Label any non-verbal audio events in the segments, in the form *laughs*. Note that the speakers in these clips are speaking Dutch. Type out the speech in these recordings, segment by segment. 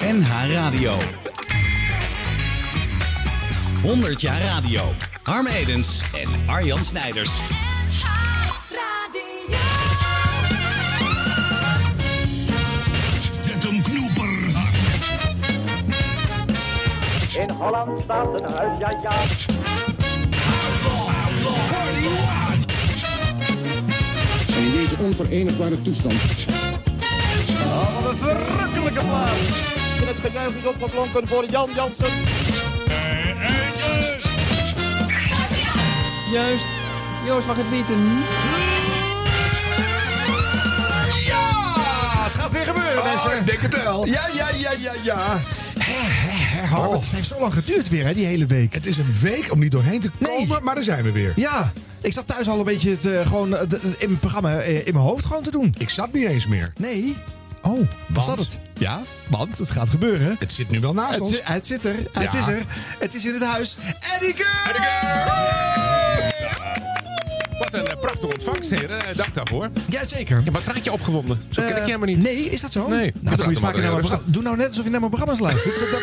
NH Radio. 100 jaar radio. Harm Edens en Arjan Snijders. Zet hem knoeper. In Holland staat een huis, ja ja. En in deze onverenigbare toestand Oh, wat een verrukkelijke plaats. En het gejuich is opgeklonken voor Jan Jansen. Juist. Joost mag het weten. Ja, het gaat weer gebeuren, mensen. ik denk het wel. Ja, ja, ja, ja, ja. Hè, Harm, Het heeft zo lang geduurd weer, hè, die hele week. Het is een week om niet doorheen te Nee. komen, maar daar zijn we weer. Ja, ik zat thuis al een beetje het, eh, gewoon, eh, in mijn programma eh, in mijn hoofd gewoon te doen. Ik zat niet eens meer. Nee. Oh, was Want? dat het? Ja, want het gaat gebeuren. Het zit nu wel naast Het, ons. zi- het zit er, het is er. Het is in het huis. Eddie Wat een eh, prachtige ontvangst, heren. Eh, Dank daarvoor. Jazeker. Ja, wat raad je opgewonden? Zo ken ik je helemaal niet. Nee, is dat zo? Nee. Nou, Dat dan moet je is vaker naar mijn allemaal programma. Doe nou net alsof je naar mijn programma's luistert. *laughs* Dat,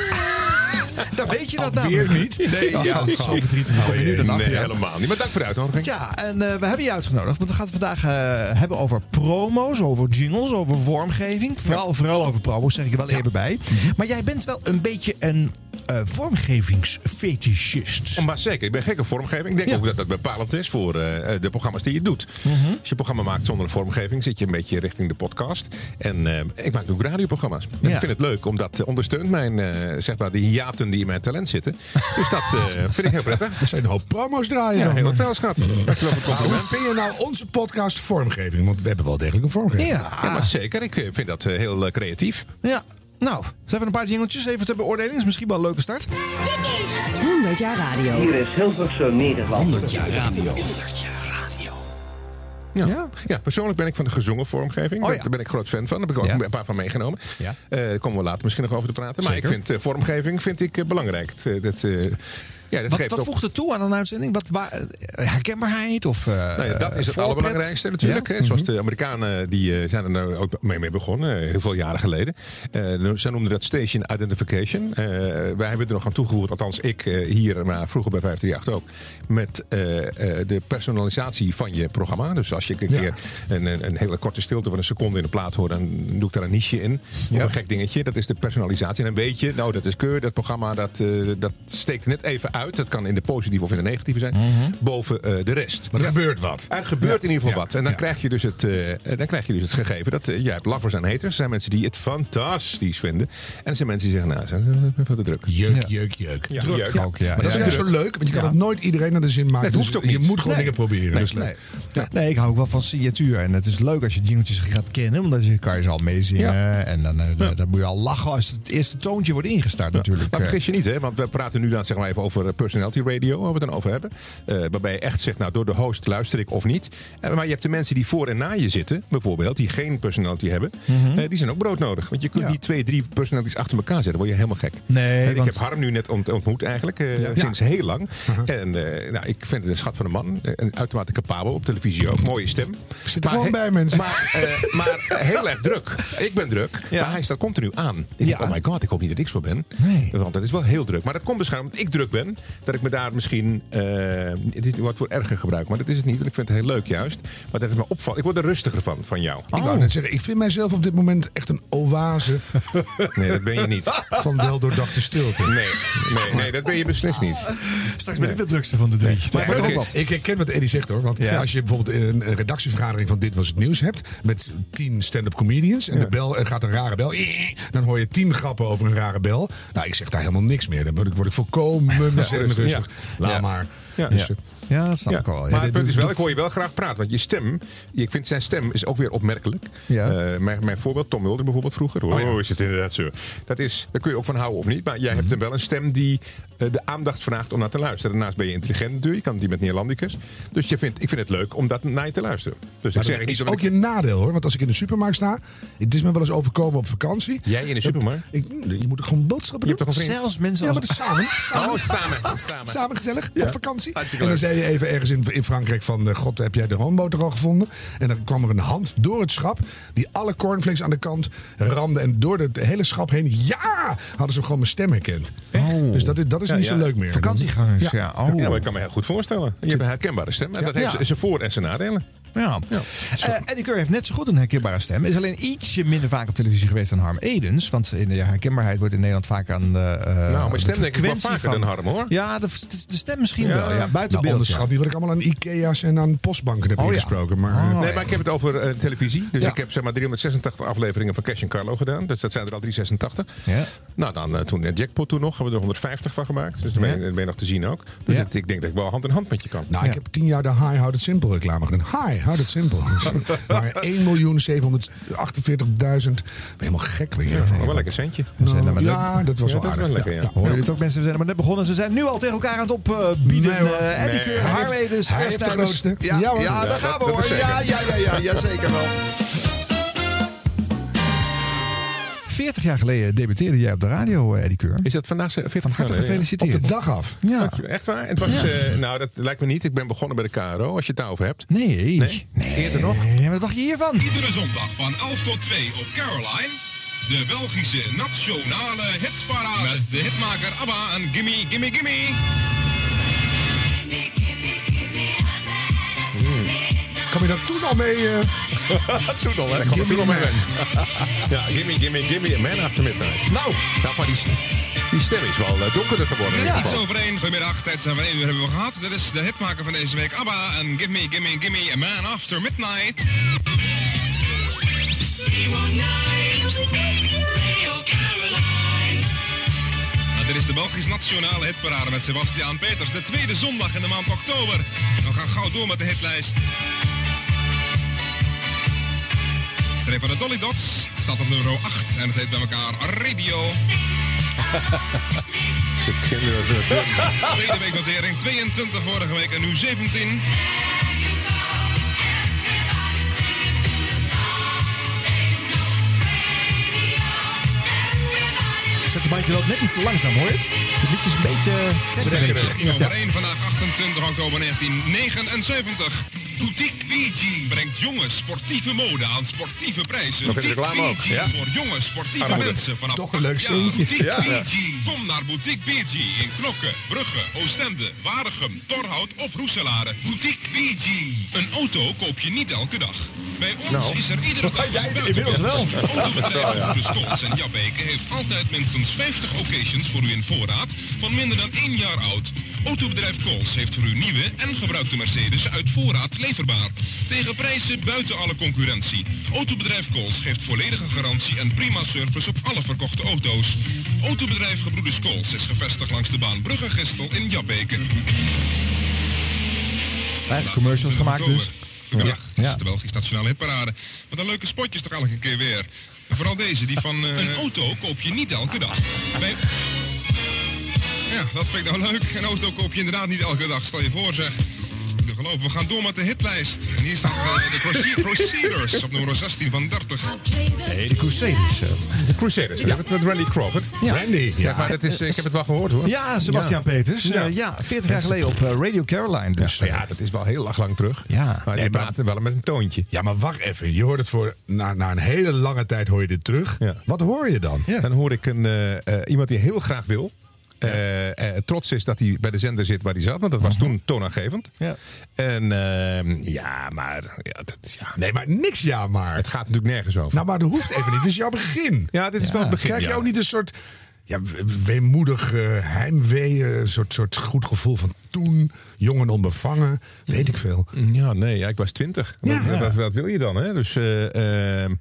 dan weet je dat Alweer namelijk. niet? Nee, ja, is zo verdrietig. Nee, helemaal niet. Maar dank voor de uitnodiging. Ja, en eh, we hebben je uitgenodigd. Want we gaan het vandaag eh, hebben over promo's, over jingles, over vormgeving. Vooral, vooral over promo's, zeg ik er wel even bij. Maar jij bent wel een beetje een eh vormgevingsfetischist. Maar zeker, ik ben gek op vormgeving. Ik denk Ja. ook dat dat bepalend is voor eh, eh, de programma's die je doet. Mhm. Als je een programma maakt zonder vormgeving, zit je een beetje richting de podcast. En ik maak ook radioprogramma's. En Ja. Ik vind het leuk, omdat het ondersteunt mijn, zeg maar, de hiaten die in mijn talent zitten. *laughs* Dus dat vind ik heel prettig. Er zijn een hoop promo's draaien Ja, heel veel schat. Dankjewel voor het Maar hoe vind je nou onze podcast vormgeving? Want we hebben wel degelijk een vormgeving. Ja. Ja, maar zeker. Ik vind dat heel creatief. ja. Nou, ze hebben een paar jingeltjes even ter beoordeling. Is misschien wel een leuke start. 100 jaar radio. Hier is Hilversum, Nederland. 100 jaar radio. Ja. Ja? Ja. persoonlijk ben ik van de gezongen vormgeving. Oh ja. Daar ben ik groot fan van. Daar heb ik ook Ja. een paar van meegenomen. Ja. Eh, daar komen we later misschien nog over te praten. Maar Zeker. ik vind eh, vormgeving vind ik, eh, belangrijk. Het, dat, eh, ja, dat Wat, wat voegt het toe aan een uitzending? Wat, waar, eh, herkenbaarheid of eh Nou ja, dat is het allerbelangrijkste natuurlijk. Ja? hè. Zoals de Amerikanen die eh, zijn er nou ook mee, mee begonnen, heel veel jaren geleden. Eh, ze noemden dat station identification. Wij hebben er nog aan toegevoegd, althans ik hier, maar vroeger bij 538 ook, met de personalisatie van je programma. Dus als je een keer een, een, een hele korte stilte van een seconde in de plaat hoort, dan doe ik daar een niche in. Of een gek dingetje. Dat is de personalisatie. En dan weet je, nou dat is keur, dat programma dat, dat steekt net even uit. Dat kan in de positieve of in de negatieve zijn. Boven eh, de rest. Maar er gebeurt wat. Er gebeurt in ieder geval Ja. wat. En dan, Ja. krijg je dus het, eh, dan krijg je dus het gegeven dat eh, jij hebt lovers en haters. Er zijn mensen die het fantastisch vinden. En er zijn mensen die zeggen, nou, dat is veel te druk. Jeuk, jeuk, jeuk. Ja, Druk. jeuk. Ook, ja. Maar dat Ja, is juist ja. zo leuk, want je kan Ja. het nooit iedereen naar de zin maken. Nee, het hoeft Dus ook Je niet. moet gewoon Nee. dingen proberen. Nee, dat leuk. nee. nee, ik hou ook wel van signatuur. En het is leuk als je jingeltjes gaat kennen. Omdat je kan je ze al meezingen. En dan, dan- dan moet je al lachen als het eerste toontje wordt ingestart natuurlijk. Maar vergis je niet, hè, want we praten nu dan zeg maar even over eh, personality radio, waar we het dan over hebben. Eh, waarbij je echt zegt, nou door de host luister ik of niet. Eh, maar je hebt de mensen die voor en na je zitten, bijvoorbeeld, die geen personality hebben. eh, die zijn ook broodnodig. Want je kunt Mhm. Ja. niet twee, drie personalities achter elkaar zetten. Word je helemaal gek. Nee, En ik heb Harm nu net ont- ontmoet eigenlijk, Ja. sinds heel lang. En eh, nou, ik vind het een schat van een man. Een uitermate capabel op televisie ook. Mooie stem. Zit er Maar gewoon bij, mensen. Maar, maar heel erg druk. Ik ben druk. Ja. Maar hij staat continu aan. Ik denk, oh my god, ik hoop niet dat ik zo ben. Nee. Want dat is wel heel druk. Maar dat komt waarschijnlijk omdat ik druk ben. Dat ik me daar misschien... eh dit wordt voor erger gebruik. Maar dat is het niet. Want ik vind het heel leuk juist. Maar dat is me opvalt. Ik word er rustiger van, van jou. Ik wou net zeggen, ik vind mijzelf op dit moment echt een oase *laughs* Nee, dat ben je niet. van weldoordachte stilte. Nee, nee, nee dat ben je beslist niet. Straks ben ik de drukste van de drie. Maar maar wordt ook wat. Ik herken wat Eddie zegt hoor. Want Ja. als je bijvoorbeeld een, een redactievergadering van Dit Was Het Nieuws hebt. Met tien stand-up comedians. En de bel er gaat een rare bel. Dan hoor je tien grappen over een rare bel. Nou, ik zeg daar helemaal niks meer. Dan word ik, word ik volkomen *laughs* rustig. Ja. Laat maar. Ja. Dus, Ja. Ja, dat snap Ja, ik wel. Ja, maar het punt is wel, ik hoor je wel graag praten. Want je stem, ik vind zijn stem is ook weer opmerkelijk. Ja. Eh, mijn, mijn voorbeeld, Tom Mulder bijvoorbeeld vroeger. Oh, ja. is het inderdaad zo. Dat is, daar kun je ook van houden of niet. Maar jij hebt hem wel een stem die eh, de aandacht vraagt om naar te luisteren. Daarnaast ben je intelligent natuurlijk. Je kan die met Neerlandicus. Dus je vindt, ik vind het leuk om dat naar je te luisteren. Dus ik zeg dat niet is ook ik- je nadeel hoor. Want als ik in de supermarkt sta. Het is me wel eens overkomen op vakantie. Jij in de supermarkt? Ik, je moet ook gewoon boodschappen Je doen. hebt toch een vriend? Zelfs mensen Ja, als... maar samen. samen. Oh, samen. samen. *laughs* Samen gezellig. Ja. Op vakantie. Vakantie. En dan zei je even ergens in, in Frankrijk van... eh, God, heb jij de roomboter al gevonden? En dan kwam er een hand door het schap... die alle cornflakes aan de kant ramde. En door het hele schap heen... Ja! Hadden ze gewoon mijn stem herkend. Dus dat is, dat is Ja, niet ja. zo leuk meer. Vakantiegangers, ja. Ja. Oh. Ja, maar ik kan me heel goed voorstellen. Je hebt een herkenbare stem. En dat Ja. heeft zijn voor- en zijn nadelen. Ja. Eh, Eddie Keur heeft net zo goed een herkenbare stem. Is alleen ietsje minder vaak op televisie geweest dan Harm Edens. Want in de herkenbaarheid wordt in Nederland vaak aan de. eh, Nou, de mijn stem denk ik wel vaker dan Harm, hoor. Ja, de, de- de stem misschien Ja. wel. Ja, buiten Nou, beeld. onderschat ja. niet wat ik allemaal aan Ikea's en aan postbanken heb Oh, ja. ingesproken. Maar, Oh, Nee, maar ik heb het over eh, televisie. Dus Ja. ik heb zeg maar 386 afleveringen van Cash and Carlo gedaan. Dus dat zijn er al 386. Ja. Nou, dan toen eh, Jackpot toen nog, hebben we er 150 van gemaakt. Dus dan ben, je, dan ben je nog te zien ook. Dus Ja. het- ik denk dat ik wel hand in hand met je kan. Nou, ik heb tien jaar de High Houd het Simpel reclame gedaan. High Houd het Simpel. *laughs* maar 1.748.000. Ben helemaal gek. Weet je. Ja, wel lekker centje. Ja, dat was wel aardig. wel lekker, ja. Hoor je dit ook mensen? We zijn maar net begonnen. Ze zijn nu al tegen elkaar aan het opbieden. Nee. Eh, Eddie Nee. Keur, Edens, hij heeft de grootste. Ja, Ja, daar gaan we hoor. ja, ja, ja, ja, zeker wel. 40 jaar geleden debuteerde jij op de radio, eh, Eddie Keur. Is dat vandaag ze- 40 Van harte jaar geleden? Op gefeliciteerd. de dag af. Ja. Echt waar? Het was, eh, nou, dat lijkt me niet. Ik ben begonnen bij de KRO, als je het daarover hebt. Nee. Nee? Eerder nog? Ja, maar wat dacht je hiervan? Iedere zondag van 11 tot 2 op Caroline. De Belgische nationale hitparade. Met de hitmaker ABBA en Gimme Gimme Gimme. Kom je daar toen al mee? eh, *laughs* Toen al, hè? Gimme Toen al mee. Man. *laughs* Ja, gimme, gimme, gimme. Man After Midnight. Nou, Nou, maar die, die stem is wel eh, donkerder geworden. ieder Iets over één. Goedemiddag, tijd zijn van 1 uur hebben we gehad. Dit is de hitmaker van deze week ABBA en Gimme Gimme Gimme A Man After Midnight. Nou, dit is de Belgisch Nationale Hitparade met Sebastiaan Peters. De tweede zondag in de maand oktober. We gaan gauw door met de hitlijst. Streep van de Dolly Dots staat op nummer 8 en het heet bij elkaar Radio. Ze Tweede week notering 22 vorige week en nu 17. Zet de bandje wel net iets te langzaam, hoor je het? Het liedje is een beetje... Trekkerig. Nummer 1 vandaag 28 oktober 1979. Boutique BG brengt jonge sportieve mode aan sportieve prijzen. Nog in de reclame ook, BG ja. voor jonge sportieve Armoede. mensen vanaf Toch een leuk ja. Boutique Ja. BG. Kom naar Boutique BG in Knokke, Brugge, Oostende, Waregem, Torhout of Roeselare. Boutique BG. Een auto koop je niet elke dag. Bij ons Nou. is er iedere *laughs* dag Jij inmiddels wel. Autobedrijf Goede Stolz en Jabbeke heeft altijd minstens 50 occasions voor u in voorraad van minder dan één jaar oud. Autobedrijf Kools heeft voor u nieuwe en gebruikte Mercedes uit voorraad leverbaar. Tegen prijzen buiten alle concurrentie. Autobedrijf Kools geeft volledige garantie en prima service op alle verkochte auto's. Autobedrijf Gebroeders Kools is gevestigd langs de baan Brugge-Gestel in Jabbeke. Eigenlijk commercials gemaakt dus. Ja, is de Belgische Nationale Hitparade. Wat een leuke spotjes toch elke keer weer. En vooral deze, die van... *laughs* eh, Een auto koop je niet elke dag. Bij... Ja, dat vind ik nou leuk. Een auto koop je inderdaad niet elke dag. Stel je voor zeg. We gaan door met de hitlijst. En hier staat eh, de Crusader- Crusaders op nummer 16 van 30. Nee, de Crusaders. eh. De Crusaders, ja. met Randy Crawford. Ja. Randy. Ja, maar dat is, ik heb het wel gehoord hoor. Ja, Sebastian Peters. Ja. Ja. ja, 40 jaar geleden op eh, Radio Caroline. Dus, ja, dat is wel heel erg lang terug. Ja. Maar die Nee, maar- praten wel met een toontje. Ja, maar wacht even. Je hoort het voor... Na, na een hele lange tijd hoor je dit terug. Ja. Wat hoor je dan? Dan hoor ik een, eh, eh, iemand die heel graag wil. Eh, eh, trots is dat hij bij de zender zit waar hij zat. Want dat was toen toonaangevend. Ja. En ehm, ja, maar ja, dat, ja, Nee, maar niks ja maar. het gaat natuurlijk nergens over. Nou, maar dat hoeft even niet. Dit is jouw begin. ja, dit is wel het begin. Krijg je ook niet een soort ja, we- weemoedig eh, heimwee, een soort, soort goed gevoel van toen, jong en onbevangen, weet ik veel. Ja, nee, ik was twintig. Wat, wat, wat wil je dan? Hè? Dus, eh, ehm,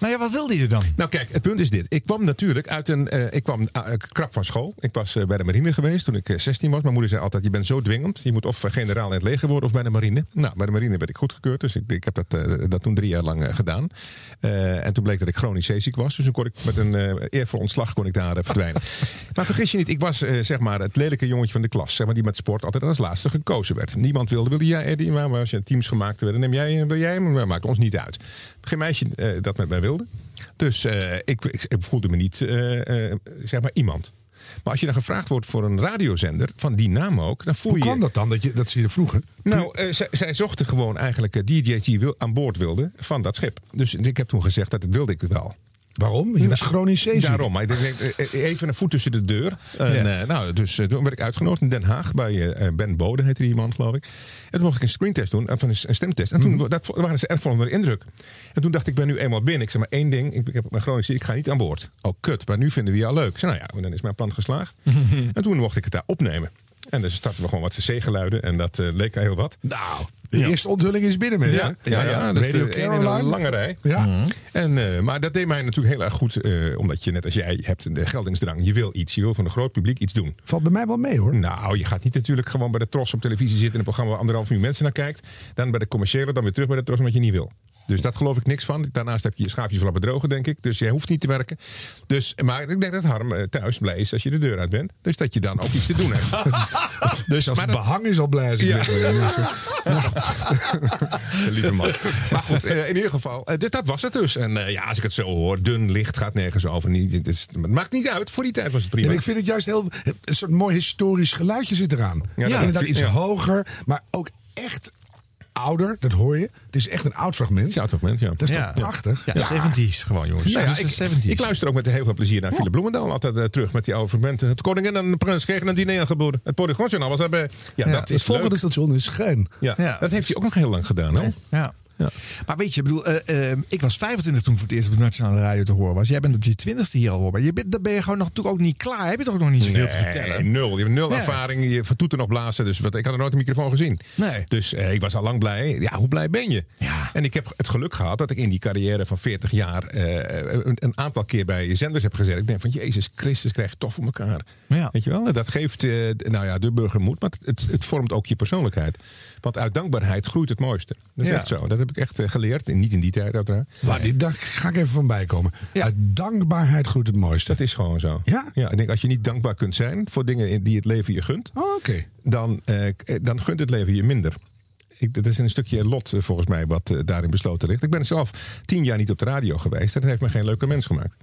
Nou ja, wat wilde je dan? Nou kijk, het punt is dit. Ik kwam natuurlijk uit een... eh, ik kwam eh, krap van school. Ik was eh, bij de marine geweest toen ik eh, 16 was. Mijn moeder zei altijd, je bent zo dwingend. Je moet of eh, generaal in het leger worden of bij de marine. Nou, bij de marine werd ik goedgekeurd. Dus ik, ik heb dat, eh, dat toen drie jaar lang eh, gedaan. Eh, en toen bleek dat ik chronisch zeeziek was. Dus toen kon ik met een eh eervol ontslag kon ik daar eh, verdwijnen. *laughs* maar vergis je niet, ik was eh, zeg maar het lelijke jongetje van de klas. Zeg maar, die met sport altijd als laatste gekozen werd. Niemand wilde, wilde jij Eddie? Maar als je teams gemaakt werden, neem jij, wil jij hem? Maar maakt ons niet uit. Geen meisje eh, dat met mij wilde. Dus eh, ik, ik, ik voelde me niet, eh, zeg maar, iemand. Maar als je dan gevraagd wordt voor een radiozender, van die naam ook, dan voel Hoe je... kwam dat dan, dat, je, dat ze je vroegen? Nou, zij, zochten gewoon eigenlijk DJ's die wil, aan boord wilden van dat schip. Dus ik heb toen gezegd dat dat wilde ik wel. Waarom? Je was chronisch zeeziek. Daarom, maar ik denk, even een voet tussen de deur. En, eh, nou, dus eh, toen werd ik uitgenodigd in Den Haag bij eh, Ben Bode, heette die man, geloof ik. En toen mocht ik een screentest doen, van een, stemtest. En toen dat waren ze erg van onder de indruk. En toen dacht ik, ik ben nu eenmaal binnen. Ik zeg maar één ding, ik, ik heb mijn chronisch ziek, ik ga niet aan boord. Oh, kut, maar nu vinden we jou leuk. Ik zei, nou ja, dan is mijn plan geslaagd. *laughs* en toen mocht ik het daar opnemen. En dus startten we gewoon wat cc-geluiden en dat eh, leek heel wat. Nou, de eerste onthulling is binnen, mensen. Ja, ja, dat is de, een een lange rij. Ja. En, eh, maar dat deed mij natuurlijk heel erg goed. eh, omdat je net als jij hebt de geldingsdrang. Je wil iets. Je wil van een groot publiek iets doen. Valt bij mij wel mee, hoor. Nou, je gaat niet natuurlijk gewoon bij de Tros op televisie zitten... in een programma waar anderhalf miljoen mensen naar kijkt. Dan bij de commerciële, dan weer terug bij de Tros omdat je niet wil. Dus dat geloof ik niks van. Daarnaast heb je je schaapjes wel bedrogen, denk ik. Dus jij hoeft niet te werken. Dus, maar ik denk dat Harm eh, thuis blij is als je de deur uit bent. Dus dat je dan ook iets te doen hebt. *laughs* dus, Zelfs maar het behang is al blij. als Ja. mensen. *laughs* Lieve man. Maar goed, eh, in ieder geval, eh, dit, dat was het dus. En ja, als ik het zo hoor, dun licht gaat nergens over. Niet, het, is- het maakt niet uit. Voor die tijd was het prima. En ik vind het juist heel. Een soort mooi historisch geluidje zit eraan. Ja, Ja, inderdaad iets ja. hoger, maar ook echt ouder. Dat hoor je. Het is echt een oud fragment. Het is een oud fragment, ja. Dat is Ja. toch prachtig? Ja, 70s gewoon, jongens. Nou ja, dat ik, is de 70s. ik luister ook met heel veel plezier naar Philip Bloemendaal. Altijd eh, terug met die oude fragmenten. Het koningin en de prins kregen een diner aangeboden. Het Polygoonjournaal was daarbij. Ja, dat Het is volgende leuk. station is. Ja, Ja. Dat heeft hij ook nog heel lang gedaan. Hè? Ja. Ja. Maar weet je, ik bedoel, eh, eh, ik was 25 toen voor het eerst op de nationale radio te horen was. Jij bent op je 20ste hier al hoorbaar. Je bent, dan ben je gewoon nog, natuurlijk ook niet klaar. Heb je toch ook nog niet zoveel te vertellen? nul. Je hebt nul Ja. ervaring. Je van toeten nog blazen. Dus wat, ik had er nooit een microfoon gezien. Nee. Dus eh, ik was al lang blij. Ja, hoe blij ben je? Ja. En ik heb het geluk gehad dat ik in die carrière van 40 jaar een, een aantal keer bij zenders heb gezet. Ik denk van Jezus Christus krijg je toch voor elkaar. Ja. Weet je wel? Dat geeft nou ja, de burger moed. Maar het, het vormt ook je persoonlijkheid. Want uit dankbaarheid groeit het mooiste. Dat is echt zo. Dat heb ik echt eh, geleerd. En niet in die tijd uiteraard. Maar die, daar ga ik even van bijkomen. Ja. Uit dankbaarheid groeit het mooiste. Dat is gewoon zo. Ja? ja? Ik denk als je niet dankbaar kunt zijn voor dingen die het leven je gunt. Oh, dan, eh, dan gunt het leven je minder. Ik, dat is een stukje lot eh, volgens mij wat daarin besloten ligt. Ik ben zelf tien jaar niet op de radio geweest. En dat heeft me geen leuke mens gemaakt.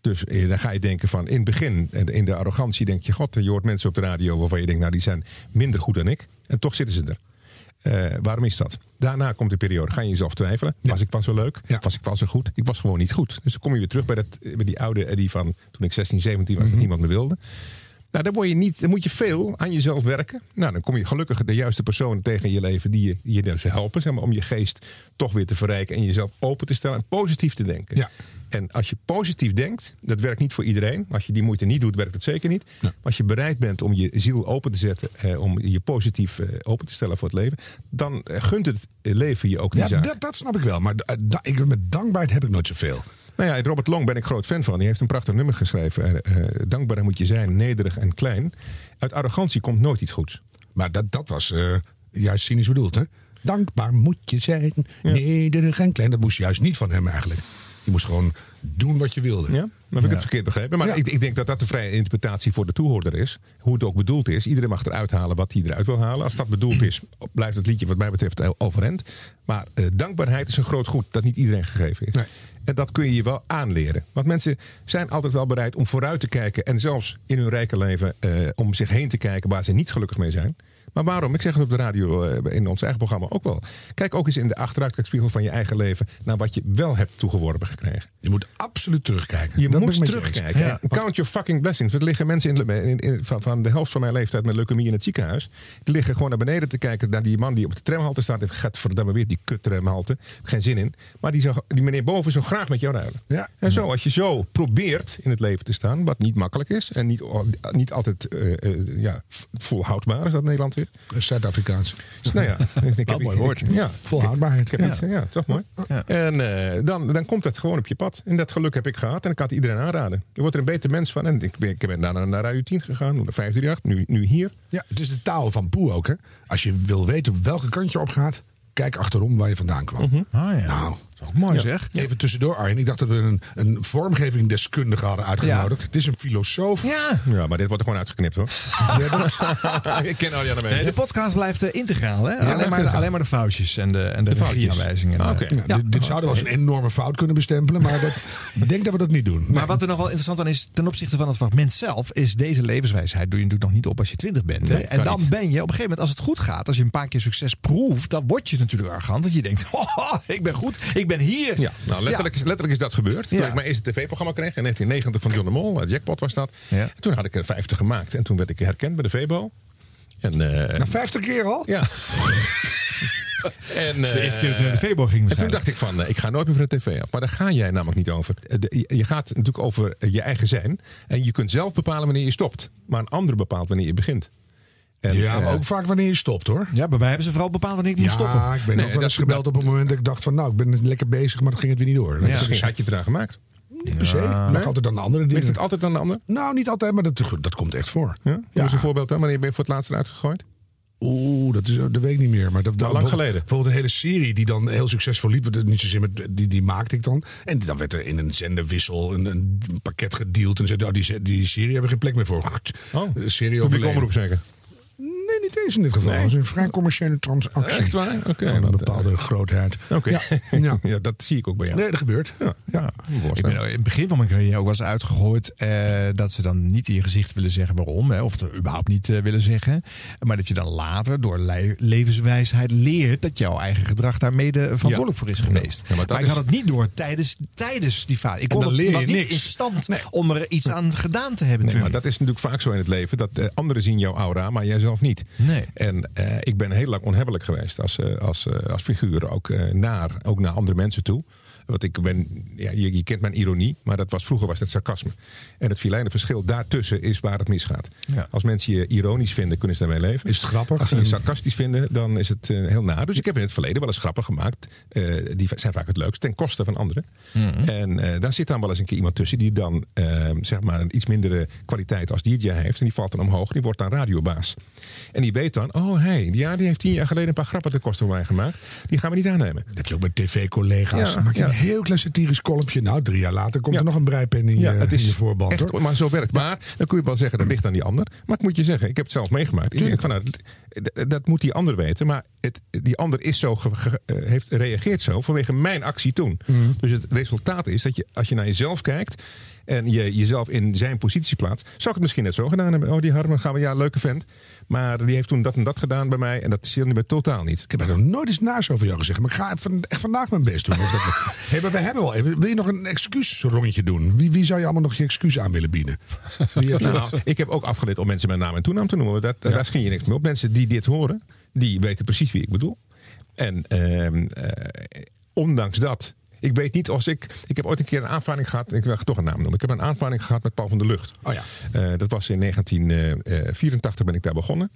Dus eh, dan ga je denken van in het begin, in de arrogantie, denk je: God, je hoort mensen op de radio waarvan je denkt, nou die zijn minder goed dan ik. En toch zitten ze er. Eh, waarom is dat? Daarna komt de periode. Ga je jezelf twijfelen? Was ik pas zo leuk? Ja. Was ik pas zo goed? Ik was gewoon niet goed. Dus dan kom je weer terug bij, dat, bij die oude Eddie van toen ik 16, 17 was en niemand me wilde. Nou, dan, word je niet, dan moet je veel aan jezelf werken. Nou, dan kom je gelukkig de juiste personen tegen in je leven die je, die je dus helpen zeg maar, om je geest toch weer te verrijken en jezelf open te stellen en positief te denken. Ja. En als je positief denkt, dat werkt niet voor iedereen. Als je die moeite niet doet, werkt het zeker niet. Maar als je bereid bent om je ziel open te zetten, eh, om je positief eh, open te stellen voor het leven, dan eh, gunt het leven je ook die Ja, zaak. dat, dat snap ik wel. Maar eh, da- ik, met dankbaarheid heb ik nooit zoveel. Nou ja, Robert Long ben ik groot fan van. Die heeft een prachtig nummer geschreven. Eh, eh, dankbaar moet je zijn, nederig en klein. Uit arrogantie komt nooit iets goeds. Maar dat, dat was eh, juist cynisch bedoeld, hè? Dankbaar moet je zijn, nederig en klein. Dat moest juist niet van hem eigenlijk. Je moest gewoon doen wat je wilde. Ja, dan heb ik het verkeerd begrepen. Maar Ja. ik, ik denk dat dat de vrije interpretatie voor de toehoorder is. Hoe het ook bedoeld is. Iedereen mag eruit halen wat hij eruit wil halen. Als dat bedoeld is, blijft het liedje wat mij betreft overeind. Maar eh, dankbaarheid is een groot goed dat niet iedereen gegeven is. Nee. En dat kun je je wel aanleren. Want mensen zijn altijd wel bereid om vooruit te kijken. En zelfs in hun rijke leven eh, om zich heen te kijken waar ze niet gelukkig mee zijn. Maar waarom? Ik zeg het op de radio eh, in ons eigen programma ook wel. Kijk ook eens in de achteruitkijkspiegel van je eigen leven naar wat je wel hebt toegeworpen gekregen. Je moet absoluut terugkijken. Je Dat moet je terugkijken. Ja. Count your fucking blessings. Er liggen mensen in, in- in- van, van de helft van mijn leeftijd met leukemie in het ziekenhuis. Die liggen gewoon naar beneden te kijken naar die man die op de tramhalte staat. Heeft gaat verdamme weer die kut tramhalte. Geen zin in. Maar die, zou, die meneer boven zou graag met jou ruilen. Ja. En zo, als je zo probeert in het leven te staan, wat niet makkelijk is. En niet, niet altijd eh, eh, ja, volhoudbaar is dat Nederland weer. Zuid-Afrikaans. Dus nou ja, *laughs* ik, ik, mooi woord. ik- Ja, Volhoudbaarheid. ik heb Ja. iets, ja, toch mooi. Ja. En eh, dan, dan komt het gewoon op je pad. En dat geluk heb ik gehad en ik kan het iedereen aanraden. Je wordt er een beter mens van. En ik ben, ik ben daarna naar Radio 10 gegaan, naar 538, nu, nu hier. Ja, het is de taal van Poe ook, hè? Als je wil weten welke kant je op gaat, kijk achterom waar je vandaan kwam. Ah ja. Nou, ook mooi zeg. even tussendoor Arjen. Ik dacht dat we een, een vormgevingdeskundige hadden uitgenodigd. Het is een filosoof. Ja. Ja, maar dit wordt er gewoon uitgeknipt hoor. *laughs* *laughs* ik ken Arjan Nee, de podcast blijft eh, integraal, hè? alleen, maar, integraal. alleen maar de foutjes en de, en de, foutjes. regieaanwijzingen. Ah, oké. Ja, dit, dit zouden we als een enorme fout kunnen bestempelen. Maar dat, *laughs* ik denk dat we dat niet doen. Maar wat er nog wel interessant aan is, ten opzichte van het fragment zelf, is deze levenswijsheid doe je natuurlijk nog niet op als je twintig bent. Hè? Nee, en dan niet. ben je op een gegeven moment, als het goed gaat, als je een paar keer succes proeft, dan word je natuurlijk arrogant. Dat je denkt, oh, ik ben goed, ik ben hier. Ja, nou letterlijk, is, letterlijk is dat gebeurd. Toen Ja. ik mijn eerste tv-programma kreeg in 1990 van John de Mol, eh, Jackpot was dat. En toen had ik er 50 gemaakt en toen werd ik herkend bij de Vebo. En, eh, Na 50 keer al? ja. *laughs* en, is de eerste keer dat eh, we naar de Febo gingen En toen dacht ik van, eh, ik ga nooit meer van de tv af. Maar daar ga jij namelijk niet over. Eh, Je je gaat natuurlijk over eh, je eigen zijn. En je kunt zelf bepalen wanneer je stopt. Maar een ander bepaalt wanneer je begint. En, Ja, maar eh, ook vaak wanneer je stopt hoor. Ja, bij mij hebben ze vooral bepaald wanneer ik moet Ja, stoppen. ik ben Nee, ook wel dat eens is- gebeld op het moment dat ik dacht van nou, ik ben lekker bezig, maar dan ging het weer niet door. Dat Ja. is Misschien had je het eraan gemaakt. niet per se. Leg altijd aan de andere Ligt dingen. het altijd aan de ander? Nou, niet altijd, maar dat, dat komt echt voor. Ja? Noem eens een voorbeeld dan. Wanneer ben je voor het laatst eruit gegooid? Oeh, dat, is, dat weet ik niet meer. Maar dat, dat, lang geleden. Bijvoorbeeld een hele serie die dan heel succesvol liep. Niet zozeer met, die, die maakte ik dan. En dan werd er in een zenderwissel een, een pakket gedeeld. En zeiden, oh, die, die serie hebben we geen plek meer voor. Oh, de serie overleden. omroep zeker. Niet eens in dit geval. Het is een vrij commerciële transactie. Echt waar? Oké, Van een bepaalde grootheid. Oké. Ja, *laughs* Ja. ja. dat zie ik ook bij jou. Nee, dat gebeurt. Ja. Ja. Ik ben in het begin van mijn carrière ook wel eens uitgegooid eh, dat ze dan niet in je gezicht willen zeggen waarom, hè, of het er überhaupt niet eh, willen zeggen. Maar dat je dan later door le- levenswijsheid leert dat jouw eigen gedrag daar mede verantwoordelijk voor is geweest. Maar ik had het niet door tijdens, tijdens die fase. Ik kon het niet niks. in stand om er iets aan gedaan te hebben. Nee, maar dat is natuurlijk vaak zo in het leven. Dat eh, anderen zien jouw aura, maar jij zelf niet. Nee. En eh, ik ben heel lang onhebbelijk geweest als, eh, als, eh, als figuur. Ook, naar, ook naar andere mensen toe. Want ik ben, ja, je, je kent mijn ironie, maar dat was, vroeger was het sarcasme. En het filijne verschil daartussen is waar het misgaat. Ja. Als mensen je ironisch vinden, kunnen ze daarmee leven. Is het grappig? Als ze je sarcastisch vinden, dan is het eh, heel naar. Dus ik heb in het verleden wel eens grappen gemaakt. eh, die zijn vaak het leukst, ten koste van anderen. En eh, daar zit dan wel eens een keer iemand tussen die dan zeg maar een iets mindere kwaliteit als DJ heeft. En die valt dan omhoog, die wordt dan radiobaas. En die weet dan, oh hey, ja, die heeft tien jaar geleden een paar grappen ten koste van mij gemaakt. Die gaan we niet aannemen. Dat heb je ook met tv-collega's. Ja. Heel klein satirisch kolompje. Nou, drie jaar later komt er nog een breipen in je, het in je is voorband. echt, hoor. maar zo werkt. Maar dan kun je wel zeggen dat ligt aan die ander. Maar ik moet je zeggen, ik heb het zelf meegemaakt. Ik denk nou, dat moet die ander weten. Maar het, die ander is zo eh, heeft, reageert zo vanwege mijn actie toen. Mhm. Dus het resultaat is dat je, als je naar jezelf kijkt en je jezelf in zijn positie plaatst, zou ik het misschien net zo gedaan hebben. Oh, die Harmen gaan we, ja, leuke vent. Maar die heeft toen dat en dat gedaan bij mij. En dat zie je totaal niet. Ik heb er nog nooit eens naast over jou gezegd. Maar ik ga van- echt vandaag mijn best doen. Of dat, *laughs* hey, maar we hebben wel even. Wil je nog een excuusrondje doen? Wie, wie zou je allemaal nog je excuus aan willen bieden? Wie Nou, ik heb ook afgeleerd om mensen met naam en toenaam te noemen. Dat, Daar schiet je niks mee op. Mensen die dit horen, die weten precies wie ik bedoel. En ehm, eh, ondanks dat. Ik weet niet als ik. Ik heb ooit een keer een aanvaring gehad. Ik wil toch een naam noemen. Ik heb een aanvaring gehad met Paul van der Lucht. Oh ja. Eh, dat was in 1984 ben ik daar begonnen.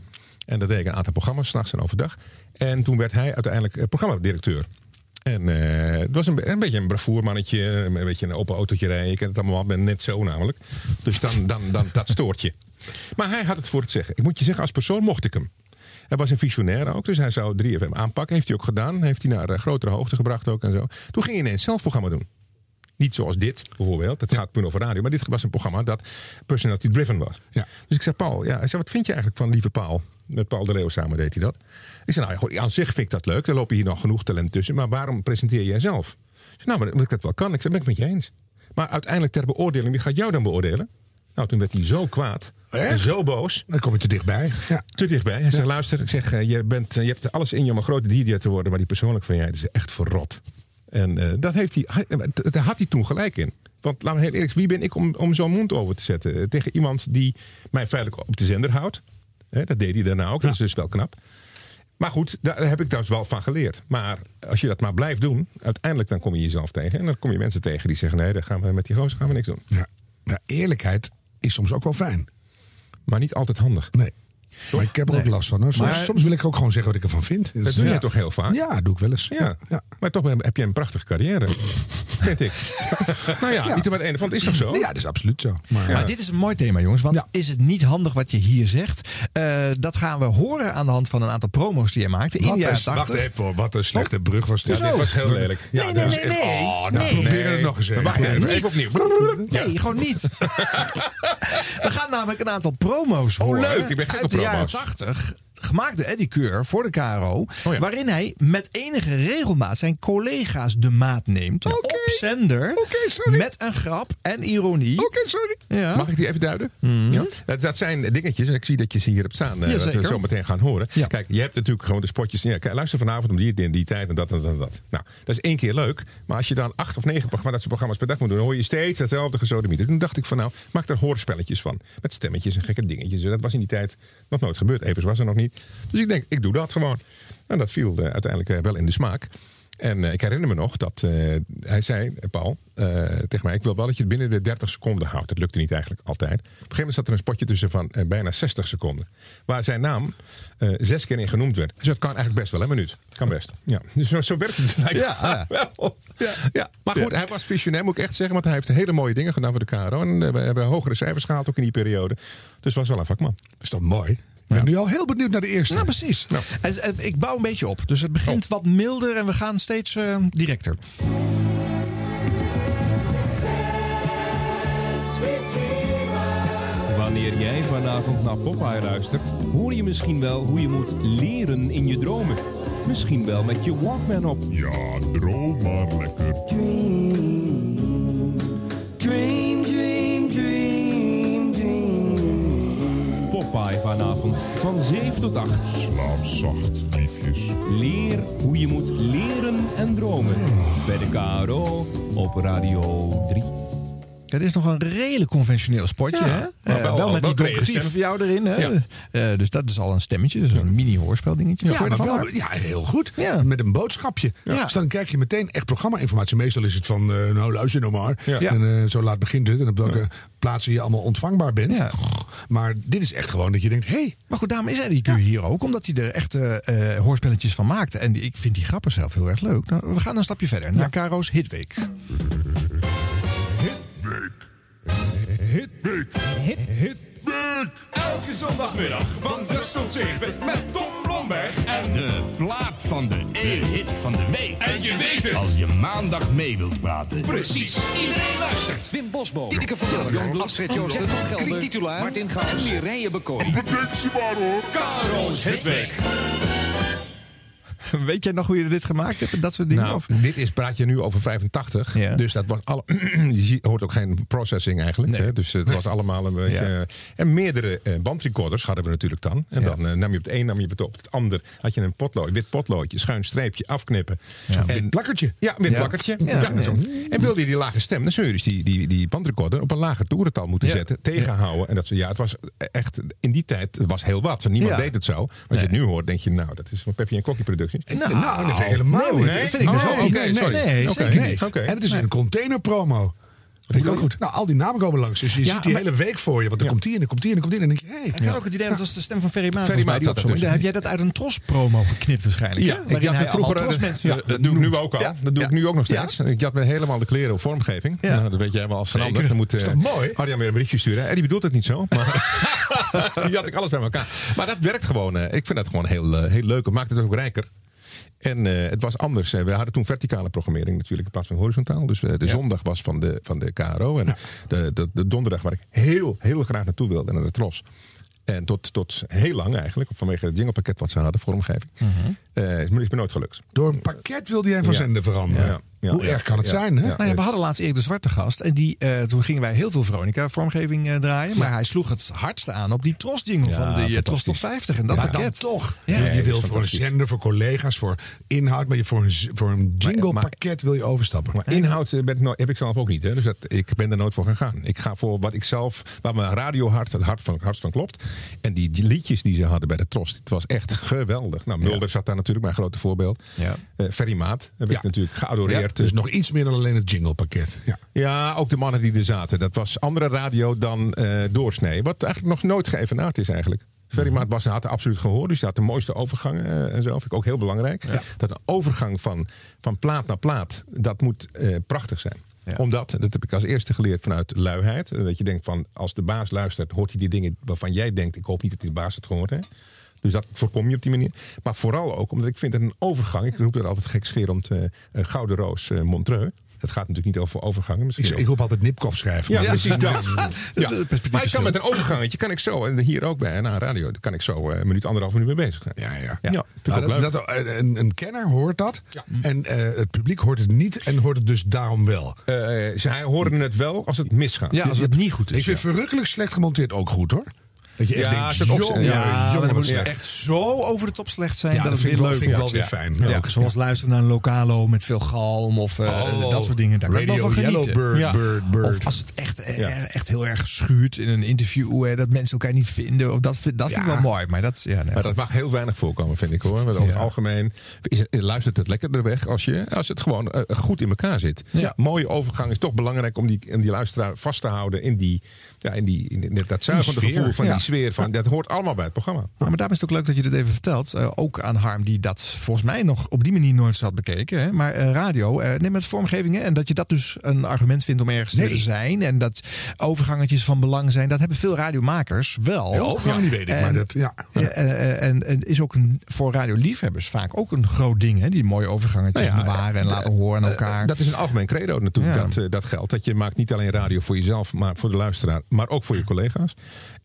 En dat deed ik een aantal programma's, s'nachts en overdag. En toen werd hij uiteindelijk eh, programmadirecteur. En eh, het was een, een beetje een bravoermannetje, een beetje een open autootje rijden. Ik ken het allemaal, ben net zo namelijk. Dus dan, dan, dan dat stoort je. Maar hij had het voor het zeggen. Ik moet je zeggen, als persoon mocht ik hem. Hij was een visionair ook, dus hij zou 3FM aanpakken. Heeft hij ook gedaan. Heeft hij naar eh, grotere hoogte gebracht ook en zo. Toen ging hij ineens zelf programma doen. Niet zoals dit bijvoorbeeld, dat gaat puur over radio. Maar dit was een programma dat personality driven was. Ja. Dus ik zei, Paul, ja, ik zei, wat vind je eigenlijk van lieve Paul? Met Paul de Leeuw samen deed hij dat. Ik zei, nou ja, goed, aan zich vind ik dat leuk. Er lopen hier nog genoeg talent tussen. Maar waarom presenteer jij zelf? Ik zei, nou, maar omdat ik dat wel kan. Ik zei, ben ik met je eens. Maar uiteindelijk ter beoordeling, wie gaat jou dan beoordelen? Nou, toen werd hij zo kwaad en zo boos. Dan kom je te dichtbij. Ja. Te dichtbij. Hij zegt, luister, ik zeg, eh, je, bent, eh, je hebt alles in je om een grote DJ te worden. Maar die persoonlijk van jij, is echt verrot. En eh, dat heeft hij, hij- daar had hij toen gelijk in. Want laten we heel eerlijk zijn, wie ben ik om, om zo'n mond over te zetten? Tegen iemand die mij veilig op de zender houdt. Hè, dat deed hij daarna ook, dat is dus wel knap. Maar goed, daar heb ik trouwens wel van geleerd. Maar als je dat maar blijft doen, uiteindelijk dan kom je jezelf tegen. En dan kom je mensen tegen die zeggen, nee, dan gaan we met die gozer gaan we niks doen. Ja. ja, eerlijkheid is soms ook wel fijn. Maar niet altijd handig. Nee. Maar ik heb er ook last van. Hoor. Soms, Maar- soms wil ik ook gewoon zeggen wat ik ervan vind. Dat doe ja. je toch heel vaak? Ja, doe ik wel eens. Ja. ja. maar toch heb je een prachtige carrière. *laughs* vind ik. *laughs* nou ja, niet om het ene van, het is toch zo? Nee, ja, dat is absoluut zo. Maar, Maar dit is een mooi thema, jongens. Want Ja. is het niet handig wat je hier zegt? Eh, dat gaan we horen aan de hand van een aantal promo's die je maakte in de wat jaren een, wacht 80. even, wat een slechte brug was dit. Ja, dit was heel lelijk. Ja, Nee, dat nee, is nee. Oh, nou, Nee. probeer het nog eens even. Wacht even, opnieuw. Nee, gewoon niet. *laughs* we gaan namelijk een aantal promo's Oh, horen. leuk. Ik ben gek op de jaren promo's. 80. Gemaakt door Eddie Keur voor de KRO. Oh ja. Waarin hij met enige regelmaat zijn collega's de maat neemt. Op zender. Met een grap en ironie. Oké, sorry. Ja. Mag ik die even duiden? Ja? Dat, dat zijn dingetjes, en ik zie dat je ze hier hebt staan, eh, wat we zo meteen gaan horen. Kijk, je hebt natuurlijk gewoon de spotjes. Ja, kijk, luister vanavond om die, die, die tijd en dat en dat en dat. Nou, dat is één keer leuk. Maar als je dan acht of negen programma's, dat soort programma's per dag moet doen, dan hoor je steeds hetzelfde gezodemieter. Toen dacht ik van nou, maak er hoorspelletjes van. Met stemmetjes en gekke dingetjes. Dat was in die tijd nog nooit gebeurd. Evers was er nog niet. Dus ik denk, ik doe dat gewoon. En dat viel eh, uiteindelijk eh, wel in de smaak. En eh, ik herinner me nog dat hij zei, Paul, tegen mij: Ik wil wel dat je het binnen de 30 seconden houdt. Dat lukte niet eigenlijk altijd. Op een gegeven moment zat er een spotje tussen van bijna 60 seconden. Waar zijn naam zes keer in genoemd werd. Dus dat kan eigenlijk best wel, een minuut. Kan best. Ja. Dus zo, zo werkt het eigenlijk Ja, ja. *laughs* wel. Ja. Ja. Maar goed, hij was visionair, moet ik echt zeggen. Want hij heeft hele mooie dingen gedaan voor de KRO. En we hebben hogere cijfers gehaald ook in die periode. Dus was wel een vakman. Is dat mooi? Ik ben nu al heel benieuwd naar de eerste. Nou, precies. Nou. En, en ik bouw een beetje op. Dus het begint Oh. wat milder en we gaan steeds eh, directer. Wanneer jij vanavond naar Popeye luistert, hoor je misschien wel hoe je moet leren in je dromen. Misschien wel met je Walkman op. Ja, droom maar lekker. Popeye vanavond van 7 tot 8. Slaap zacht, liefjes. Leer hoe je moet leren en dromen. Bij de KRO op Radio 3. Het is nog een redelijk conventioneel spotje. Ja, hè? maar Eh, wel- wel met wel die donkere stem van jou erin. Hè? Ja. Eh, dus dat is al een stemmetje. Dus een mini-hoorspeldingetje. Wat Ja, maar wel, ja, heel goed. Ja. Met een boodschapje. Dus dan krijg je meteen echt programma-informatie. Meestal is het van, eh, nou luister nou maar. En zo laat begint het. En op welke plaatsen je allemaal ontvangbaar bent. Maar dit is echt gewoon dat je denkt, hé, hey, Maar goed, daarom is Eddie hier ook. Omdat hij er echte eh, hoorspelletjes van maakte. En ik vind die grappen zelf heel erg leuk. Nou, we gaan een stapje verder. Naar Caro's Hitweek. Elke zondagmiddag van 6 tot 7 met Tom Blomberg en De plaat van de e-hit van de week. En je weet het. Als je maandag mee wilt praten. precies iedereen luistert. Wim Bosboom. Tineke van Jan Astrid Joosten. Van Gelder. Titulaar. Martin Gaus. En Mireille Bekooi. Bedenk ze maar hoor. Karo's Hitweek. *laughs* Weet jij nog hoe je dit gemaakt hebt? en Dat soort dingen? Nou, Of? dit is, praat je nu over 85. Ja. Dus dat was alle, *clears throat* je hoort ook geen processing eigenlijk. Nee. Hè? Dus het was allemaal een beetje. Ja. en meerdere eh, bandrecorders hadden we natuurlijk dan. En Ja. dan eh, nam je op het een, nam je op het, ander. Had je een potlood, wit potloodje, schuin streepje, afknippen. En- wit plakkertje. Ja, wit plakkertje. En wilde je die lage stem, dan zul je dus die, die, die bandrecorder op een lager toerental moeten zetten. Tegenhouden. En dat, ze- ja, het was echt, in die tijd het was heel wat. Niemand deed het zo. Maar als je het nu hoort, denk je, nou, dat is een Pepje en Kokkie productie. Nou, nou dat vind ik helemaal nee, niet. dat vind ik dus Oh, ook oké, niet. Nee, sorry. nee, zeker Nee. niet. Oké. En het is een containerpromo. Dat vind ik ook goed. Nou, al die namen komen langs. Dus je Ja, ziet die maar- hele week voor je. Want er komt die en er komt die en er komt die. En dan denk je, hé. Ik had ook het idee dat was de stem van Ferry Maat. Ferry Maat opzong. ertussen. Heb jij dat uit een Tros-promo geknipt waarschijnlijk? Ja, ik had hij er vroeger allemaal eh, Tros-mensen ja, dat doe ik nu ook al. Ja, Dat doe ja. ik nu ook nog Ja. steeds. Ik had me helemaal de kleren op vormgeving. Ja. Nou, dat weet jij wel als Zeker. ander. Dan moet Is eh, toch mooi? Arjan weer een berichtje sturen. En die bedoelt het niet zo. Maar *laughs* *laughs* die had ik alles bij elkaar. Maar dat werkt gewoon. eh, Ik vind dat gewoon heel, eh, heel leuk. Het maakt het ook rijker. En eh, het was anders. Eh, We hadden toen verticale programmering natuurlijk in plaats van horizontaal. Dus eh, de zondag was van de, van de KRO. En de, de, de donderdag waar ik heel, heel graag naartoe wilde, naar de Tros. En tot, tot heel lang eigenlijk, vanwege het jinglepakket wat ze hadden, vormgeving. eh, is me is me nooit gelukt. Door een pakket wilde jij van zender veranderen. Ja. Hoe Ja. erg kan het Ja. zijn, hè? Ja. Nou ja, we hadden laatst Erik de Zwarte gast. En die, eh, toen gingen wij heel veel Veronica-vormgeving eh, draaien. Maar hij sloeg het hardste aan op die Tros-jingle van de eh, Tros Top 50. En dat pakket. toch. Ja. je wil voor een zender, voor collega's, voor inhoud. Maar je voor een, voor een jingle pakket wil je overstappen. Maar inhoud ben ik nooit- heb ik zelf ook niet. Hè? Dus dat, ik ben er nooit voor gegaan. Ik ga voor wat ik zelf, waar mijn radiohart het hart van, hart van klopt. En die liedjes die ze hadden bij de Tros, het was echt geweldig. Nou, Mulder zat daar natuurlijk, mijn grote voorbeeld. Ja. Eh, Ferry Maat heb Ja. ik natuurlijk geadoreerd. Dus nog iets meer dan alleen het jinglepakket. Ja. Ja, ook de mannen die er zaten. Dat was andere radio dan eh doorsnee. Wat eigenlijk nog nooit geëvenaard is eigenlijk. Ferry Maat Bassen had absoluut gehoord. Dus die had de mooiste overgangen eh, en zo. Vind ik ook heel belangrijk. Dat een overgang van, van plaat naar plaat, dat moet eh, prachtig zijn. Omdat, dat heb ik als eerste geleerd vanuit luiheid. Dat je denkt van, als de baas luistert, hoort hij die dingen waarvan jij denkt, ik hoop niet dat die baas het gehoord heeft. Dus dat voorkom je op die manier. Maar vooral ook omdat ik vind dat een overgang, ik roep dat altijd gekscherend, eh, Gouden Roos eh, Montreux. Het gaat natuurlijk niet over overgangen. Misschien Ik, roep altijd Nipkoff schrijven. Ja, precies dat. *laughs* Ja. Maar ik kan met een overgangetje, kan ik zo, en hier ook bij NA Radio, kan ik zo een minuut, anderhalf minuut mee bezig zijn. Ja, ja. Ja, Nou, dat, dat, een, een kenner hoort dat. En het publiek hoort het niet en hoort het dus daarom wel. Zij horen het wel als het misgaat. Ja, als het niet goed is. Ik vind verrukkelijk slecht gemonteerd ook goed hoor. Dat je echt Ja, denkt, jongen, dan moet het echt zo over de top slecht zijn Ja, dat vind ik wel, leuk vind ik wel weer fijn. Zoals luisteren naar een lokalo met veel galm of eh, Oh, dat soort dingen. Daar kan ik wel Radio van genieten. Bird, bird. Of als het echt, eh, echt heel erg schuurt in een interview, hè, dat mensen elkaar niet vinden. Of dat vind, dat vind ik wel mooi. Maar dat, ja, nee, Maar dat mag heel weinig voorkomen, vind ik hoor. Want over het algemeen is het, luistert het lekkerder weg als, je, als het gewoon eh, goed in elkaar zit. Mooie overgang is toch belangrijk om die, om die luisteraar vast te houden in, die, ja, in, die, in dat zuigende gevoel van die sfeer. Van, dat hoort allemaal bij het programma. Ja, maar daarom is het ook leuk dat je dit even vertelt. Eh, ook aan Harm, die dat volgens mij nog op die manier nooit had bekeken. Hè? Maar eh, radio, eh, neem met vormgevingen. En dat je dat dus een argument vindt om ergens te Nee. zijn. En dat overgangetjes van belang zijn. Dat hebben veel radiomakers wel. Ja, overgang niet weet ik, maar En- dat, ja. En, en, is ook een, voor radioliefhebbers vaak ook een groot ding. Hè? Die mooie overgangetjes Nou ja, bewaren en laten horen aan elkaar. Dat is een algemeen credo natuurlijk, dat, dat geldt. Dat je maakt niet alleen radio voor jezelf, maar voor de luisteraar, maar ook voor je collega's.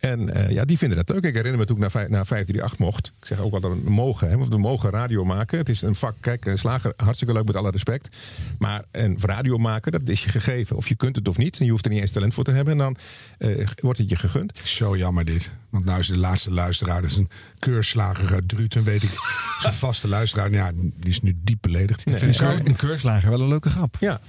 En eh, ja, die vinden dat leuk. Ik herinner me toen ik naar, naar 538 mocht. Ik zeg ook wel dat we mogen, hè, want we mogen radio maken. Het is een vak, kijk, eh, slager, hartstikke leuk met alle respect. Maar een radio maken, dat is je gegeven. Of je kunt het of niet. En je hoeft er niet eens talent voor te hebben. En dan eh, wordt het je gegund. Zo jammer dit. Want nou is de laatste luisteraar, dat is een keurslager uit Druten, weet ik. *laughs* Een vaste luisteraar. Ja, die is nu diep beledigd. Nee. Ik vind Een een keurslager wel een leuke grap. Ja.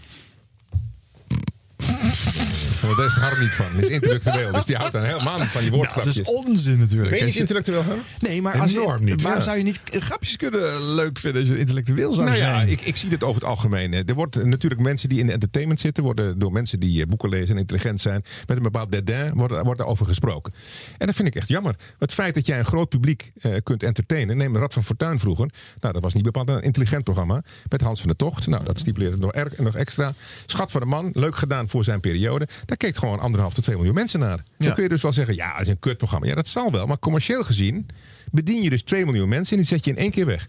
Maar daar is Harm niet van. Die is intellectueel. Dus die houdt dan helemaal niet van die Nou, dat woordgrapjes. is onzin natuurlijk. ben je niet intellectueel, Harm? Nee, maar als je, Enorm niet, waarom ja. zou je niet grapjes kunnen leuk vinden als je intellectueel zou Nou ja, zijn? ik, ik zie dit over het algemeen. Er wordt natuurlijk mensen die in de entertainment zitten, worden door mensen die eh, boeken lezen en intelligent zijn, met een bepaald dédain, wordt, wordt daarover gesproken. En dat vind ik echt jammer. Het feit dat jij een groot publiek eh, kunt entertainen, neem Rad van Fortuin vroeger. Nou, dat was niet bepaald een intelligent programma. Met Hans van der Tocht. Nou, dat stipuleert het nog, erg, nog extra. Schat van de man, leuk gedaan voor zijn periode. Daar keek gewoon anderhalf tot twee miljoen mensen naar. Dan Ja. kun je dus wel zeggen, ja, dat is een kutprogramma. Ja, dat zal wel. Maar commercieel gezien bedien je dus 2 miljoen mensen en die zet je in één keer weg.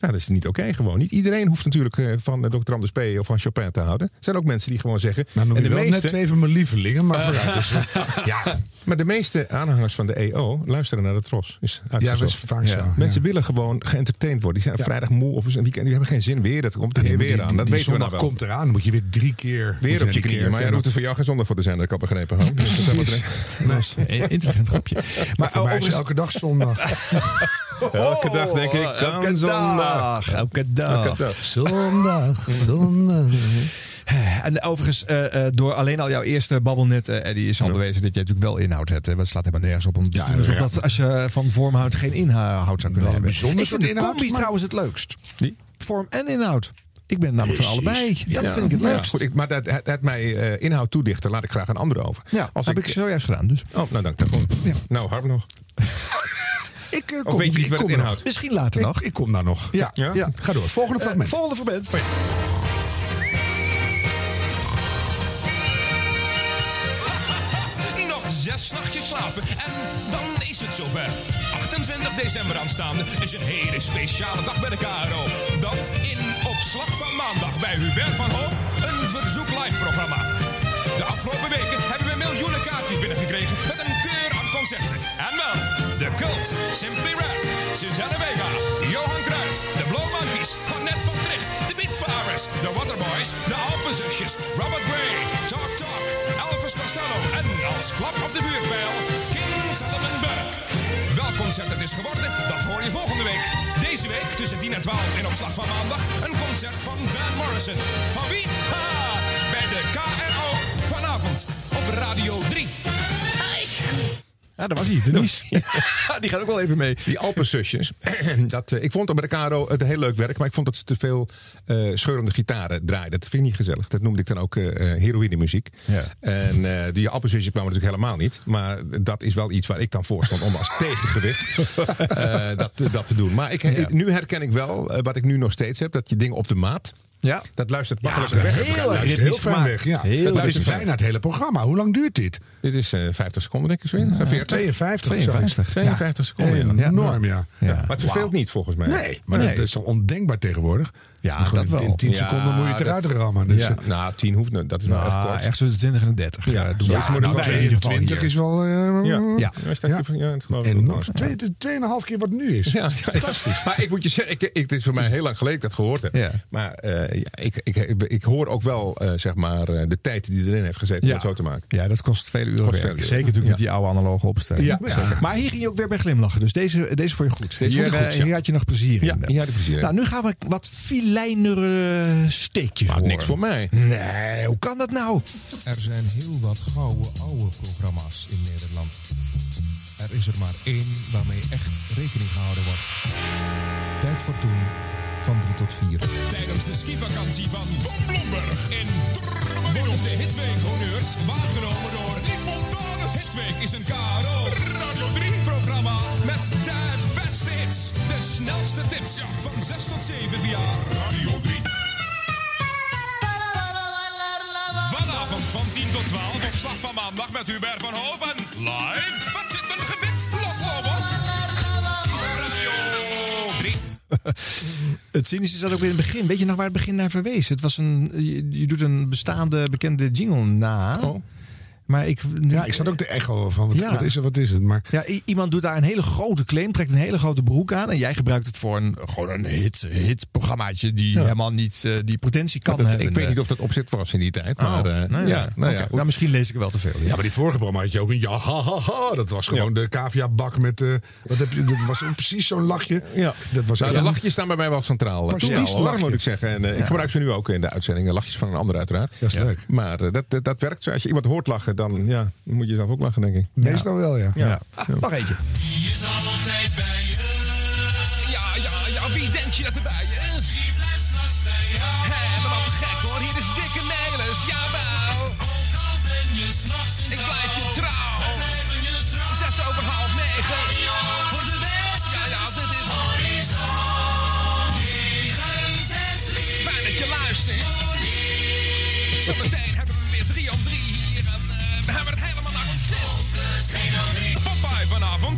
Nou, dat is niet oké gewoon. Niet iedereen hoeft natuurlijk eh, van eh, Dr. Anders P. of van Chopin te houden. Er zijn ook mensen die gewoon zeggen... Nou, noem en de meeste, net twee van mijn lievelingen, maar *laughs* vooruit. Dus, ja, Maar de meeste aanhangers van de EO luisteren naar de Tros. Is ja, dat is vaak zo. Mensen ja. willen gewoon geëntertained worden. Die zijn vrijdag moe of een weekend. Die hebben geen zin weer. Dat komt er weer, die- weer die- aan. Dat die weten we wel. komt eraan, dan moet je weer drie keer... Weer op je knieën. Maar ja, er hoeft er voor jou geen zondag voor te zijn. Dat ik begrepen hebben. Dus dat is intelligent grapje. Maar Maar overigens- elke dag zondag. *laughs* *laughs* Elke dag denk ik Oh, elke zondag. dag. Elke dag. Elke dag. zondag, *laughs* zondag. En overigens, eh, eh, door alleen al jouw eerste babbelnet, eh die is al bewezen dat je natuurlijk wel inhoud hebt. het slaat helemaal nergens op om te Ja, doen alsof ja. dat als je van vorm houdt geen inhoud zou kunnen hebben. bijzonder ik vind de inhoud, combi maar- trouwens het leukst. Wie? Vorm en inhoud. Ik ben namelijk van allebei. Dat Ja. vind ik het Ja, leukst. goed, ik, maar dat, het, het mij inhoud toedichten, laat ik graag een ander over. Ja, Als heb ik, zojuist gedaan. Dus. Oh, nou dank. daarvoor. Ja. Nou, Harm nog. *laughs* Ik, eh, Of kom, weet je niet ik wat het inhoudt? Misschien later Ik, nog. ik kom daar nog. Ja, Ja? ja. Ga door. Volgende Eh, fragment. volgende fragment. Nog zes nachtjes slapen en dan is het zover. 28 december aanstaande is een hele speciale dag bij de KRO. Dan in Opslag van Maandag bij Hubert van Hoof een verzoek live programma. De afgelopen weken hebben we miljoenen kaartjes binnengekregen met een keur aan concerten. En wel, de Cult, Simply Red, Suzanne Vega, Johan Cruijff, de Blow Monkeys, Annette van Tricht, de Beatfarmers, de Waterboys, de Alpenzusjes, Robert Gray, Talk Talk, Elvis Costello en als klap op de vuurpijl, King Sutherland Welk concert het is geworden, dat hoor je volgende week. Deze week tussen 10 en 12 in opslag van maandag een concert van Van Morrison. Van wie? Ha! Bij de KRO vanavond op Radio 3. Ja, dat was hij, Denise. *laughs* die gaat ook wel even mee. Die Alpenzusjes. *clears throat* dat, eh, ik vond het bij de Caro het heel leuk werk, maar ik vond dat ze te veel eh, scheurende gitaren draaiden. Dat vind ik niet gezellig. Dat noemde ik dan ook eh heroïne muziek. Ja. En eh, die Alpenzusjes kwamen natuurlijk helemaal niet. Maar dat is wel iets waar ik dan voor stond om als *laughs* tegengewicht dat, dat te doen. Maar ik, nu herken ik wel, wat ik nu nog steeds heb, dat je dingen op de maat. Ja. Dat luistert Ja, makkelijker weg. heel, ver gemaakt. weg. Ja. Heel dat is bijna het hele programma. Hoe lang duurt dit? Dit is eh, 50 seconden, denk ik zo. 40? 52. 52. 52 seconden. Ja. Enorm, ja. Ja. Maar het verveelt niet volgens mij. Nee, maar dat is toch ondenkbaar tegenwoordig? Ja, dat in- wel. In 10 Ja, seconden moet je het eruit rammen. Dus, Ja. eh, Nou, 10 hoeft niet. Dat is wel echt Nou, kort. echt zo de 20 en de 30. Ja. Ja, doen Ja, we. maar doen nou, in 20 hier. is wel... eh, Ja, En nog wel. twee, tweeënhalf keer wat nu is. Ja, fantastisch. Maar ik moet je zeggen, ik, ik, het is voor mij heel lang geleden dat gehoord heb. Maar eh, ik, ik, ik, ik hoor ook wel eh, zeg maar, eh, de tijd die erin heeft gezeten om het zo te maken. Ja, dat kost uren vele uren. Zeker natuurlijk met Ja. die oude analoge opstelling. Ja. Maar hier ging je ook weer bij glimlachen. Dus deze, deze vond je goed. Deze hier, vond ik goed, eh, ja. hier had je nog plezier Ja, in. hier had ik plezier in. Nou, nu gaan we wat filijnere steekjes Maar horen. niks voor mij. Nee, hoe kan dat nou? Er zijn heel wat gouden oude programma's in Nederland. Er is er maar één waarmee echt rekening gehouden wordt. Tijd voor toen van 3 tot 4. Tijdens de skivakantie van Tom Blomberg in worden de Hitweek honneurs waargenomen door Nick Montanus. Hitweek is een KRO Radio 3 programma met de beste hits. De snelste tips van 6 tot 7 via Radio 3. Vanavond van 10 tot 12 op slag van maandag met Hubert van Hoven. Live. *laughs* Het cynische zat ook weer in het begin. Weet je nog waar het begin naar verwees? Het was een, je, doet een bestaande bekende jingle na. Oh. Maar ik, Ja, ik zat ook te echo van, wat, Ja. wat is het, wat is het? Maar Ja, iemand doet daar een hele grote claim, trekt een hele grote broek aan. En jij gebruikt het voor een, gewoon een hit, hitprogrammaatje die helemaal niet eh, die potentie kan Dat- hebben. ik weet niet of dat opzet was in die tijd. Maar, Oh, nou ja, ja, nou ja, goed. Nou, misschien lees ik wel te veel. Ja, maar die vorige programma had je ook een ja, ha, ha, ha. Dat was gewoon de cavia-bak met... eh wat heb je, dat was precies zo'n lachje. Ja. Dat was nou, de lachjes staan bij mij wel centraal. Precies, lachjes. moet ik zeggen. En, Ik gebruik ze nu ook in de uitzendingen. Lachjes van een ander uiteraard. Dat is leuk. Maar dat, dat, dat werkt zo. Als je iemand hoort lachen, dan ja, moet je zelf ook lachen, denk ik. Meestal wel, ja. Ja. Ah, nog eentje. Die is altijd bij je. Ja, ja, ja, wie denk je dat erbij is? Die blijft straks bij. Hé, wat gek hoor, hier is dikke Nelis, jawel. Ook al ben je s'nachts Ik blijf je trouw. Zes over half negen. Voor de. Ja, ja, dit is Fijn dat je luistert.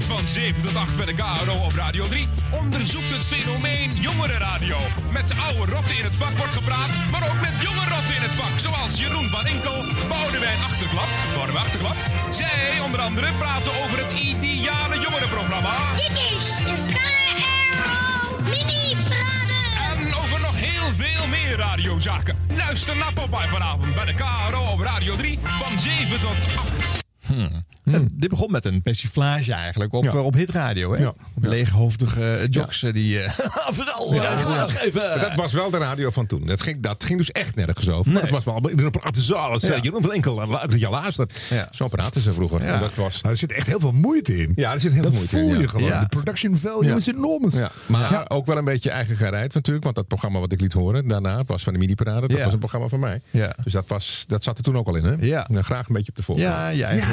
Van 7 tot 8 bij de KRO op Radio 3 onderzoekt het fenomeen jongerenradio. Met de oude rotten in het vak wordt gepraat, maar ook met jonge rotten in het vak. Zoals Jeroen van Inkel, Boudewijn Achterklap, Boudewijn Achterklap. Zij onder andere praten over het ideale jongerenprogramma. Dit is de KRO Mini-parade. En over nog heel veel meer radiozaken. Luister naar Popeye vanavond bij de KRO op Radio 3 van 7 tot 8. En dit begon met een persiflage eigenlijk op, Ja. eh, op hitradio. Hè? Ja. Leeghoofdige eh, jocks eh, die eh, *laughs* vooral Ja. eh, geluid geven. Dat was wel de radio van toen. Dat ging, dat ging dus echt nergens over. Maar Nee. het was wel in een pratenzaal. als, Ja. eh, Jeroen van Enkel, dat je luistert. Ja. Zo praten ze vroeger. Ja. En dat was... Nou, er zit echt heel veel moeite in. Ja, er zit heel dat veel moeite voel in, je ja. gewoon. Ja. De production value Ja. is enorm. Ja, maar ook wel een beetje eigen gereid natuurlijk. Want dat programma wat ik liet horen daarna, was van de mini-parade. Dat Ja. was een programma van mij. Ja. Dus dat, was, dat zat er toen ook al in. Hè? Ja. Nou, graag een beetje op de voorgrond. Ja, je eigen,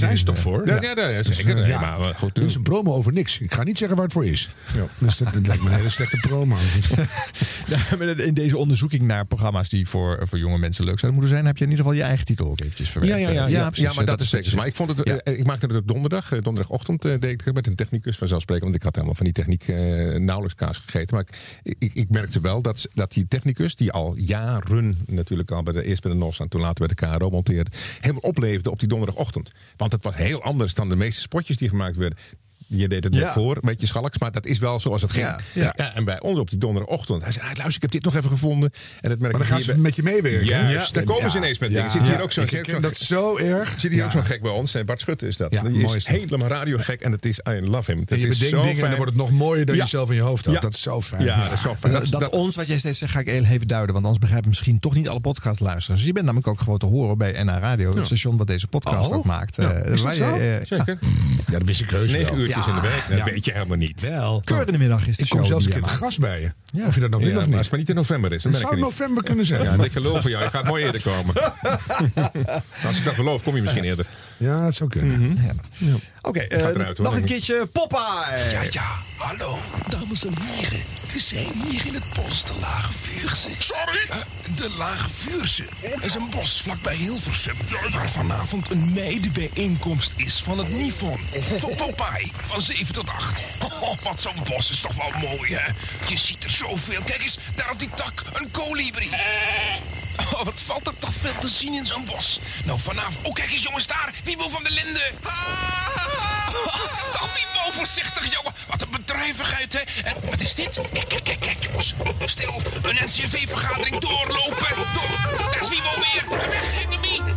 Daar, zijn ze toch voor? Ja, ja, ja, zeker. Dus, Nee, maar eh, goed. Dit is een promo over niks. Ik ga niet zeggen waar het voor is. Ja. *laughs* Dus dat, dat lijkt me een hele slechte promo. *laughs* In deze onderzoeking naar programma's die voor, voor jonge mensen leuk zouden moeten zijn, heb je in ieder geval je eigen titel ook eventjes verwerkt. Ja, ja, ja, ja, precies. ja, maar dat, is zeker. Maar ik, vond het, eh, ik maakte het op donderdag. eh, donderdagochtend eh, deed ik met een technicus vanzelfsprekend. Want ik had helemaal van die techniek eh, nauwelijks kaas gegeten. Maar ik, ik, ik merkte wel dat, dat die technicus, die al jaren natuurlijk al bij de eerst bij de NOS en toen later bij de KRO monteerde, helemaal opleefde op die donderdagochtend. Want het was heel anders dan de meeste spotjes die gemaakt werden. Je deed het net voor, een beetje schalks, maar dat is wel zoals het ging. Ja, en bij ons op die donderdagochtend. Hij zei, ah, luister, ik heb dit nog even gevonden. En dat merk Maar dan gaan ze met je meewerken. Juist, Ja. daar komen ze ineens met Ja. dingen. Zit hier ook zo'n Ik gek. dat zo erg. Zit hier ook zo'n gek bij ons. Bart Schutte is dat. Ja, die is helemaal radiogek en het is, I love him. En Dat je is bedenkt zo dingen en dan wordt het nog mooier dan je zelf in je hoofd had. Dat is zo fijn. Ja, dat is zo fijn. Dat, ons, wat jij steeds zegt, ga ik even duiden. Want anders begrijpen misschien toch niet alle podcastluisteraars. Dus je bent namelijk ook gewoon te horen bij NH Radio. Het station wat deze podcast Oh. ook maakt. Ja, Eh, dat zo? eh, Zeker. *laughs* Ja, dat wist ik heus wel. Ja. in de week. Dat Ja. weet je helemaal niet. Wel. Keur in de middag is de Ik kom show zelfs een keer maakt. gast bij je. Ja. Of je dat nog wil of maar niet. als het maar niet in november is, dan Het ben zou ik niet. november kunnen zijn. Ja, dikke lul voor jou. Je gaat mooi eerder komen. *laughs* als ik dat beloof, kom je misschien eerder. Ja, dat zou kunnen. Mhm. Oké, eh, nog een keertje Popeye. Ja, ja, hallo, dames en heren. We zijn hier in het bos de Lage Vuurse. Sorry? de Lage Vuurse is een bos vlakbij Hilversum. Waar vanavond een meidenbijeenkomst is van het Nifon. Voor Popeye, van 7 tot 8. Oh, wat zo'n bos is toch wel mooi, hè? Je ziet er zoveel. Kijk eens, daar op die tak, een kolibrie. Oh, wat valt er toch veel te zien in zo'n bos. Nou, vanavond... Oh, kijk eens, jongens, daar. Wiebo van de Linde. Ah, oh, Wiebo, voorzichtig, jongen. Wat een bedrijvigheid, hè. En wat is dit? Kijk, kijk, kijk, kijk, jongens. Stil, een NCV-vergadering doorlopen. Door. Daar is Wiebo weer. Ga weg.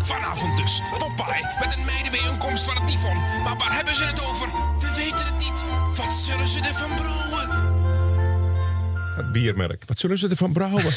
Vanavond dus. Popeye, met een meidenbijeenkomst van het Nifon. Maar waar hebben ze het over? We weten het niet. Wat zullen ze ervan brouwen? Biermerk. Wat zullen ze ervan brouwen? *laughs*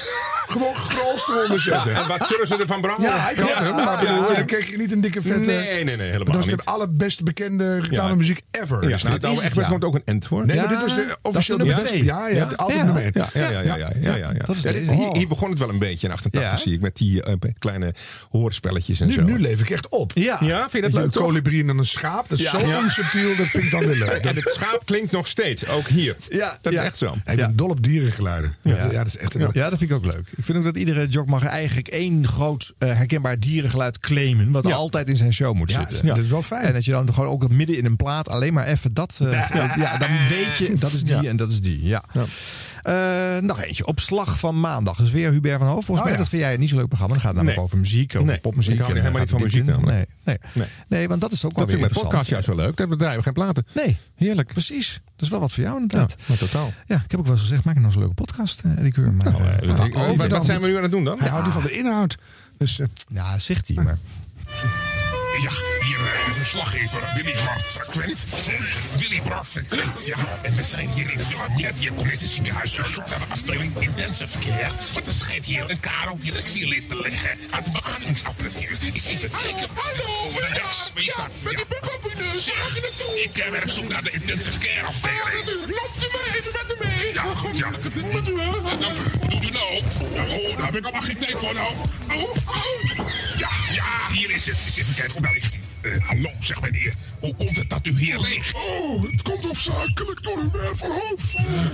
Gewoon grols eronder zetten. En wat zullen ze ervan brouwen? Ja, ik had hem. Maar bedoel, dan kreeg je niet een dikke vette... Nee, nee, nee, helemaal Dat is de allerbeste bekende reclamemuziek ever. Ja, nou, Express ja. wordt ook een end hoor. Nee, maar dit is officieel de de nummer twee. Ja, ja, altijd nummer één. Ja, ja, ja, ja, ja, deze. hier, begon het wel een beetje in 88, Ja. zie ik, met die eh, kleine hoorspelletjes en zo. nu leef ik echt op. Ja. Ja, vind je dat Een leuk toch? kolibrie en dan een schaap. Dat is zo Ja. onsubtiel, dat vind ik dan weer leuk. En het schaap klinkt nog steeds, ook hier. Ja, dat is echt zo. Ik ben dol op dierengeluiden. Ja, ja dat is echt een... Ja, dat vind ik ook leuk. Ik vind ook dat iedere jog mag eigenlijk één groot eh, herkenbaar dierengeluid claimen. Wat altijd in zijn show moet Ja, zitten. dat is wel fijn. En dat je dan gewoon ook midden in een plaat alleen maar even dat. eh, ja, dan weet je dat is die en dat is die. Ja. Eh, nog eentje. Op slag van maandag. Dus weer Hubert van Hoofd. Volgens Oh, mij ja. dat vind jij niet zo'n leuk programma. Dan gaat het namelijk Nee. over muziek, over Nee, popmuziek. ik hou en helemaal niet van muziek. Nee, nee. Nee. nee, want dat is ook wel Dat vind weer ik met podcast interessant. juist wel leuk. Dat bedrijven geen platen. Nee, Heerlijk. precies. Dat is wel wat voor jou inderdaad. maar totaal. Ja, ik heb ook wel eens gezegd, maak nou zo'n leuke podcast, eh, Keur. Maar, eh, Eh, maar dat- dan wat zijn we nu aan het doen dan? Hij houdt niet van de inhoud. Dus eh, Ja, zegt hij, maar... Ja, hier eh, is een slaggever, Willy Bart Frequent. Willy Bart Frequent, ja. En we zijn hier in het Wilhelmina Diakonese ziekenhuis op naar de afdeling intensive verkeer. Want er schijnt hier een karo directielid te liggen aan de beademingsapparatuur. Is even kijken. Hallo! Ja, staat? Met die je naartoe? Ik eh, werk zo naar de intensive care afdeling. Loopt u maar even met me mee. Ja, goed, ja. Met u, hè? Dan doe u nou. Oh, daar heb ik allemaal geen tijd voor nou. Oh, oh. Ja, ja, hier is het. Eens even kijken, oh, ligt hij. Eh, hallo, zeg meneer. Hoe komt het dat u hier ligt? Oh, het komt hoofdzakelijk door Hubert van Hoof.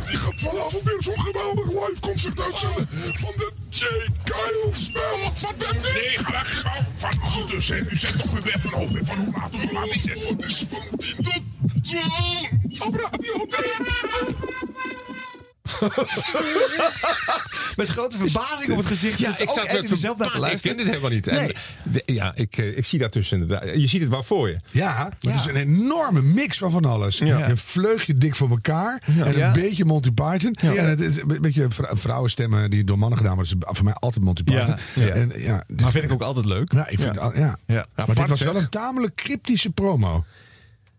Die gaat vanavond weer zo'n geweldig live concert uitzenden van de J. Kyle Spel. Wat bent u? Nee, ga. Gauw. Van, oh, dus, hè, u zegt toch weer weg van hoofd. Van hoe laat, hoe laat is het? Het is van 10 tot 12 op Radio 2. *laughs* Met grote verbazing op het gezicht. Ja, ik zat met er zelf naar te verbaasd. Ik ken luisteren. dit helemaal niet. Nee. de- ja, ik, eh, ik zie dat dus inderdaad. Je ziet het wel voor je. ja, het is een enorme mix van van alles. Ja. Een vleugje dik voor elkaar. En een beetje Monty Python. En het is een beetje vrou- vrouwenstemmen die door mannen gedaan worden. Dat is voor mij altijd Monty Python. En, ja, dus- Maar vind ik ook altijd leuk. Ja, ik vind, Ja. ja. Maar dit was wel een tamelijk cryptische promo.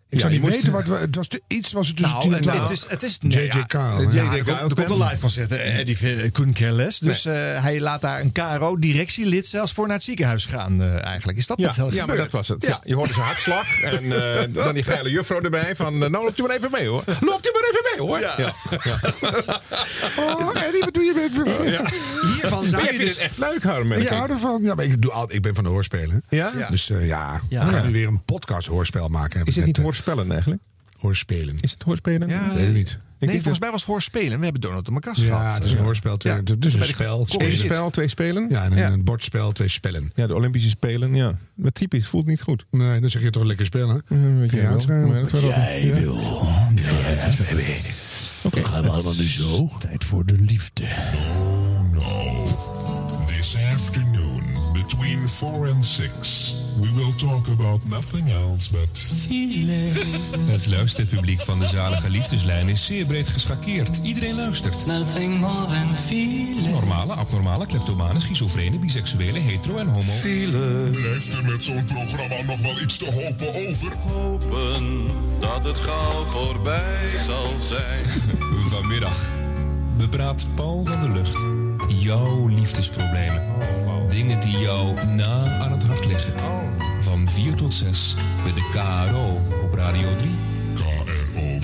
Ik Ja, zou niet moest- weten wat we. Het was iets was het tussen Nou, 10 en het, 12. het is, het is J.J. ja, Kyle, het- ja. ja, er komt- er een live concert. eh, Eddie eh, couldn't care less. Dus eh, hij laat daar een KRO-directielid zelfs voor naar het ziekenhuis gaan eh, eigenlijk. Is dat Ja, wat heel ja, maar dat was het. Ja. je hoorde zijn hartslag. *laughs* En eh, dan die geile juffrouw erbij. Van, eh, nou, loopt u maar even mee hoor. *laughs* Loopt u maar even mee hoor. Ja. *laughs* Oh, Eddie, wat doe je met me? Hiervan zou je dus... het echt leuk, Harm. Ik hou ervan. Ja, maar ik, doe altijd, ik ben van de hoorspelen. Ja? Dus eh, ja, Ja. we gaan nu weer een podcast hoorspel maken. Is het niet hoorspellen eigenlijk? hoorspelen? Is het hoorspelen? Ja, Ik weet het niet. Nee, denk volgens mij was het hoorspelen. We hebben Donald de Macas Ja, gehad. het is een hoorspel. Twee, Ja. Het is een spel. Hit. spel, twee spelen? Ja, en een, Ja. een bordspel, twee spellen. Ja, de Olympische Spelen, ja. Wat typisch, voelt niet goed. Nee, dan zeg je toch lekker spelen. weet je? Maar dat wel Jij wil. Oké. gaan we allemaal nu zo. Tijd voor de liefde. No. This afternoon, between 4 and 6, we will talk about nothing else but... Het luisterpubliek van de zalige liefdeslijn is zeer breed geschakeerd. Iedereen luistert. Nothing more than feeling. Normale, abnormale, kleptomane, schizofrene, biseksuele, hetero en homo. Blijft er met zo'n programma nog wel iets te hopen over? Hopen dat het gauw voorbij zal zijn. *laughs* Vanmiddag bepraat Paul van der Lucht jouw liefdesproblemen. Dingen die jou na aan het hart liggen. Van 4 tot 6 bij de KRO op Radio 3. KRO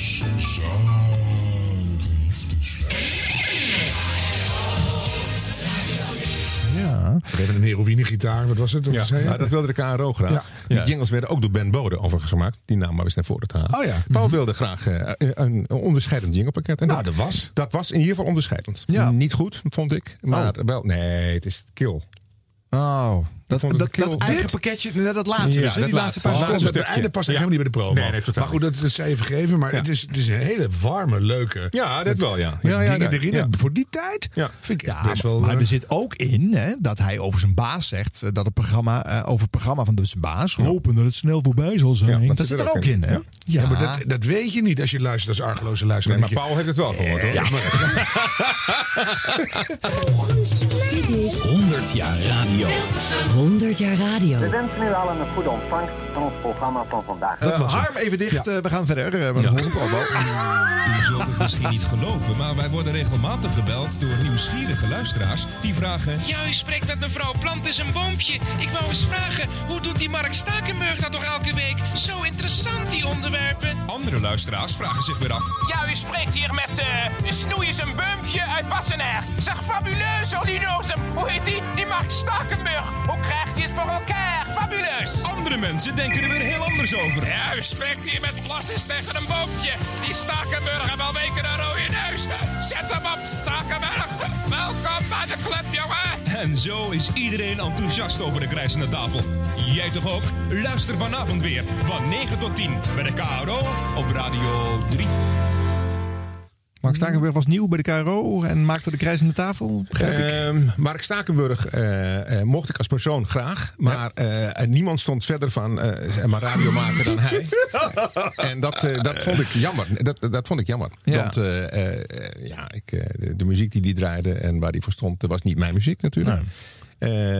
Ja. We hebben een heroïnegitaar, wat was het? Ja, nou, dat wilde de KRO graag. Ja. Die Ja. jingles werden ook door Ben Bode overigens gemaakt. Die naam maar eens naar voren te halen. Oh ja. Paul wilde graag eh, een onderscheidend jinglepakket. En Nou, dat was. Dat was in ieder geval onderscheidend. Ja. Niet goed, vond ik. Maar wel, nee, het is kill. Oh, dat, dat, dat, eigen pakketje, nee, dat laatste Ja, dus, hè, dat die laatste paar Dat seconden. het einde past Ja. helemaal niet bij de promo. Nee, nee, totaal maar goed, dat, dat zij even gegeven. Maar het, is, het is een hele warme, leuke... Ja, dat wel, ja. Ja, ja, dingen ja, erin. Voor die tijd Ja. vind ik best maar, wel... maar eh, er zit ook in hè, dat hij over zijn baas zegt eh, dat het programma eh, over het programma van de zijn baas hopen dat het snel voorbij zal zijn. Ja, dat, zit er ook in, hè? Ja. maar dat, dat weet je niet als je luistert als argeloze luisteraar. Nee, maar Paul heeft het wel gehoord hoor. Ja, *laughs* Dit is 100 jaar radio. 100 jaar radio. We wensen u allen een goede ontvangst van ons programma van vandaag. Eh, Harm, even dicht. eh, we gaan verder. eh, met de volgende promo. U zult het misschien niet geloven, maar wij worden regelmatig gebeld door nieuwsgierige luisteraars die vragen... Ja, u spreekt met mevrouw Plant is een boompje. Ik wou eens vragen, hoe doet die Mark Stakenburg dat toch elke week? Zo interessant, die onderwerpen. Andere luisteraars vragen zich weer af... Ja, u spreekt hier met uh, Snoei is een boompje uit Wassenaar. Zeg, fabuleus, ordinoosem. Hoe heet die? Die Mark Stakenburg. Hoe krijgt het voor elkaar? Fabuleus. Andere mensen denken er weer heel anders over. Ja, u spreekt hier met Blasses tegen een boompje. Die Stakenburg heeft al weken een rode neus. Zet hem op, Stakenburg. Welkom bij de club, jongen. En zo is iedereen enthousiast over de krijzende tafel. Jij toch ook? Luister vanavond weer van 9 tot 10 bij de KRO op Radio 3. Mark Stakenburg was nieuw bij de KRO en maakte de krijzende tafel. Begrijp ik. Ehm, Mark Stakenburg eh, eh, mocht ik als persoon graag. Maar eh, niemand stond verder van maar radio maken dan hij. *laughs* en dat, dat vond ik jammer. Dat, dat vond ik jammer. Ja. Want ja, ik, de, muziek die hij draaide en waar hij voor stond, dat was niet mijn muziek natuurlijk.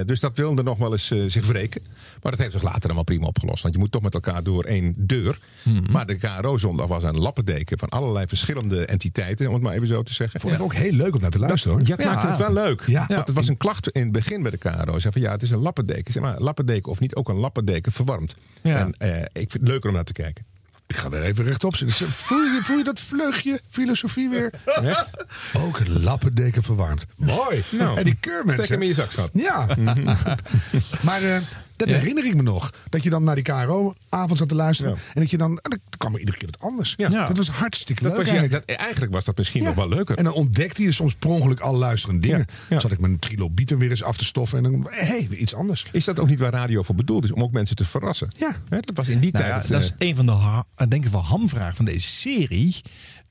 Dus dat wilde nog wel eens zich wreken. Maar dat heeft zich later wel prima opgelost. Want je moet toch met elkaar door één deur. Mhm. Maar de KRO-zondag was een lappendeken van allerlei verschillende entiteiten, om het maar even zo te zeggen. Vond ik ook heel leuk om naar te luisteren. hoor. Ja, het maakte het wel leuk. Ja. Want het was een klacht in het begin bij de KRO. Ze zei van ja, het is een lappendeken. Zeg maar, lappendeken of niet, ook een lappendeken verwarmt. Ja. En eh, ik vind het leuker om naar te kijken. Ik ga weer even rechtop zitten. Voel je, voel je dat vleugje filosofie weer? *laughs* Ook een lappendeken verwarmd. Mooi. Nou, en die keurmensen. Steek hem in je zak, schat. Ja. *laughs* maar eh, dat herinner ik me nog. Dat je dan naar die KRO-avond zat te luisteren. Ja. En dat je dan... en dan kwam er iedere keer wat anders. Ja. Dat was hartstikke Dat leuk was, ja, eigenlijk. dat, eigenlijk was dat misschien Ja. nog wel leuker. En dan ontdekte je soms per ongeluk al luisterende dingen. Ja, ja. Zat ik mijn trilobieten weer eens af te stoffen. En dan, hé, hey, weer iets anders. Is dat ook niet waar radio voor bedoeld is? Om ook mensen te verrassen. Ja. Hè, dat was in die Nou tijd. dat eh, is een van de, ha- eh, denk ik wel, hamvragen van deze serie.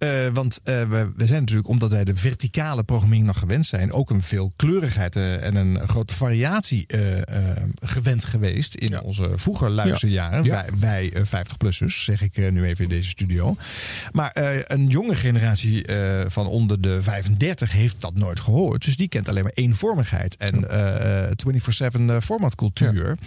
Eh, want eh, we, we zijn natuurlijk, omdat wij de verticale programmering nog gewend zijn, ook een veel kleurigheid eh, en een grote variatie gewend geweest in Ja. onze vroeger luisterjaren. Ja. Wij, wij 50-plussers, zeg ik nu even in deze studio. Maar een jonge generatie van onder de 35 heeft dat nooit gehoord. Dus die kent alleen maar eenvormigheid en eh 24-7 eh, formatcultuur.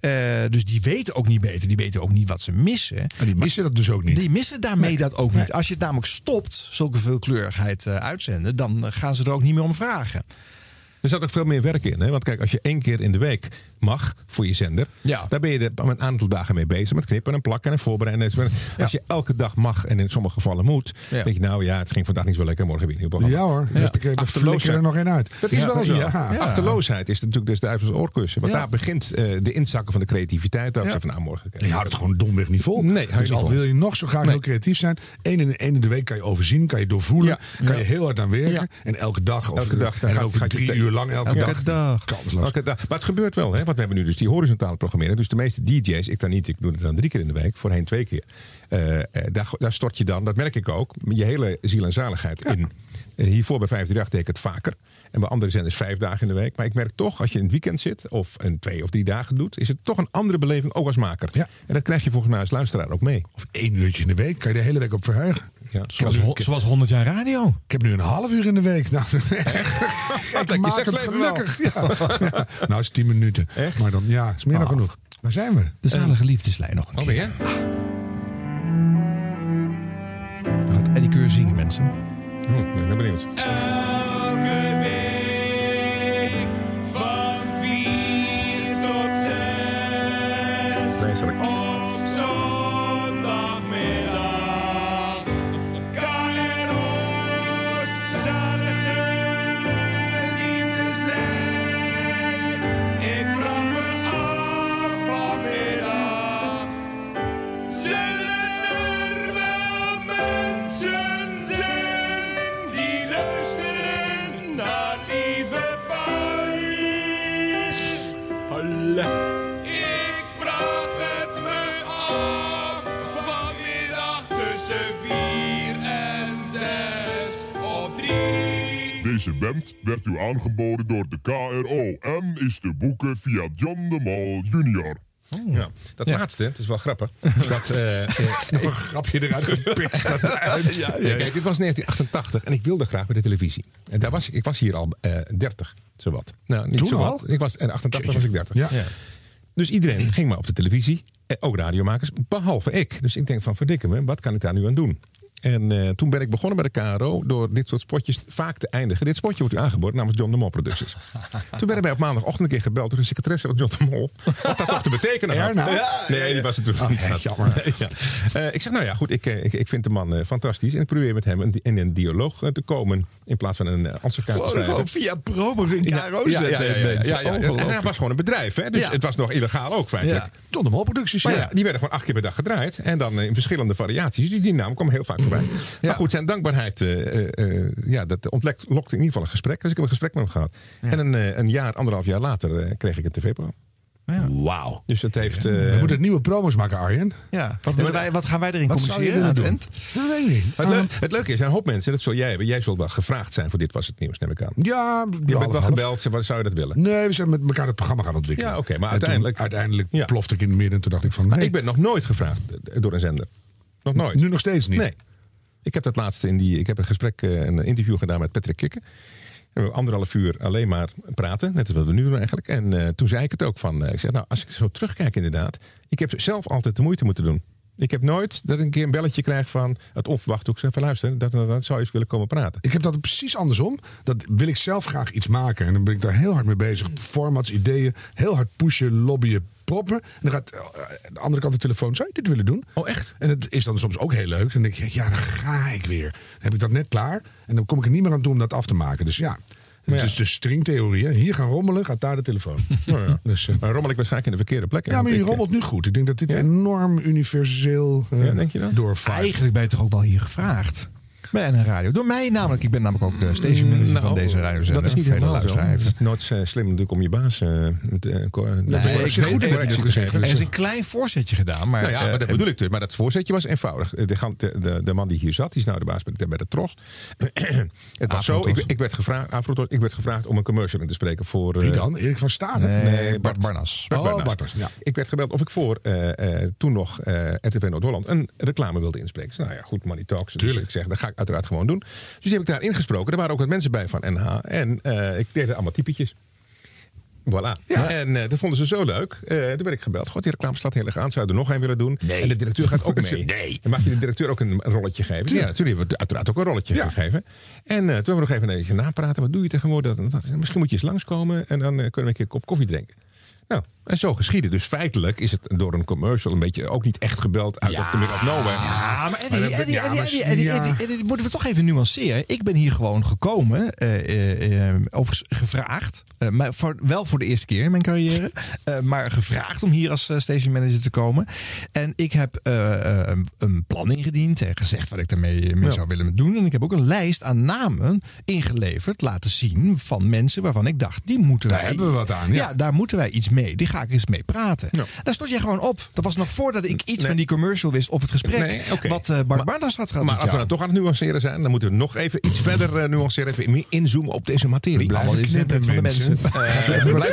Eh, dus die weten ook niet beter. Die weten ook niet wat ze missen. En die missen dat dus ook niet. Die missen daarmee dat ook niet. Als je het namelijk stopt, zulke veelkleurigheid eh, uitzenden, dan eh, gaan ze er ook niet meer om vragen. Er zat ook veel meer werk in. Hè? Want kijk, als je één keer in de week mag voor je zender, Ja. daar ben je er een aantal dagen mee bezig. Met knippen en plakken en voorbereiden. Als je elke dag mag en in sommige gevallen moet, denk je nou ja, het ging vandaag niet zo lekker, morgen weer een nieuw programma. Ja hoor. Ja. Er flikker er nog één uit. Dat is wel zo. Achterloosheid is natuurlijk dus duivels oorkussen. Want daar begint eh, de inzakken van de creativiteit. Daar Ja. van nou, morgen. Je houdt het gewoon domweg niet vol. Nee, dus niet al wil je nog zo graag Nee. heel creatief zijn. Eén in, één in de week kan je overzien, kan je doorvoelen. Kan je heel hard aan werken. En elke dag. Of, Elke dag, en over drie uur lang elke, dag. Elke dag. Maar het gebeurt wel, hè? Want we hebben nu dus die horizontale programmering. Dus de meeste DJ's, ik dan niet, ik doe het dan drie keer in de week, voorheen twee keer. Eh, eh, daar, daar stort je dan, dat merk ik ook, je hele ziel en zaligheid in. Eh, hiervoor bij 538 deed ik het vaker. En bij andere zenders vijf dagen in de week. Maar ik merk toch, als je in het weekend zit, of een twee of drie dagen doet, is het toch een andere beleving, ook als maker. Ja. En dat krijg je volgens mij als luisteraar ook mee. Of één uurtje in de week, kan je de hele week op verheugen. Ja. Zoals, ho- zoals 100 jaar radio. Ik heb nu een half uur in de week. Nou, *laughs* *laughs* Dat ik maak het gelukkig. Ja. Ja. *laughs* Nou, is tien minuten. Maar dan, ja, is meer dan Ah. genoeg. Waar zijn we? De zalige liefdeslijn nog een Oh, keer. ben je? Gaat Eddie Keur zingen, mensen. Oh, ik ben benieuwd. Elke week van vier tot zes. Nee, zal ik. Band werd u aangeboden door de KRO en is te boeken via John de Mol Jr. Ja, dat laatste, het is wel grappig. *laughs* Dat, *laughs* Nog een grapje eruit *laughs* gepist. eind. ja, kijk, dit was 1988 en ik wilde graag bij de televisie. En daar was ik, ik was hier al eh 30, zowat. Nou, niet Toen zowat. al? Ik was, en 88 was ik 30. Ja. Dus iedereen ging maar op de televisie, eh, ook radiomakers, behalve ik. Dus ik denk van verdikke me, wat kan ik daar nu aan doen? En eh, toen ben ik begonnen bij de KRO door dit soort spotjes vaak te eindigen. Dit spotje wordt u aangeboden namens John de Mol Producties. *laughs* toen werden wij op maandagochtend een keer gebeld door de secretaresse van John de Mol. Wat dat toch te betekenen had. Nee, die was het toen Oh, niet. nee, jammer. Nee, ja. Eh, ik zeg, nou ja, goed, ik, eh, ik, ik vind de man fantastisch. En ik probeer met hem een, in een dialoog te komen. In plaats van een uh, answerkaart te schrijven. Gewoon via promo's in KRO Ja, ja, ja, zetten. ja, ja, ja, ja. En hij was gewoon een bedrijf, hè? dus Ja. het was nog illegaal ook feitelijk. Ja. John de Mol producties, Maar ja. ja, die werden gewoon acht keer per dag gedraaid. En dan in verschillende variaties. Die, die naam kwam heel vaak voorbij. Maar goed, zijn dankbaarheid eh, ja, dat ontlekt, lokte in ieder geval een gesprek. Dus ik heb een gesprek met hem gehad. En een, een jaar, anderhalf jaar later kreeg ik een tv-programma. Wauw. Dus dat heeft... We moeten nieuwe promos maken, Arjen. Ja. Wat, wij, wat gaan wij erin Wat communiceren aan het eind? Dat weet ik niet. het, leu- het leuke is, een hoop mensen, dat zul jij hebben. Jij zult wel gevraagd zijn voor Dit Was Het Nieuws, neem ik aan. Ja, Je bent wel gebeld, wat zou je dat willen? Nee, we zijn met elkaar het programma gaan ontwikkelen. Ja, oké, maar En toen uiteindelijk- uiteindelijk Ja. plofte ik in het midden en toen dacht ik van... Maar nee, ik ben nog nooit gevraagd door een zender. Nog nooit. nu nog steeds niet. Nee. Ik heb dat laatste in die. Ik heb een gesprek, eh, een interview gedaan met Patrick Kikken. En we hebben anderhalf uur alleen maar praten, net als wat we nu doen eigenlijk. En eh, toen zei ik het ook van, eh, ik zeg nou, als ik zo terugkijk inderdaad, ik heb zelf altijd de moeite moeten doen. Ik heb nooit dat ik een keer een belletje krijg van het onverwacht. Ik zeg van luister, dat, dat zou je eens willen komen praten. Ik heb dat precies andersom. Dat wil ik zelf graag iets maken. En dan ben ik daar heel hard mee bezig. Formats, ideeën. Heel hard pushen, lobbyen, proppen. En dan gaat eh, de andere kant de telefoon. Zou je dit willen doen? Oh echt? En het is dan soms ook heel leuk. Dan denk ik, ja, dan ga ik weer. Dan heb ik dat net klaar. En dan kom ik er niet meer aan toe om dat af te maken. Dus ja, het ja. is de stringtheorie. hè. Hier gaan rommelen, gaat daar de telefoon. *laughs* ja. Dus, eh, Maar rommel ik waarschijnlijk in de verkeerde plek. ja, maar je ik, eh, rommelt nu goed. Ik denk dat dit enorm universeel eh Ja, denk je. Eigenlijk ben je toch ook wel hier gevraagd? Bij een radio. Door mij namelijk. Ik ben namelijk ook de station manager Nou, van deze radiozender. Dat is niet helemaal zo. Het is nooit eh, slim natuurlijk om je baas... eh, met, eh, Nee, correctie- ik weet-. Er is een klein voorzetje gedaan. Maar, nou ja, maar dat eh, bedoel ik dus. Maar dat voorzetje was eenvoudig. Eh, De, gant- de, de, de man die hier zat, die is nou de baas bij de, bij de Tros. *clears throat* het was zo, ik, ik, werd gevraagd, Afrotros, ik werd gevraagd om een commercial in te spreken voor... eh, Wie dan? Erik van Stade? Nee, Bart Barnas. Oh, Barnas. Barnas, ja. Ik werd gebeld of ik voor eh, eh, toen nog eh, RTV Noord-Holland een reclame wilde inspreken. Nou ja, goed, Money Talks. Dus Tuurlijk. ik zeg, dat ga ik uiteraard gewoon doen. Dus die heb ik daar ingesproken. Er waren ook wat mensen bij van NH. En eh, ik deed er allemaal typetjes. Voilà. En eh, dat vonden ze zo leuk. Eh, toen werd ik gebeld. God, die reclame staat heel erg aan. Zou er nog een willen doen? En de directeur gaat ook *laughs* mee. Nee. Dan mag je de directeur ook een rolletje geven. Ja, toen hebben we uiteraard ook een rolletje Ja. gegeven. En toen hebben we nog even een beetje napraten. Wat doe je tegenwoordig? Dat, dat- misschien moet je eens langskomen. En dan kunnen we een keer een kop koffie drinken. Nou, en zo geschieden. Dus feitelijk is het door een commercial een beetje ook niet echt uit out of the middle of nowhere. Ja, maar Eddie, Maar dat- Eddie, ja, Eddie, maar- Eddie, Eddie, ja. Eddie, Eddie, moeten we toch even nuanceren. Ik ben hier gewoon gekomen, eh, overigens gevraagd. maar voor, wel voor de eerste keer in mijn carrière. *laughs* maar gevraagd om hier als station manager te komen. En ik heb een- een plan ingediend en gezegd wat ik daarmee mee zou willen doen. En ik heb ook een lijst aan namen ingeleverd, laten zien van mensen waarvan ik dacht, die moeten Daar wij... hebben we wat aan, ja. ja, daar moeten wij iets mee. Die ga ik eens mee praten. Daar stond jij gewoon op. Dat was nog voordat ik iets Nee. van die commercial wist of het gesprek. Nee. Wat uh, Bart Bardas had gehad Maar als we dan toch aan het nuanceren zijn, dan moeten we nog even iets verder eh, nuanceren. Even meer inzoomen op deze materie. In het net van de mensen. Eh, Blijf blijf.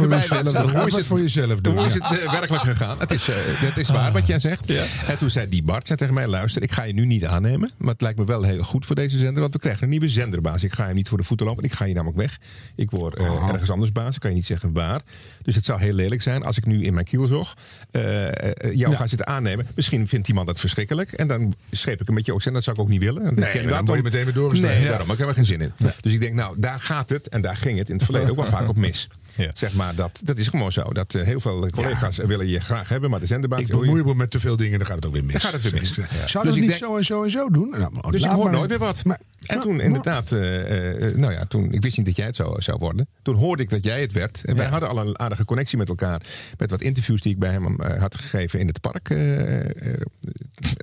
Hoe is het- voor jezelf doen. Hoe is het werkelijk gegaan? Het is, het is waar wat jij zegt. En toen zei die Bart zei tegen mij: luister, ik ga je nu niet aannemen. Maar het lijkt me wel heel goed voor deze zender. Want we krijgen een nieuwe zenderbaas. Ik ga je niet voor de voeten lopen. Ik ga je namelijk weg. Ik word eh, ergens anders baas. Ik kan je niet zeggen waar. Dus het zou heel lelijk zijn als ik nu in mijn kielzog eh, eh, jou ga zitten aannemen. Misschien vindt die man dat verschrikkelijk. En dan scheep ik een beetje ook zin. Dat zou ik ook niet willen. En Nee, ken dan dat word je meteen weer doorgestuurd. Nee, Ja. daarom. Ik heb er geen zin in. Dus ik denk, nou, daar gaat het. En daar ging het in het verleden ook wel vaak op mis. Zeg maar, dat, dat is gewoon zo. Dat eh, heel veel collega's willen je graag hebben. Maar de zenderbaas... Ik bemoei me met te veel dingen, dan gaat het ook weer mis. Dan gaat het weer mis. Zou Ja. dat Dus ik niet denk- zo en zo en zo doen? Nou, Dus ik hoor nooit meer wat. En toen inderdaad, eh, eh, nou ja, toen, ik wist niet dat jij het zou, zou worden. Toen hoorde ik dat jij het werd. En wij hadden al een aardige connectie met elkaar. Met wat interviews die ik bij hem eh, had gegeven in het park. eh, eh,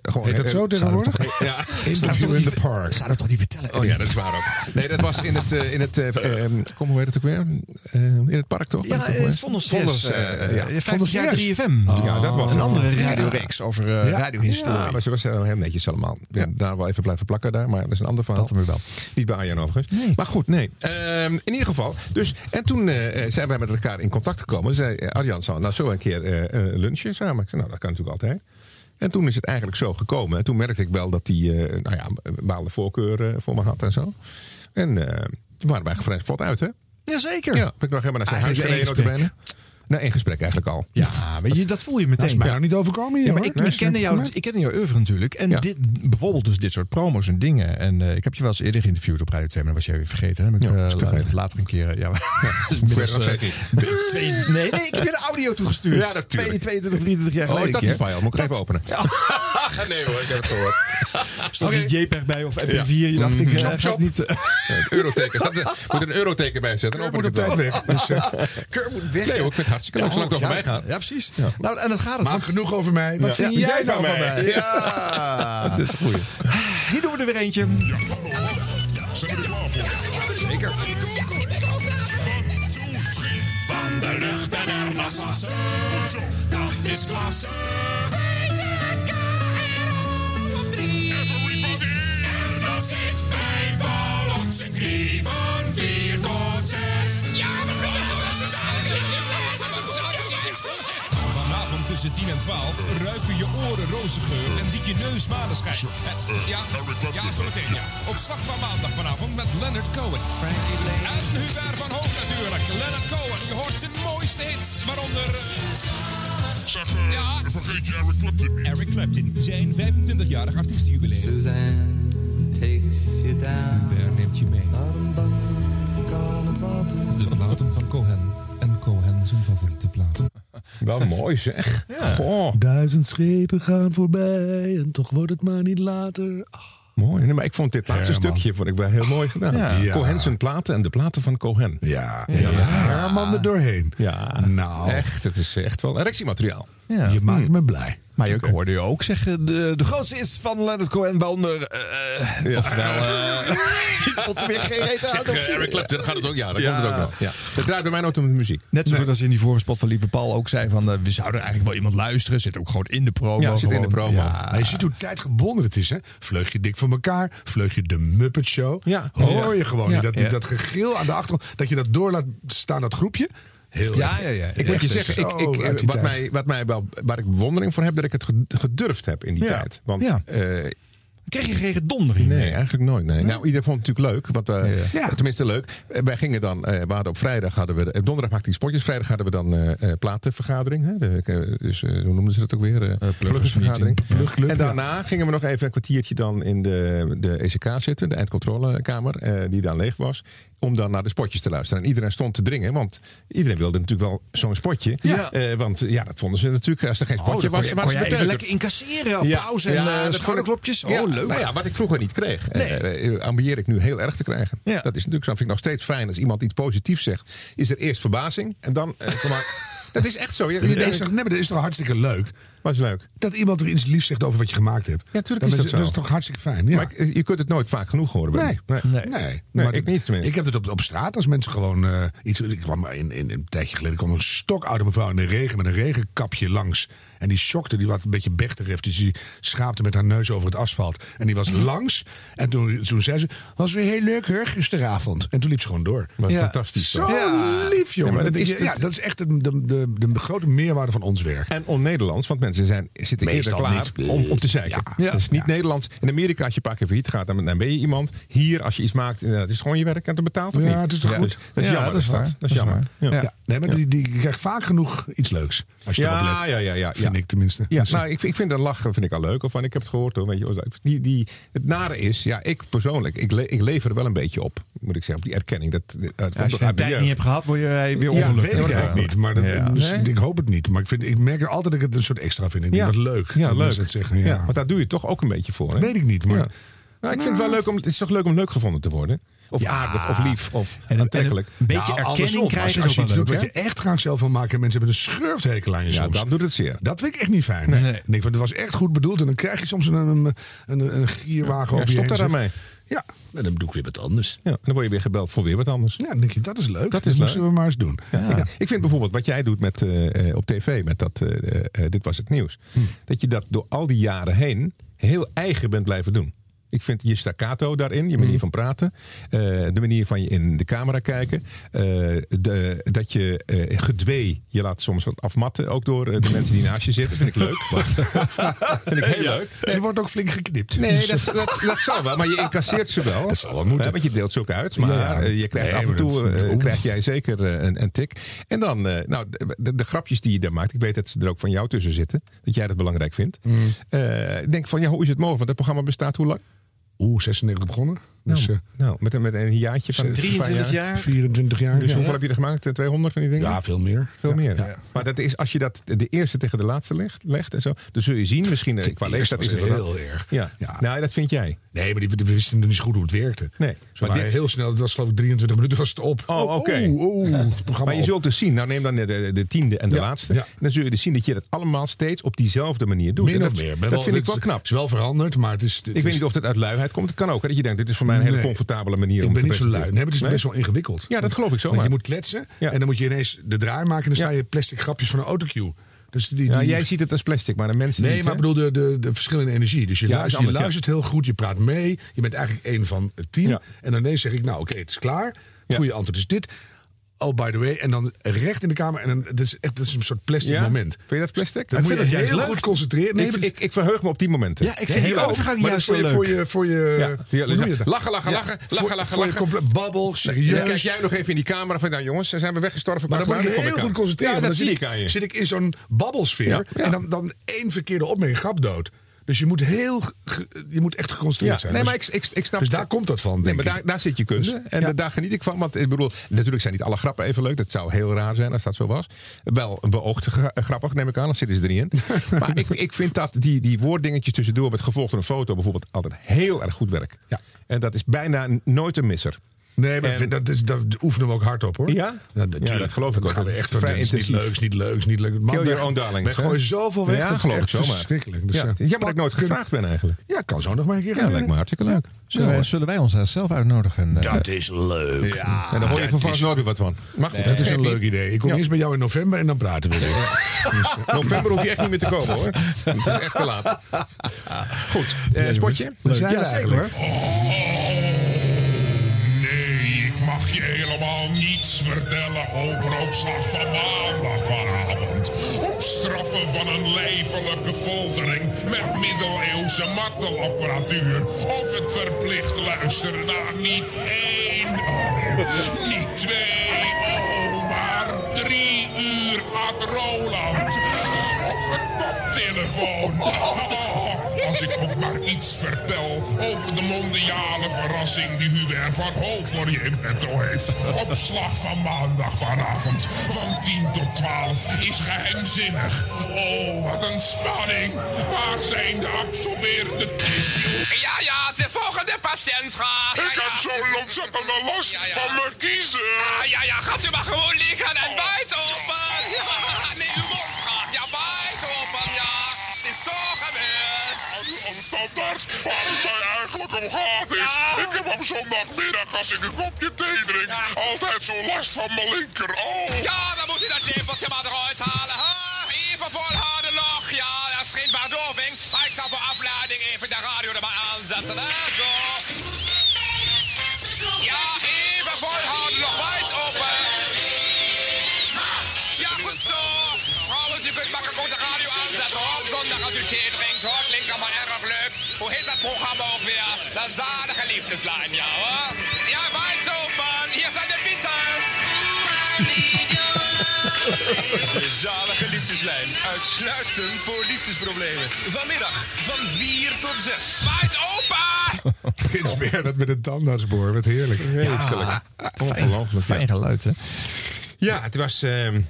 gewoon, Heet dat eh, zo tegenwoordig? Ja, *laughs* Interview in the park. Zou dat toch niet vertellen? Oh ja, dat is waar ook. *laughs* Nee, dat was in het, eh, in het eh, eh, kom, hoe heet het ook weer? Eh, in het park toch? Ja, het? Vondels Vondels, eh, eh, ja. ja, 50 jaar 3FM. Ja, dat was Een andere Ja. radioreeks over eh, Ja. radiohistorie. Ja, maar ze was heel, netjes allemaal. Ik ben daar wel even blijven plakken daar, maar dat is een ander verhaal. Weer wel. Niet bij Arjan overigens. Maar goed, nee. Ehm, in ieder geval. Dus, en toen eh, zijn wij met elkaar in contact gekomen. Zei eh, Arjan, zou nou zo een keer eh, eh, lunchen samen? Ik zei, nou, dat kan natuurlijk altijd. En toen is het eigenlijk zo gekomen. En toen merkte ik wel dat hij eh, nou ja, een bepaalde voorkeur eh, voor me had en zo. En eh, toen waren wij vrij vlot uit, hè? Jazeker. Ja, ben ik nog helemaal naar zijn huis gereden. Na één gesprek eigenlijk al. Ja, weet je, dat voel je meteen. Dat is mij niet overkomen hier, Ja, maar ik, ik, nee. jou, ik kende jouw oeuvre natuurlijk. En dit, bijvoorbeeld dus dit soort promos en dingen. En eh, ik heb je wel eens eerder geïnterviewd op Radio 2, maar dat was jij weer vergeten. Hè? Heb ik, Ja, is vergeten. later een keer... eh, Ja, *laughs* Ik niet. twee, *laughs* nee, nee, ik heb je de audio toegestuurd. Ja, natuurlijk. 22, 23 jaar Oh, geleden. is dat een keer. file? Moet ik even openen? *laughs* nee hoor, ik heb het gehoord. Stond Oké. die JPEG bij of MP4? Ja. Je dacht, ik eh, Chop, ga niet... Het euroteken. Staat er- moet een euroteken bij zetten. Dan moet open op ik het tijd weg. Dus, Keur moet weg. Nee hoor, ik vind het hartstikke leuk. Zolang het ja, over mij gaat. Ja, precies. Nou, en dan gaat het. maar want- genoeg over mij. Wat Ja. vind Ja, jij nou van mij? mij? Ja. *laughs* Dat is goeie. Hier doen we er weer eentje. Zijn we er klaar voor? Zeker. Van de lucht en er naar Sassen. Goed zo. Dat is klasse. Everybody. En dan zit mijn bal op zijn tussen 10 en 12 ruiken je oren rozengeur en ziet je neus maneschijn. Eh, Ja, ja, zo meteen, ja. Op slag van maandag vanavond met Leonard Cohen. Frankie Blake. En Hubert van Hoog natuurlijk. Leonard Cohen, je hoort zijn mooiste hits, waaronder... Zeg, eh, vergeet je Eric Clapton niet. Eric Clapton, zijn 25-jarig artiestenjubileum. Suzanne takes you down. Hubert neemt je mee. De platen van Cohen. En Cohen zijn favoriete platen. Wel mooi zeg. Goh, Duizend schepen gaan voorbij en toch wordt het maar niet later. Ah, mooi. Nee, maar ik vond dit laatste Herman. stukje vond ik wel heel mooi gedaan. Ja. Cohen zijn platen en de platen van Cohen. Ja, en dan Herman er doorheen. Ja, Nou. echt. Het is echt wel erectiemateriaal. Ja. Je maakt me blij. Maar je hoorde je ook zeggen, de, de grootste is van Leonard Cohen, waaronder... eh, Oftewel, *laughs* eh, ik vond er weer geen reet Zeg, vier. Eric Clapton, gaat het ook? Ja, dat Ja. komt het ook wel. Ja. Het draait bij mij nooit om de muziek. Net zo goed als in die vorige spot van Lieve Paul ook zei van... we zouden eigenlijk wel iemand luisteren. Zit ook gewoon in de promo. Ja, zit in de promo. Ja. Maar je ziet hoe tijdgebonden het is, hè? Vleug je dik voor elkaar, vleug je de Muppet Show. Ja. Hoor je gewoon Ja. dat, Ja. dat gegil aan de achtergrond, dat je dat door laat staan, dat groepje. Heel Ja, ja, ja. Ik moet je zeggen, ik, ik, die wat, tijd. mij, wat mij wel, waar ik bewondering voor heb, dat ik het ged- gedurfd heb in die Ja. tijd. Want Ja. eh, Kreeg je geen gedondering Nee, eigenlijk nooit. Nee. Nou, iedereen vond het natuurlijk leuk. Want, eh, Ja. Tenminste leuk. Eh, wij gingen dan, we hadden op vrijdag hadden we, eh, donderdag maakte hij spotjes. Vrijdag hadden we dan platenvergadering. Hè? De, dus hoe noemden ze dat ook weer? Pluggersvergadering. En ja. daarna gingen we nog even een kwartiertje dan in de, de ECK zitten, de eindcontrolekamer, die dan leeg was. Om dan naar de spotjes te luisteren. En iedereen stond te dringen, want iedereen wilde natuurlijk wel zo'n spotje. Ja. Eh, want ja, dat vonden ze natuurlijk, als er geen Oh, spotje kon was, kon beteuterd. lekker incasseren. Applaus en Ja, eh, dat vond ik- schouderklopjes. Oh, Ja, leuk. nou ja, wat ik vroeger niet kreeg. Nee. eh, eh, ambieer ik nu heel erg te krijgen. Ja. Dat is natuurlijk zo. Vind ik nog steeds fijn als iemand iets positiefs zegt. Is er eerst verbazing en dan. eh, kom maar. *laughs* dat is echt zo. Je, je Dat denkt- is, toch- nee, dat is toch hartstikke leuk? Was leuk. Dat iemand er iets liefs zegt over wat je gemaakt hebt. Ja, tuurlijk Dan is dat is, zo. dat is toch hartstikke fijn. Ja. Maar ik- je kunt het nooit vaak genoeg horen. Nee, nee, nee. Maar ik niet tenminste. Ik heb het op, op straat als mensen gewoon eh, iets. Ik kwam in, in, een tijdje geleden kwam een stokoude mevrouw in de regen met een regenkapje langs. En die schokte, die wat een beetje bechter heeft. Dus die schaapte met haar neus over het asfalt. En die was langs. En toen, toen zei ze: Was weer heel leuk hoor, gisteravond. En toen liep ze gewoon door. Wat Ja. fantastisch. Zo toch? lief, jongen. Ja, maar dat, is, is ja, het- dat is echt de, de, de, de grote meerwaarde van ons werk. En on-Nederlands, want mensen zijn, zitten Meestal eerder klaar niet. om, om te zeiken. Ja. Dat is niet Nederlands. In Amerika, als je een paar keer failliet gaat, dan, dan ben je iemand. Hier, als je iets maakt, eh, het is gewoon je werk en het betaalt Ja, niet? het is toch goed? dus dat is Ja, jammer. dat is is is jammer. Ja. Ja. Nee, maar die, die krijgt vaak genoeg iets leuks. Als je erop Ja, let. ja, ja, ja, Vind ja. ik tenminste. Ja, Dus, nou, ik, vind- ik vind dat lachen vind ik al leuk. Of van, ik heb het gehoord hoor. Weet je, die, die, het nare is, ja, ik persoonlijk, ik, le- ik lever er wel een beetje op. Moet ik zeggen, op die erkenning. Dat, dat, dat Als je tijd niet hebt gehad, word je weer Ja, ongelukkig. weet ik niet. Maar dat, Ja. dus ik hoop het niet. Maar ik, vind, ik merk altijd dat ik het een soort extra vind. Ik Ja. wat leuk. Ja, dat leuk. het zeggen. Ja. Ja, want daar doe je toch ook een beetje voor. Hè? Weet ik niet, maar... Ja. Nou, ik vind het wel leuk om. Het is toch leuk om leuk gevonden te worden? Of Ja. aardig, of lief, of En een- aantrekkelijk. en een beetje Nou, erkenning krijgen als je, iets doet wat je echt graag zelf van maken en mensen hebben een schurfthekel aan je Ja, soms. dan doet het zeer. Dat vind ik echt niet fijn. Nee. Nee. Van, het was echt goed bedoeld en dan krijg je soms een, een, een, een gierwagen Ja, over je stop heen. daar mee. Ja, en dan doe ik weer wat anders. Ja, en dan word je weer gebeld voor weer wat anders. Ja, dan denk je, dat is leuk. Dat Dat, is leuk. we maar eens doen. Ja. Ik, ik vind bijvoorbeeld wat jij doet met, eh, eh, op tv met dat eh, Dit Was Het Nieuws. Hm. Dat je dat door al die jaren heen heel eigen bent blijven doen. Ik vind je staccato daarin, je manier van praten, eh, de manier van je in de camera kijken, eh, de, dat je eh, gedwee, je laat soms wat afmatten, ook door de *laughs* mensen die naast je zitten, vind ik leuk. *laughs* vind ik heel leuk. En er wordt ook flink geknipt. Nee, Dus- dat, dat, dat zal wel, maar je incasseert ze wel. *laughs* Dat zal wel moeten. Want je deelt ze ook uit, maar Ja. je krijgt Nee, af en maar dat- toe krijg jij zeker een, een tik. En dan, nou, de, grapjes die je daar maakt, ik weet dat ze er ook van jou tussen zitten, dat jij dat belangrijk vindt. Mm. Ik denk van, ja, hoe is het mogelijk? Want het programma bestaat hoe lang? Oeh, 96 begonnen. Dus nou, nou, met, een, met een jaartje van 23 jaar? 24 jaar. Dus ja. hoeveel heb je er gemaakt? Eh, 200 van die dingen? Ja, veel meer. Veel Ja, meer. ja. Maar dat is, als je dat de eerste tegen de laatste legt, legt en zo, dan zul je zien, misschien eh, qua eerste leeftijd is het heel erg. Ja. Ja. Nou, dat vind jij. Nee, maar die, wisten niet zo goed hoe het werkte. Nee, maar maar dit- heel snel, het was geloof ik 23 minuten was het op. Oh, oké. Oeh, oeh, het programma Maar je zult dus zien, nou neem dan de, de, de tiende en de Ja, laatste. dan zul je dus zien dat je dat allemaal steeds op diezelfde manier doet. Min of dat, meer. Dat vind ik wel knap. Het is wel veranderd, maar het is... Ik weet niet of het uit luiheid komt. Het kan ook. Hè, dat je denkt, dit is voor mij een hele Nee. comfortabele manier Ik om ben te niet zo lui. presenteren. Nee, maar het is Nee? best wel ingewikkeld. Ja, dat geloof ik zo. Want maar. je moet kletsen Ja. en dan moet je ineens de draai maken... en dan sta Ja. je plastic grapjes van een autocue. Dus die, Ja, die- jij ziet het als plastic, maar de mensen Nee, niet. maar ik bedoel de, de, de verschillende energie. Dus je, Ja, is luistert, je ja. heel goed, je praat mee. Je bent eigenlijk één van het team. Ja. En dan ineens zeg ik, nou oké, het is klaar. Ja. Goeie antwoord is dit. Oh, by the way. En dan recht in de kamer. En dan, dat, is echt, dat is een soort plastic Ja? moment. Vind je dat plastic? Dan Ik moet je vind dat juist heel leuk. goed concentreren. Nee, ik, dat- ik, ik verheug me op die momenten. Ja, ik vind die overgang dat juist voor je, leuk. voor je, voor je, Ja, hoe je dat? lachen, lachen, Ja, lachen, voor- lachen, lachen, voor je lachen. babbel, Dan serieus. kijk jij nog even in die camera van, nou jongens, zijn we weggestorven. Maar dan moet ik heel goed concentreren. Ja, dat dan zie zit ik aan je. Zit ik in zo'n babbelsfeer. En dan, dan één verkeerde opmerking, grap dood. Dus je moet, heel, je moet echt geconcentreerd Ja, zijn. nee, Dus- maar ik, ik, ik snap dus daar komt dat van, Nee, maar daar, daar zit je. Dus, en ja. daar geniet ik van. Want ik bedoel, natuurlijk zijn niet alle grappen even leuk. Dat zou heel raar zijn als dat zo was. Wel beoogd gra- grappig, neem ik aan. Dan zitten ze erin. *laughs* maar ik, ik vind dat die, die woorddingetjes tussendoor met gevolgd door een foto bijvoorbeeld altijd heel erg goed werk. Ja. En dat is bijna nooit een misser. Nee, maar En- dat, is, dat oefenen we ook hard op hoor. Ja? natuurlijk. Ja, dat geloof ik Dan ook. gaan we echt Vrij niet intensief. leuk, is niet leuk, is niet leuk. Man, Kill own darlings, Wij hè? gooien zoveel weg. Ja, dat is geloof ik zomaar. verschrikkelijk. Dus, ja. Jammer dat ik nooit kunnen- gevraagd ben eigenlijk. Ja, kan zo nog maar een keer Ja, lijkt me hartstikke leuk. Zullen wij, zullen wij ons daar zelf uitnodigen? Dat is leuk. Ja, En dan hoor je van vast nooit weer wat van. Maar goed, Dat is een niet. leuk idee. Ik kom Ja. eerst bij jou in november en dan praten we weer. Dus, eh, November hoef je echt niet meer te komen hoor. *laughs* Het is echt te laat. Goed, eh, spotje? Daar zijn we Ja, zeker, eigenlijk. Je helemaal niets vertellen over opslag van maandag vanavond. Opstraffen van een lijfelijke foltering met middeleeuwse martelapparatuur. Of het verplicht luisteren naar niet één, oh, niet twee, oh, maar drie uur ad Roland. Op een koptelefoon. *laughs* Als ik ook maar iets vertel over de mondiale verrassing die Hubert van Hoof voor je in petto heeft. Opslag van maandag vanavond van 10 tot 12 is geheimzinnig. Oh, wat een spanning. Waar zijn de absorberende tissues? Ja, ja, de volgende patiënt gaat. Ja, Ik heb zo'n ontzettende last ja. van mijn kiezen. Ah, ja, ja, gaat u maar gewoon liggen en bijt open. Tandarts. Waar het mij eigenlijk om gaat is... Ik heb op zondagmiddag, als ik een kopje thee drink... altijd zo last van mijn linkeroog. Ja, dan moet u dat lepeltje maar eruit halen. Hè? Even volhouden nog. Ja, dat is geen verdoving. Maar ik zal voor afleiding even de radio er maar aanzetten. Hè? Zo. Hoe heet dat programma ook weer? De zalige liefdeslijn, ja hoor. Ja, wijd open. Hier zijn de bieten. De zalige liefdeslijn. Uitsluitend voor liefdesproblemen. Vanmiddag van 4 tot 6. Wijd open! *laughs* Prins Bernhard met een tandartsboor. Wat heerlijk. Ja, ongelooflijk. Fijn geluid, hè? Ja, het was. ehm,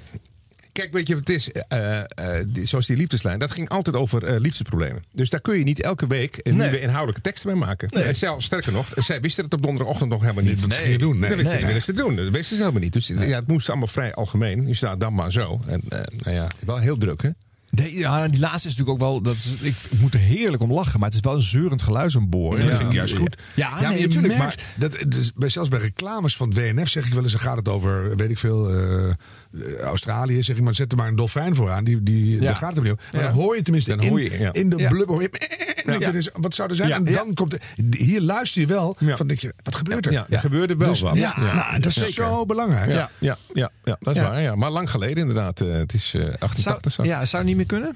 kijk, weet je wat het is? Eh, eh, die- zoals die liefdeslijn, dat ging altijd over eh, liefdesproblemen. Dus daar kun je niet elke week een Nee. nieuwe inhoudelijke tekst mee maken. Nee. En zelfs, sterker nog, zij wisten het op donderdagochtend nog helemaal niet. Ging je doen? Nee. dat wisten Nee. ze doen. Dat wisten ze helemaal niet. Dus ja, het moest allemaal vrij algemeen. Je staat dan maar zo. En nou ja, het is wel heel druk, hè? Nee, ja, die laatste is natuurlijk ook wel. Dat is, ik, ik moet er heerlijk om lachen, maar het is wel een zeurend geluid, zo'n boor. Ja, dat vind ik juist goed. Ja, nee, natuurlijk. merkt Maar dat, dus bij, zelfs bij reclames van het WNF zeg ik wel eens, dan gaat het over, weet ik veel, Australië. Zeg ik maar, zet er maar een dolfijn voor aan. Die, die, Ja. Daar gaat het niet om. Maar dan hoor je tenminste Dan in, hoor je, ja. in de blubber. je, je wat zou er zijn? Ja. En dan komt er- hier luister je wel van, denk je, wat gebeurt er? Ja, er gebeurde wel Dus- wat. Ja, nou, dat is Zeker. zo belangrijk. Ja, ja, ja, dat is waar. Ja. Maar lang geleden inderdaad. Eh, het is eh, 88 zo. zou, ja, zou het niet meer kunnen?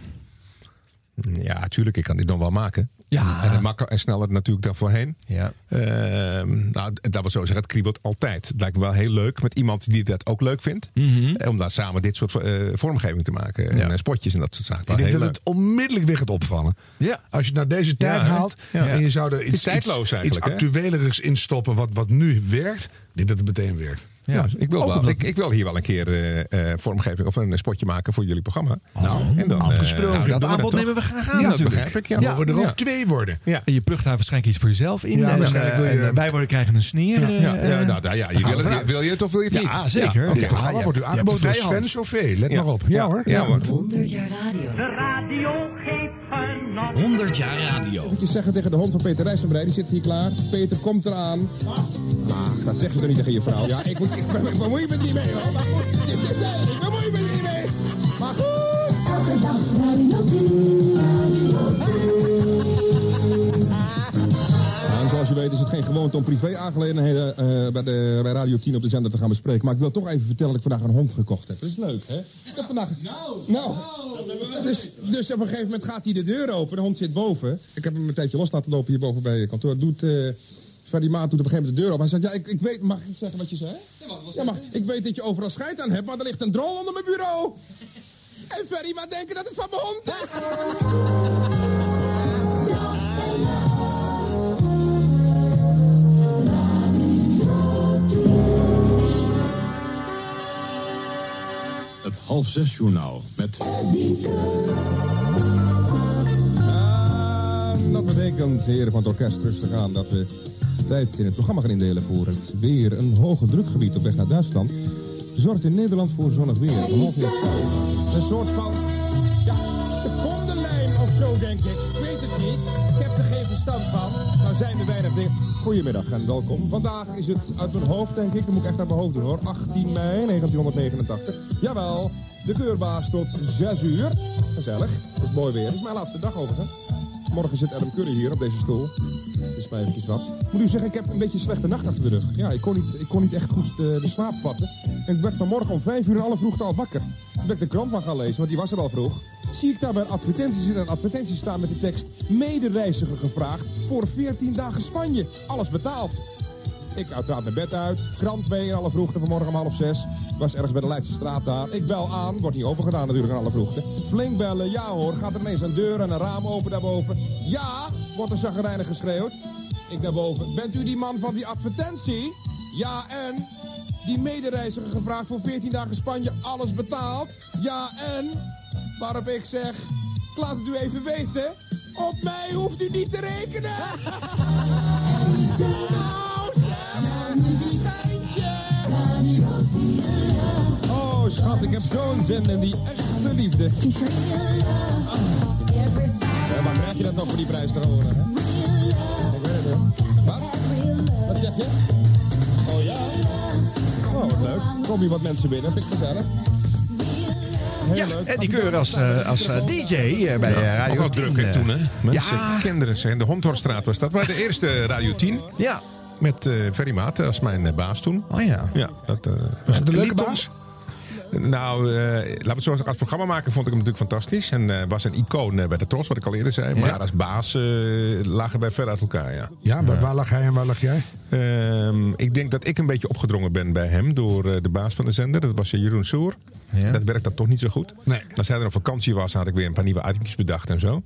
Ja, natuurlijk. Ik kan dit dan wel maken. Ja. En, makkelijker en sneller natuurlijk dan voorheen. Ja. Ehm, nou, dat wil zo zeggen, het kriebelt altijd. Het lijkt me wel heel leuk met iemand die dat ook leuk vindt. Eh, Om daar samen dit soort eh, vormgeving te maken. En Ja. eh, spotjes en dat soort zaken. Ik denk dat leuk. het onmiddellijk weer gaat opvallen. Ja. Als je het naar deze tijd haalt en je zou er iets, tijdloos iets, iets actuelerigs in stoppen wat, wat nu werkt, ik denk dat het meteen werkt. Ja, ik, wil wel, ik, ik wil hier wel een keer eh, eh, vormgeving of een spotje maken voor jullie programma. Nou, en dan, eh, afgesproken. nou, dat we aanbod nemen we graag aan. Ja, dat natuurlijk. begrijp ik. Ja, Ja, mogen er ook Ja. twee worden. Ja. En je plucht daar waarschijnlijk iets voor jezelf in. Ja, en, eh, wil je- en, wij worden krijgen een sneer. Ja, ja, nou, nou ja, je wil, we het, wil je het of wil je het niet? Ja, zeker. oké. Dit programma Ja, wordt u aangeboden de door Sven. Sauvé. Let Ja. maar op. Ja, Ja, hoor. ja, hoor. 100 jaar radio. De radio. 100 jaar radio. Eventjes zeggen tegen de hond van Peter Rijssenbrei, die zit hier klaar. Peter komt eraan. Ach, dat zeg je toch niet tegen je vrouw? Ja, ik, moet, ik, ik, ik bemoei me er niet mee hoor. Maar goed. Ik bemoei me er niet mee. Maar goed. Elke dag En weet is het geen gewoonte om privé-aangelegenheden eh, bij, de, bij Radio 10 op de zender te gaan bespreken. Maar ik wil toch even vertellen dat ik vandaag een hond gekocht heb. Dat is leuk, hè? Ik heb vandaag... Nou, nou. Dus, dus op een gegeven moment gaat hij de deur open. De hond zit boven. Ik heb hem een tijdje los laten lopen hierboven bij je kantoor. Doet... eh Ferdy Maat doet op een gegeven moment de deur open. Hij zegt, ja, ik, ik weet... Mag ik zeggen wat je zei? Ja, mag, ik weet dat je overal scheid aan hebt, maar er ligt een drol onder mijn bureau. En Ferry Maat denken dat het van mijn hond is. Half zes journaal met... Dat betekent, heren van het orkest, rustig aan dat we tijd in het programma gaan indelen voor het weer. Een hoge drukgebied op weg naar Duitsland zorgt in Nederland voor zonnig weer. Een soort van, ja, zo denk ik. Ik weet het niet. Ik heb er geen verstand van. Nou zijn er weinig dingen. Goedemiddag en welkom. Vandaag is het uit mijn hoofd, denk ik. Dan moet ik echt naar mijn hoofd doen hoor. 18 mei 1989. Jawel, de keurbaas tot 6 uur. Gezellig. Het is mooi weer. Het is mijn laatste dag overigens. Morgen zit Adam Curry hier op deze stoel. Is mij eventjes wat. Moet u zeggen, ik heb een beetje een slechte nacht achter de rug. Ja, ik kon niet, ik kon niet echt goed de, de slaap vatten. En ik werd vanmorgen om vijf uur in alle vroegte al wakker. Toen ben ik de krant van gaan lezen, want die was er al vroeg. Zie ik daar bij een advertentie zitten een advertentie staan met de tekst... medereiziger gevraagd voor 14 dagen Spanje. Alles betaald. Ik uiteraard mijn bed uit, krant mee in alle vroegte vanmorgen om half zes. Was ergens bij de Leidse straat daar. Ik bel aan, wordt niet opengedaan natuurlijk in alle vroegte. Flink bellen, ja hoor, gaat er ineens een deur en een raam open daarboven. Ja, wordt er zagrijnig geschreeuwd. Ik naar boven, bent u die man van die advertentie? Ja en? Die medereiziger gevraagd voor 14 dagen Spanje, alles betaald? Ja en? Waarop ik zeg, ik laat het u even weten. Op mij hoeft u niet te rekenen. *laughs* Oh, schat, ik heb zo'n zin in die echte liefde. waar krijg je dat nog voor die prijs te horen? Hè? Ik weet het hoor. Wat? Wat zeg je? Oh ja? Oh, wat leuk. Kom hier wat mensen binnen, vind ik gezellig. Heel Ja, leuk. en die keur als, eh, als eh, DJ eh, bij eh, Radio Ook wel 10, druk hè, toen, hè? Mensen, Ja. kinderen zijn. De Hondhorststraat was dat. Maar de eerste Radio 10. Ja. Met eh Ferry Maat als mijn baas toen. Oh ja. Ja, dat, eh, Was het een leuke baas? Nou, eh laten we het zo. Als programma maken vond ik hem natuurlijk fantastisch. En eh, was een icoon eh, bij de Tros, wat ik al eerder zei. Maar Ja. als baas eh, lagen wij ver uit elkaar, ja. Ja, maar waar lag hij en waar lag jij? Ehm, ik denk dat ik een beetje opgedrongen ben bij hem door eh, de baas van de zender. Dat was eh, Jeroen Soer. Dat werkt dat toch niet zo goed. Nee. Als hij er op vakantie was, had ik weer een paar nieuwe items bedacht en zo.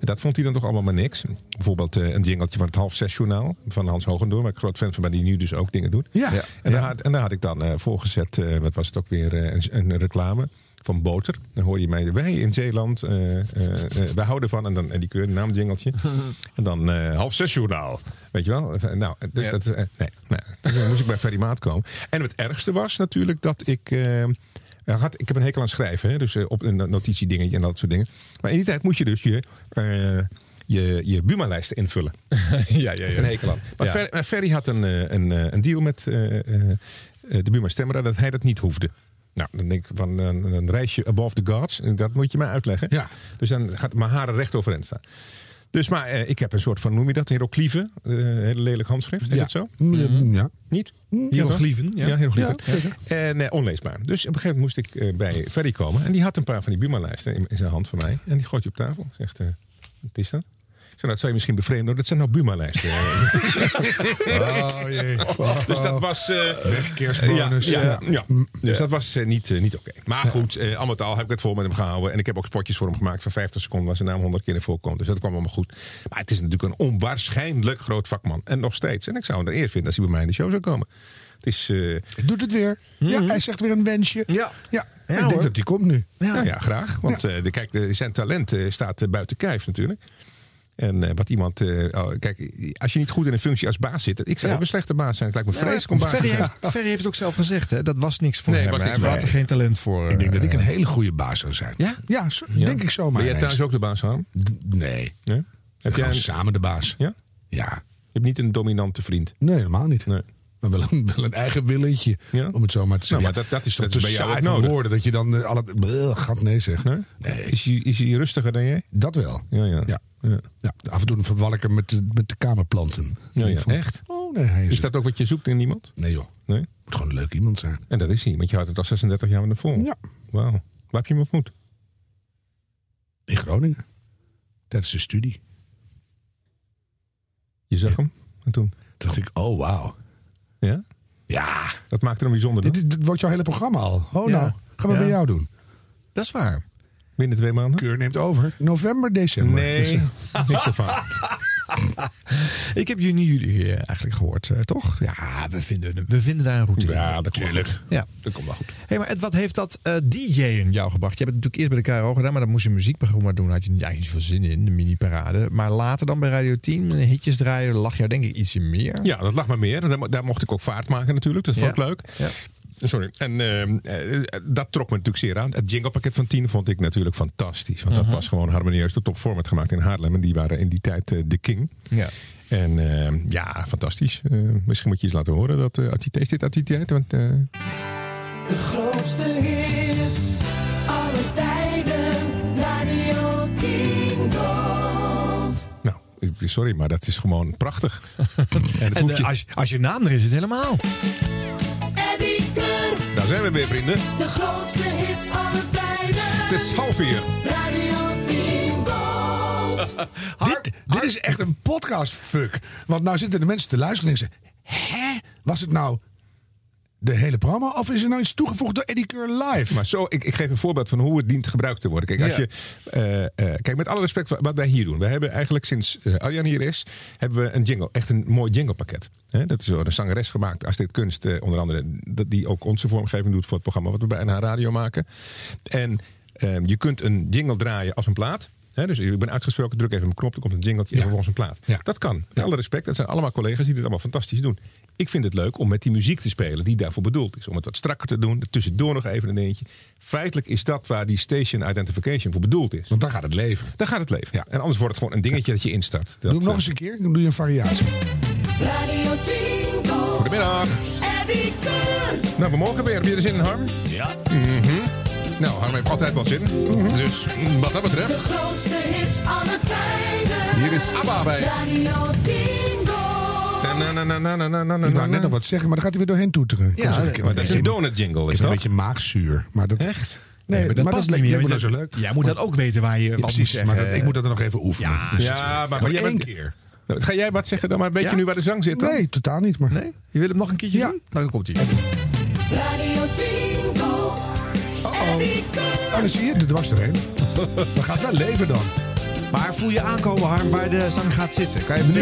Dat vond hij dan toch allemaal maar niks. Bijvoorbeeld eh, een jingeltje van het half zes journaal van Hans Hogendoor. Waar ik groot fan van ben, die nu dus ook dingen doet. Ja. Ja. En, daar had, en daar had ik dan eh, voorgezet, eh, wat was het ook weer, een, een reclame van boter. Dan hoor je mij, wij in Zeeland, wij houden van, en, dan, en die keur, naam jingeltje. *laughs* en dan half zes journaal, weet je wel. Nou, dus Ja. dat, nee, nee, dan moest ik bij Ferry Maat komen. En het ergste was natuurlijk dat ik... eh, had, ik heb een hekel aan schrijven, hè, dus eh, op een notitiedingetje en dat soort dingen. Maar in die tijd moest je dus je, eh je, je Buma-lijsten invullen. *laughs* ja, ja, ja. Een hekel aan. Maar Ja. Fer- maar Ferry had een, een, een deal met de Buma Stemra dat hij dat niet hoefde. Nou, dan denk ik van een, een reisje above the gods. Dat moet je mij uitleggen. Ja. Dus dan gaat mijn haren recht overeind staan. Dus maar eh, ik heb een soort van, noem je dat, hieroglyphen? Eh hele lelijk handschrift, is Ja. het zo? Mm, Ja. Niet? Hieroglyphen, ja. Ja, hieroglyphen. Ja. En eh, onleesbaar. Dus op een gegeven moment moest ik eh, bij Ferry komen. En die had een paar van die Buma-lijsten in, in zijn hand van mij. En die gooit hij op tafel. Zegt, eh, wat is dat? Dat zou je misschien bevreemden. Dat zijn nou Buma-lijsten. *laughs* Oh jee. Dus dat was... eh, Weg, kerstbonus. Ja, ja, Ja. ja. Dus dat was eh, niet, eh, niet oké. Maar goed, eh, al met al heb ik het vol met hem gehouden. En ik heb ook spotjes voor hem gemaakt van 50 seconden... waar zijn naam 100 keer in voorkomt. Dus dat kwam allemaal goed. Maar het is natuurlijk een onwaarschijnlijk groot vakman. En nog steeds. En ik zou hem er eer vinden als hij bij mij in de show zou komen. Het is... eh, Doet het weer. Ja, hij zegt weer een wensje. Ja. Ja, Ja, ik denk hoor. dat die komt nu. ja, ja, graag. Want eh, de, kijk, de, zijn talent eh, staat eh, buiten kijf natuurlijk. En eh, wat iemand... eh, oh, kijk, als je niet goed in een functie als baas zit... Ik zou Ja. een slechte baas zijn. Het lijkt me vreselijk om baas te Ferry zijn. heeft, Ferry heeft het ook zelf gezegd, hè? Dat was niks voor Nee, hem. hij had er geen talent voor. Ik denk dat ik eh, een hele goede baas zou zijn. Ja? Ja, zo- Ja. denk ik zomaar. Ben jij thuis ook de baas? D- Nee. Nee? Heb jij een, samen de baas. ja? Ja. Je hebt niet een dominante vriend. Nee, helemaal niet. Nee. Maar wel een, wel een eigen willetje, Ja? om het zo maar te Nou, zeggen. maar dat, dat is, Ja, dat is te bij jou saai ook van nodig. woorden dat je dan eh, al het bleh, gat nee zegt. Nee? Nee. Is, hij, is hij rustiger dan jij? Dat wel. Ja, ja. Ja. ja. Ja, af en toe verwal ik hem met de, met de kamerplanten. Ja, ja. Echt? Oh nee, hij is, Is dat ook wat je zoekt in iemand? Nee joh, Nee? moet gewoon een leuk iemand zijn. En dat is hij, want je houdt het al 36 jaar met hem vol. Ja. Wauw. Waar heb je hem ontmoet? In Groningen. Tijdens de studie. Je zag hem? En toen? Toen dacht ik, oh wauw. Ja? Ja, Dat maakt hem bijzonder. dit, dit wordt jouw hele programma al. Oh Ja. nou, gaan we bij jou doen. Dat is waar. Binnen twee maanden? Keur neemt over. November, december. Nee, *laughs* niks ervan. Ik heb juni jullie eh, eigenlijk gehoord, eh, toch? Ja, we vinden, we vinden daar een routine. Ja, dat Tuurlijk. komt Ja. Dat komt wel goed. Hey, maar Ed, wat heeft dat eh DJ'en jou gebracht? Je hebt het natuurlijk eerst bij de KRO gedaan, maar dan moest je een muziekprogramma doen. Daar had je eigenlijk niet veel zin in, de mini-parade. Maar later dan bij Radio 10, eh, hitjes draaien, lag jou denk ik ietsje meer. Ja, dat lag me meer. Daar, daar mocht ik ook vaart maken natuurlijk. Dat vond ik Ja. leuk. Ja. Sorry. En eh, eh, dat trok me natuurlijk zeer aan. Het jinglepakket van 10 vond ik natuurlijk fantastisch. Want dat was gewoon harmonieus. De topformat gemaakt in Haarlem. En die waren in die tijd eh, de king. Ja. En eh, ja, fantastisch. Eh, misschien moet je eens laten horen dat uh, is dit uit die tijd? Want, eh, De grootste hits, alle tijden, Radio 10 Gold. nou, ik- sorry, maar dat is gewoon prachtig. *laughs* en dat En hoef je, als, als je naam er is, is het helemaal. Daar zijn we weer, vrienden. de grootste hits, alle tijden. Het is half vier. Radio 10 Gold. *laughs* dit, dit is echt een podcast fuck. Want nou zitten de mensen te luisteren en denken ze... Hè? Was het nou de hele programma? Of is er nou iets toegevoegd door Eddie Keur live? Maar zo, ik, ik geef een voorbeeld van hoe het dient gebruikt te worden. Kijk, als Ja. je, eh, eh, kijk met alle respect wat wij hier doen. We hebben eigenlijk sinds eh Arjan hier is, hebben we een jingle. Echt een mooi jinglepakket. Hè, dat is door een zangeres gemaakt, Astrid Kunst, onder andere. Dat die ook onze vormgeving doet voor het programma wat we bij NH Radio maken. En eh, je kunt een jingle draaien als een plaat. Dus ik ben uitgesproken, druk even een knop, er komt een jingle en vervolgens een plaat. Dat kan. Met alle respect, het zijn allemaal collega's die dit allemaal fantastisch doen. Ik vind het leuk om met die muziek te spelen die daarvoor bedoeld is. Om het wat strakker te doen, tussendoor nog even een dingetje. Feitelijk is dat waar die station identification voor bedoeld is. Want dan gaat het leven. Dan gaat het leven. En anders wordt het gewoon een dingetje dat je instart. Dat, Doe hem nog eh, eens een keer, dan doe je een variatie. Radio 10 Gold. Goedemiddag. Eddie. Nou, we mogen weer. Heb je er zin in, Harm? Ja. Nou, Harm heeft altijd wel zin. Dus mm, wat dat De betreft, grootste hits aller tijden. hier is ABBA bij. Radio 10 Ik wou net nog wat zeggen, maar dan gaat hij weer doorheen toeteren. Ja, Maar dat is een donut jingle, Het is is een dat? beetje maagzuur. Maar dat, Echt? Nee, maar dat past niet meer. want zo je- leuk. Jij moet dat ook weten waar je Ja, wat moet precies, zeggen. maar dat, ik moet dat dan nog even oefenen. Ja, Dus Ja, maar, maar jij één keer. Nou, Ga jij wat zeggen dan? Maar weet je Ja? nu waar de zang zit dan? Nee, totaal niet. Maar... Nee? Je wil hem nog een keertje Ja. doen? Nou, dan komt hij. Radio 10 Gold. Eddie Keur. Oh, dan zie je, er was er een. *laughs* Dan gaat wel leven dan. Maar voel je aankomen, Harm, waar de zang gaat zitten? Kan je hem nu...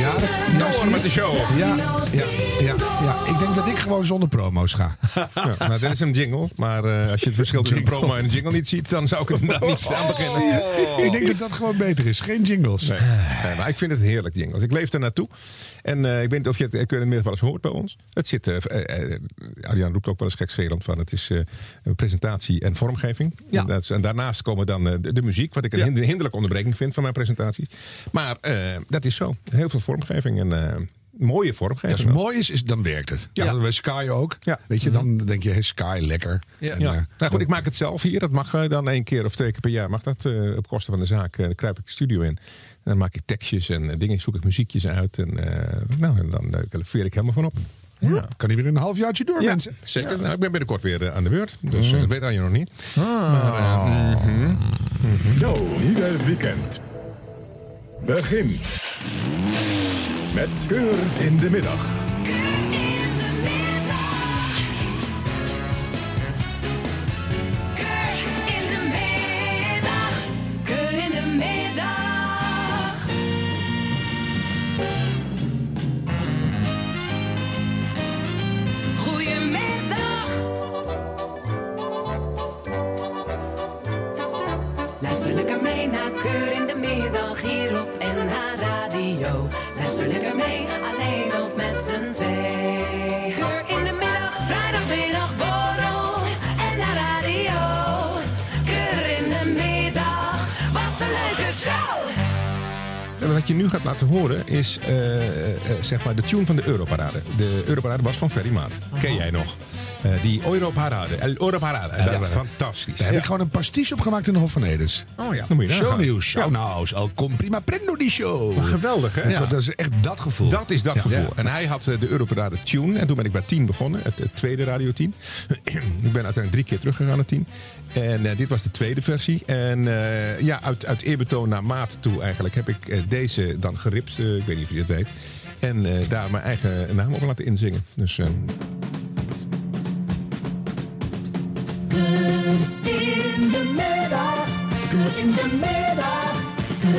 Ja, dat, ja, Door met de show. Ja, ja, ja, ja. Ik denk dat ik gewoon zonder promo's ga. *laughs* Ja, nou, dit is een jingle. Maar eh, als je het verschil tussen een promo en een jingle niet ziet, dan zou ik het inderdaad niet aan beginnen. Ik denk dat dat gewoon beter is. Geen jingles. Nee, nee, maar ik vind het heerlijk, jingles. Ik leef er naartoe. En eh, ik weet niet of je het kun je het meer wel eens hoort bij ons. Het zit, eh eh, eh, Arjan roept ook wel eens gekscherend van. Het is eh, een presentatie en vormgeving. Ja. En, dat is- en daarnaast komen dan eh, de, de muziek, wat ik een Ja. hinderlijke onderbreking vind van mijn presentaties. Maar eh, dat is zo. Heel veel vormgeving en eh, mooie vormgeving. Als het mooi is, is, dan werkt het. Ja, Ja. bij Sky ook. Ja. Weet je, dan denk je, hey, Sky, lekker. Ja. En, Ja. eh, nou goed, ik maak het zelf hier. Dat mag dan één keer of twee keer per jaar. Mag dat op kosten van de zaak. Dan kruip ik de studio in. En dan maak ik tekstjes en dingen. Zoek ik muziekjes uit. En, nou, en dan veer ik helemaal van op. ja, kan hij weer een half jaartje door, Ja, mensen. zeker. Nou, ik ben binnenkort weer eh, aan de beurt. Dus eh, dat weet je nog niet. Maar, eh, mhm. Jouw nieuwe weekend begint met Keur in de middag. Luister lekker mee, alleen of met z'n twee. Wat je nu gaat laten horen is eh, eh, zeg maar de tune van de Europarade. De Europarade was van Ferry Maat. Ken jij nog? Eh, die Europarade. El Europarade. dat is fantastisch. Daar heb ik gewoon een pastiche opgemaakt in de Hof van Edens. Oh ja. Dan moet je nagaan. Shownieuws, shownauws, al com prima prendo die show. Maar geweldig, hè? Dat is, dat is echt dat gevoel. Dat is dat Ja. gevoel. Ja. En hij had eh, de Europarade Tune. En toen ben ik bij 10 begonnen. Het, het tweede Radio 10. *clears throat* ik ben uiteindelijk drie keer teruggegaan naar 10. En eh, dit was de tweede versie. En eh, ja, uit, uit eerbetoon naar maat toe eigenlijk heb ik eh, deze dan geript. Eh, ik weet niet of je het weet. En eh, daar mijn eigen naam op laten inzingen. Dus in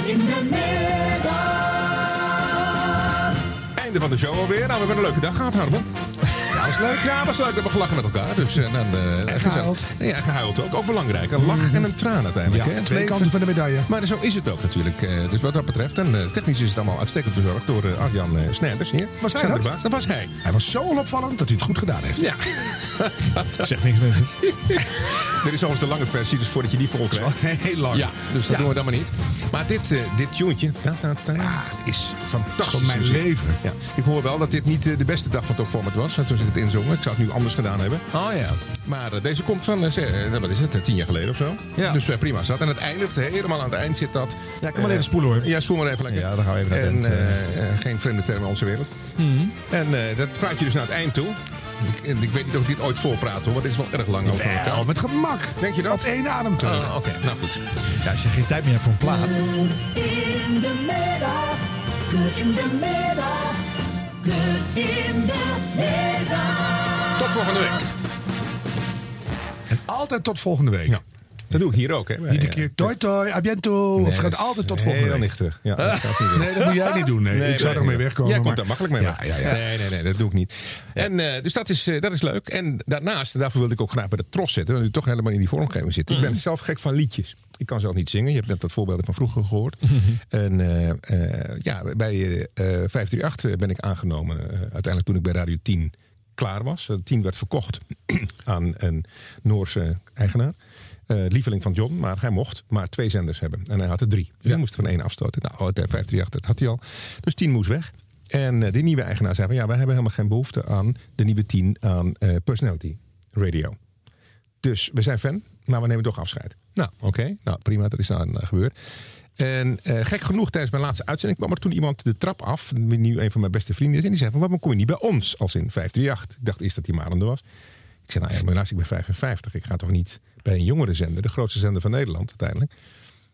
in in einde van de show alweer. Nou, we hebben een leuke dag gehad, Harmel. Ja, was leuk. Ja, was leuk. We hebben gelachen met elkaar. Dus, eh, dan, eh, gehuild. Ja, gehuild ook. Ook belangrijk. Een lach en een traan uiteindelijk. Ja, hè. Het twee kanten van de medaille. Maar zo is het ook natuurlijk. Eh, dus wat dat betreft. En technisch is het allemaal uitstekend verzorgd door Arjan Snijders hier. Was hij dat? Dat was hij. Hij was zo onopvallend dat hij het goed gedaan heeft. Ja. *laughs* Zeg niks, mensen. *laughs* Dit is overigens de lange versie, dus voordat je die vol krijgt. Heel lang. Ja, dus dat Ja. doen we dan maar niet. Maar dit, eh dit tunetje, ta, ta, het is fantastisch. gewoon mijn muziek. leven. Ja. Ik hoor wel dat dit niet de beste dag van Top Format was. Toen het inzongen. Ik zou het nu anders gedaan hebben. Oh ja. Maar eh, deze komt van, eh, eh, wat is het, tien jaar geleden of zo. Ja. Dus prima zat. En het eindigt helemaal aan het eind zit dat. Ja, kan maar even spoelen hoor. Ja, spoel maar even lekker. Ja, dan gaan we even naar het En geen vreemde termen in onze wereld. En eh, dat praat je dus naar het eind toe. Ik, en ik weet niet of ik dit ooit volpraat hoor, want dit is wel erg lang over elkaar. Wel, met gemak. Denk je dat? Op één adem terug. Ah, Oké, nou goed. Ja, als je geen tijd meer hebt voor een plaat. In de middag, in de middag, keur in de middag. Tot volgende week. En altijd tot volgende week. Ja. Dat doe ik hier ook, hè. Niet een keer toi toi, a biento. of gaat altijd tot volgende Heel week. nichterig. Ja, *laughs* dat gaat niet. Nee, dat moet jij niet doen. Nee. ik zou ermee wegkomen. Jij komt daar makkelijk mee Ja, weg. ja, ja. Nee, nee, nee, dat doe ik niet. En, eh, dus dat is, eh, dat is leuk. En daarnaast, en daarvoor wilde ik ook graag bij de tros zitten. Want u toch helemaal in die vormgeving zit. Ik Mhm. ben zelf gek van liedjes. Ik kan zelf niet zingen. Je hebt net wat voorbeelden van vroeger gehoord. Mhm. En eh, eh, ja, bij eh, eh, 538 ben ik aangenomen. eh, uiteindelijk toen ik bij Radio 10 klaar was. Uh, 10 werd verkocht *clears throat* aan een Noorse eigenaar. Eh, lieveling van John, maar hij mocht maar twee zenders hebben. En hij had er drie. Dus hij moest van één afstoten. Nou, de 538, dat had hij al. Dus 10 moest weg. En eh, die nieuwe eigenaar zei van ja, wij hebben helemaal geen behoefte aan de nieuwe 10 aan eh, personality radio. Dus we zijn fan, maar we nemen toch afscheid. Nou, oké. Nou, prima. Dat is dan gebeurd. En gek genoeg, tijdens mijn laatste uitzending kwam er toen iemand de trap af. Die nu een van mijn beste vrienden is. En die zei van, waarom kom je niet bij ons? Als in 538. Ik dacht eerst dat hij Marende was. Ik zei, nou ja, maar luister, ik ben 55. Ik ga toch niet bij een jongere zender. De grootste zender van Nederland uiteindelijk.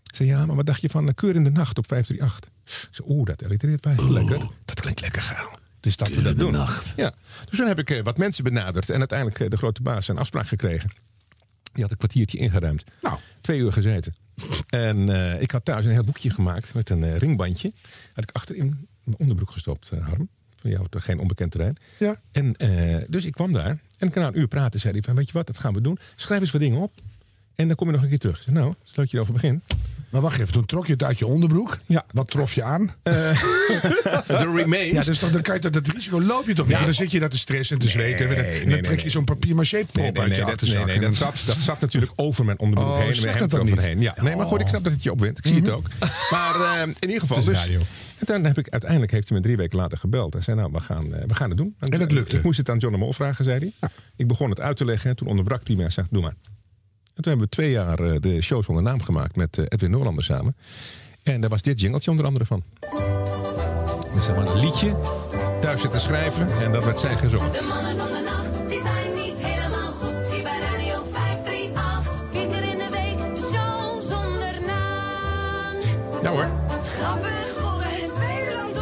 Ik zei, ja, maar wat dacht je van een keur in de nacht op 538? Ik zei, oeh, dat allitereert mij heel lekker. Dat klinkt lekker geil. Dus dat we dat doen. Ja. Dus toen heb ik eh, wat mensen benaderd. En uiteindelijk eh, de grote baas een afspraak gekregen. Die had een kwartiertje ingeruimd. Nou. Twee uur gezeten. En eh, ik had thuis een heel boekje gemaakt met een eh, ringbandje. Had ik achterin mijn onderbroek gestopt, eh, Harm. Van jou geen onbekend terrein. Ja. En eh, dus ik kwam daar. En na een uur praten zei hij van, weet je wat, dat gaan we doen. Schrijf eens wat dingen op. En dan kom je nog een keer terug. Ik zei, nou, sluit je erover begin. Maar wacht even, toen trok je het uit je onderbroek. Ja. Wat trof je aan? *laughs* De remains. Ja, dus toch, dan kan je toch, dat risico loop je toch niet? Ja. Dan zit je daar te stressen en te zweten. en dan, en dan trek je zo'n papier maché nee, uit nee, je dat, achterzak. nee, dat, dan- zat, dat zat natuurlijk over mijn onderbroek Oh, heen. en zeg mijn dat dan niet. Ja, nee, maar goed, ik snap dat het je opwint. Ik zie het Mhm. ook. Maar eh, in ieder geval. Dus, radio. en dan heb ik, uiteindelijk heeft hij me drie weken later gebeld. En zei, nou, we gaan, eh, we gaan het doen. En het lukte. Ik moest het aan John de Mol vragen, zei hij. Ik begon het uit te leggen. En toen onderbrak hij me en zei, doe maar. En toen hebben we twee jaar eh, de show zonder naam gemaakt met eh, Edwin Noorlander samen. En daar was dit jingeltje onder andere van. Dus zeg maar een liedje, thuis zitten schrijven en dat werd zij gezongen. De mannen van de nacht, die zijn niet helemaal goed. Hier bij Radio 538. Vier keer in de week, de show zonder naam. Ja hoor. Grappen en gollen, Nederland.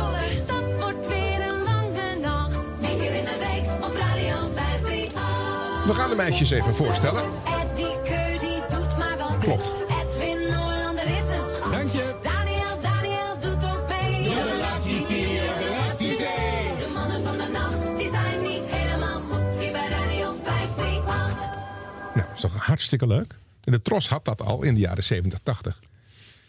Dat wordt weer een lange nacht. Vier keer in de week op Radio 538. We gaan de meisjes even voorstellen. Klopt. Edwin Noorlander is een schat. Dank je. Daniel, Daniel doet ook mee. De mannen van de nacht, die zijn niet helemaal goed. Hier bij Radio 538. Nou, dat is toch hartstikke leuk. En de Tros had dat al in de jaren 70, 80.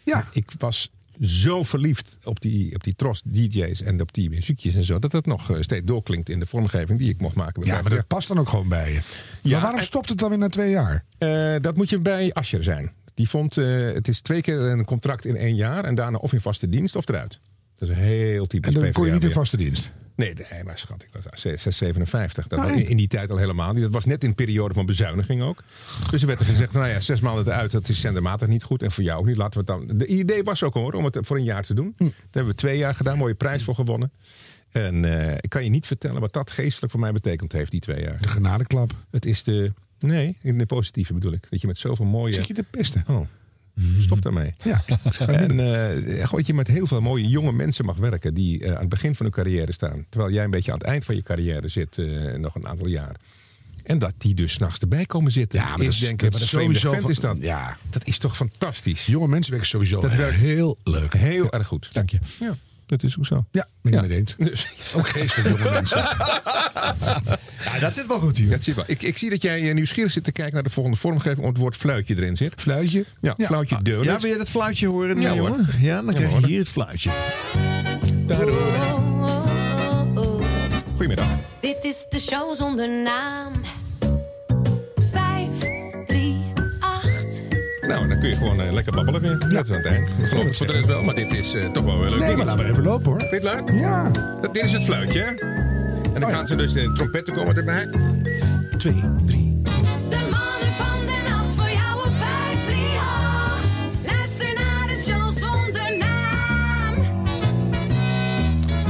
Ja. Ik was zo verliefd op die, op die Tros DJ's en op die muziekjes en zo... dat het nog eh, steeds doorklinkt in de vormgeving die ik mocht maken. Ja, maar 50 dat past dan ook gewoon bij je. Ja, maar waarom en- stopt het dan weer na twee jaar? Eh, dat moet je bij Ascher zijn. Die vond, eh, het is twee keer een contract in één jaar... en daarna of in vaste dienst of eruit. Dat is heel typisch En dan kon je niet in vaste dienst. Nee, nee, maar schat, ik was 657. Dat Nee. was in, in die tijd al helemaal niet. Dat was net in een periode van bezuiniging ook. Dus er werd er gezegd, nou ja, zes maanden eruit, dat is zendermatig niet goed. En voor jou ook niet. Laten we het dan... De idee was ook hoor, om het voor een jaar te doen. Dat hebben we twee jaar gedaan, mooie prijs voor gewonnen. En eh, ik kan je niet vertellen wat dat geestelijk voor mij betekend heeft, die twee jaar. De genadeklap. Het is de... Nee, in de positieve bedoel ik. Dat je met zoveel mooie... Zit je te pesten? Oh. Stop daarmee. Ja. En gewoon dat je met heel veel mooie jonge mensen mag werken die eh, aan het begin van hun carrière staan. Terwijl jij een beetje aan het eind van je carrière zit, eh, nog een aantal jaar. En dat die dus s'nachts erbij komen zitten. Ja, maar dat is- denken, dat is sowieso vent is dat. ja. Dat is toch fantastisch. Jonge mensen werken sowieso Dat werkt heel leuk. Heel erg goed. Dank je. Ja, dat is ook zo. Ja, ben ik Ja. eens. Dus, *laughs* Ook geestelijk jonge mensen. *laughs* Ja, dat zit wel goed hier. dat zie je wel. Ik, ik zie dat jij eh, nieuwsgierig zit te kijken naar de volgende vormgeving. Omdat het woord fluitje erin zit. Fluitje? Ja, fluitje deur. Ja, wil je dat fluitje horen, Ja, ja, hoor. jongen? Ja, dan krijg je hier het fluitje. Goedemiddag. Dit is de show zonder naam. Nou, dan kun je gewoon eh, lekker babbelen weer. Dat is aan het eind. Ik geloof het voor de rest wel, maar dit is eh, toch wel leuk. Nee, maar ding. laten we even lopen hoor. Vind je het leuk? Ja. Dat, dit is het fluitje, hè? En dan Oh ja. gaan ze dus de trompetten komen erbij. Twee, drie. De mannen van de nacht voor jou op 538. Luister naar de show zonder naam.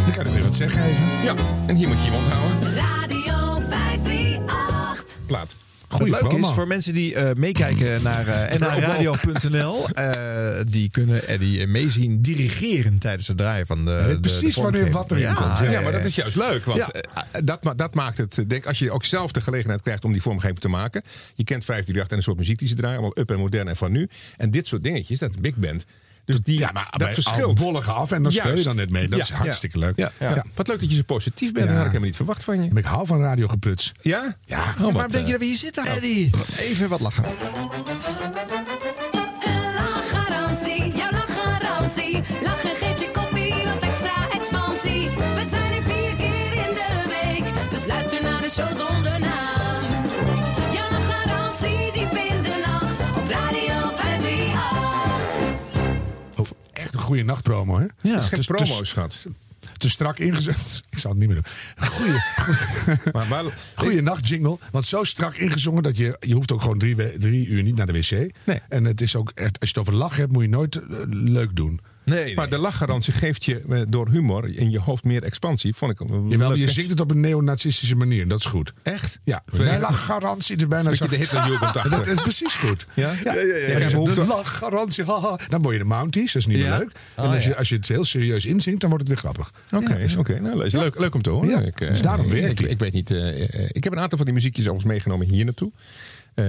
Je kan er weer wat zeggen even. Ja, en hier moet je je mond houden. Radio 538. Plaat. Goeie het leuke is voor mensen die eh, meekijken *clears throat* naar eh nhradio.nl, eh, die kunnen Eddie meezien dirigeren tijdens het draaien van de. de- de precies wanneer vormgeving. wat erin ja, komt. Ja, maar dat is juist leuk. Want Ja. dat, ma- dat maakt het. Denk, als je ook zelf de gelegenheid krijgt om die vormgeving te maken. Je kent 538 en een soort muziek die ze draaien. Allemaal up en modern en van nu. En dit soort dingetjes, dat big band. Dus die, Ja, maar dat verschilt. bollige af en dan speel je dan net mee. Dat Ja, is hartstikke ja. leuk. Ja, ja. Ja. Wat leuk dat je zo positief bent. Dat had ik helemaal niet verwacht van je. Maar ik hou van radiogeputs. Ja? Ja. Oh, wat, Waarom denk je eh, dat we hier zitten, Eddie? Even wat lachen. Lachgarantie, jouw lachgarantie. Lachen geeft je koppie wat extra expansie. We zijn er vier keer in de week, dus luister naar de show zonder goede nachtpromo, hè? Ja, het is geen te- promo, schat. Te strak ingezet. *laughs* Ik zal het niet meer doen. Goeie, Maar, maar, goeie nacht jingle. Want zo strak ingezongen dat je... Je hoeft ook gewoon drie, drie uur niet naar de wc. Nee. En het is ook... echt- Als je het over lachen hebt, moet je nooit eh, leuk doen. Nee, maar de lachgarantie geeft je eh, door humor in je hoofd meer expansie. Vond ik Jawel, leuk je zingt het op een neonazistische manier. Dat is goed. Echt? Ja. De lachgarantie is bijna Beetje zo... de Hitlerjugend *laughs* achter. Dat is precies goed. Ja? Ja, Ja, ja, ja, ja. En Ja, de lachgarantie, haha. Dan word je de Mounties, dat is niet Ja? meer leuk. En Oh, als, je, als je het heel serieus inzingt, dan wordt het weer grappig. Oké, oké. Nou, leuk, leuk, leuk om te horen. Ja, ik, eh, dus daarom werkt ik, weet niet. eh, eh, ik heb een aantal van die muziekjes overigens meegenomen hier naartoe. Eh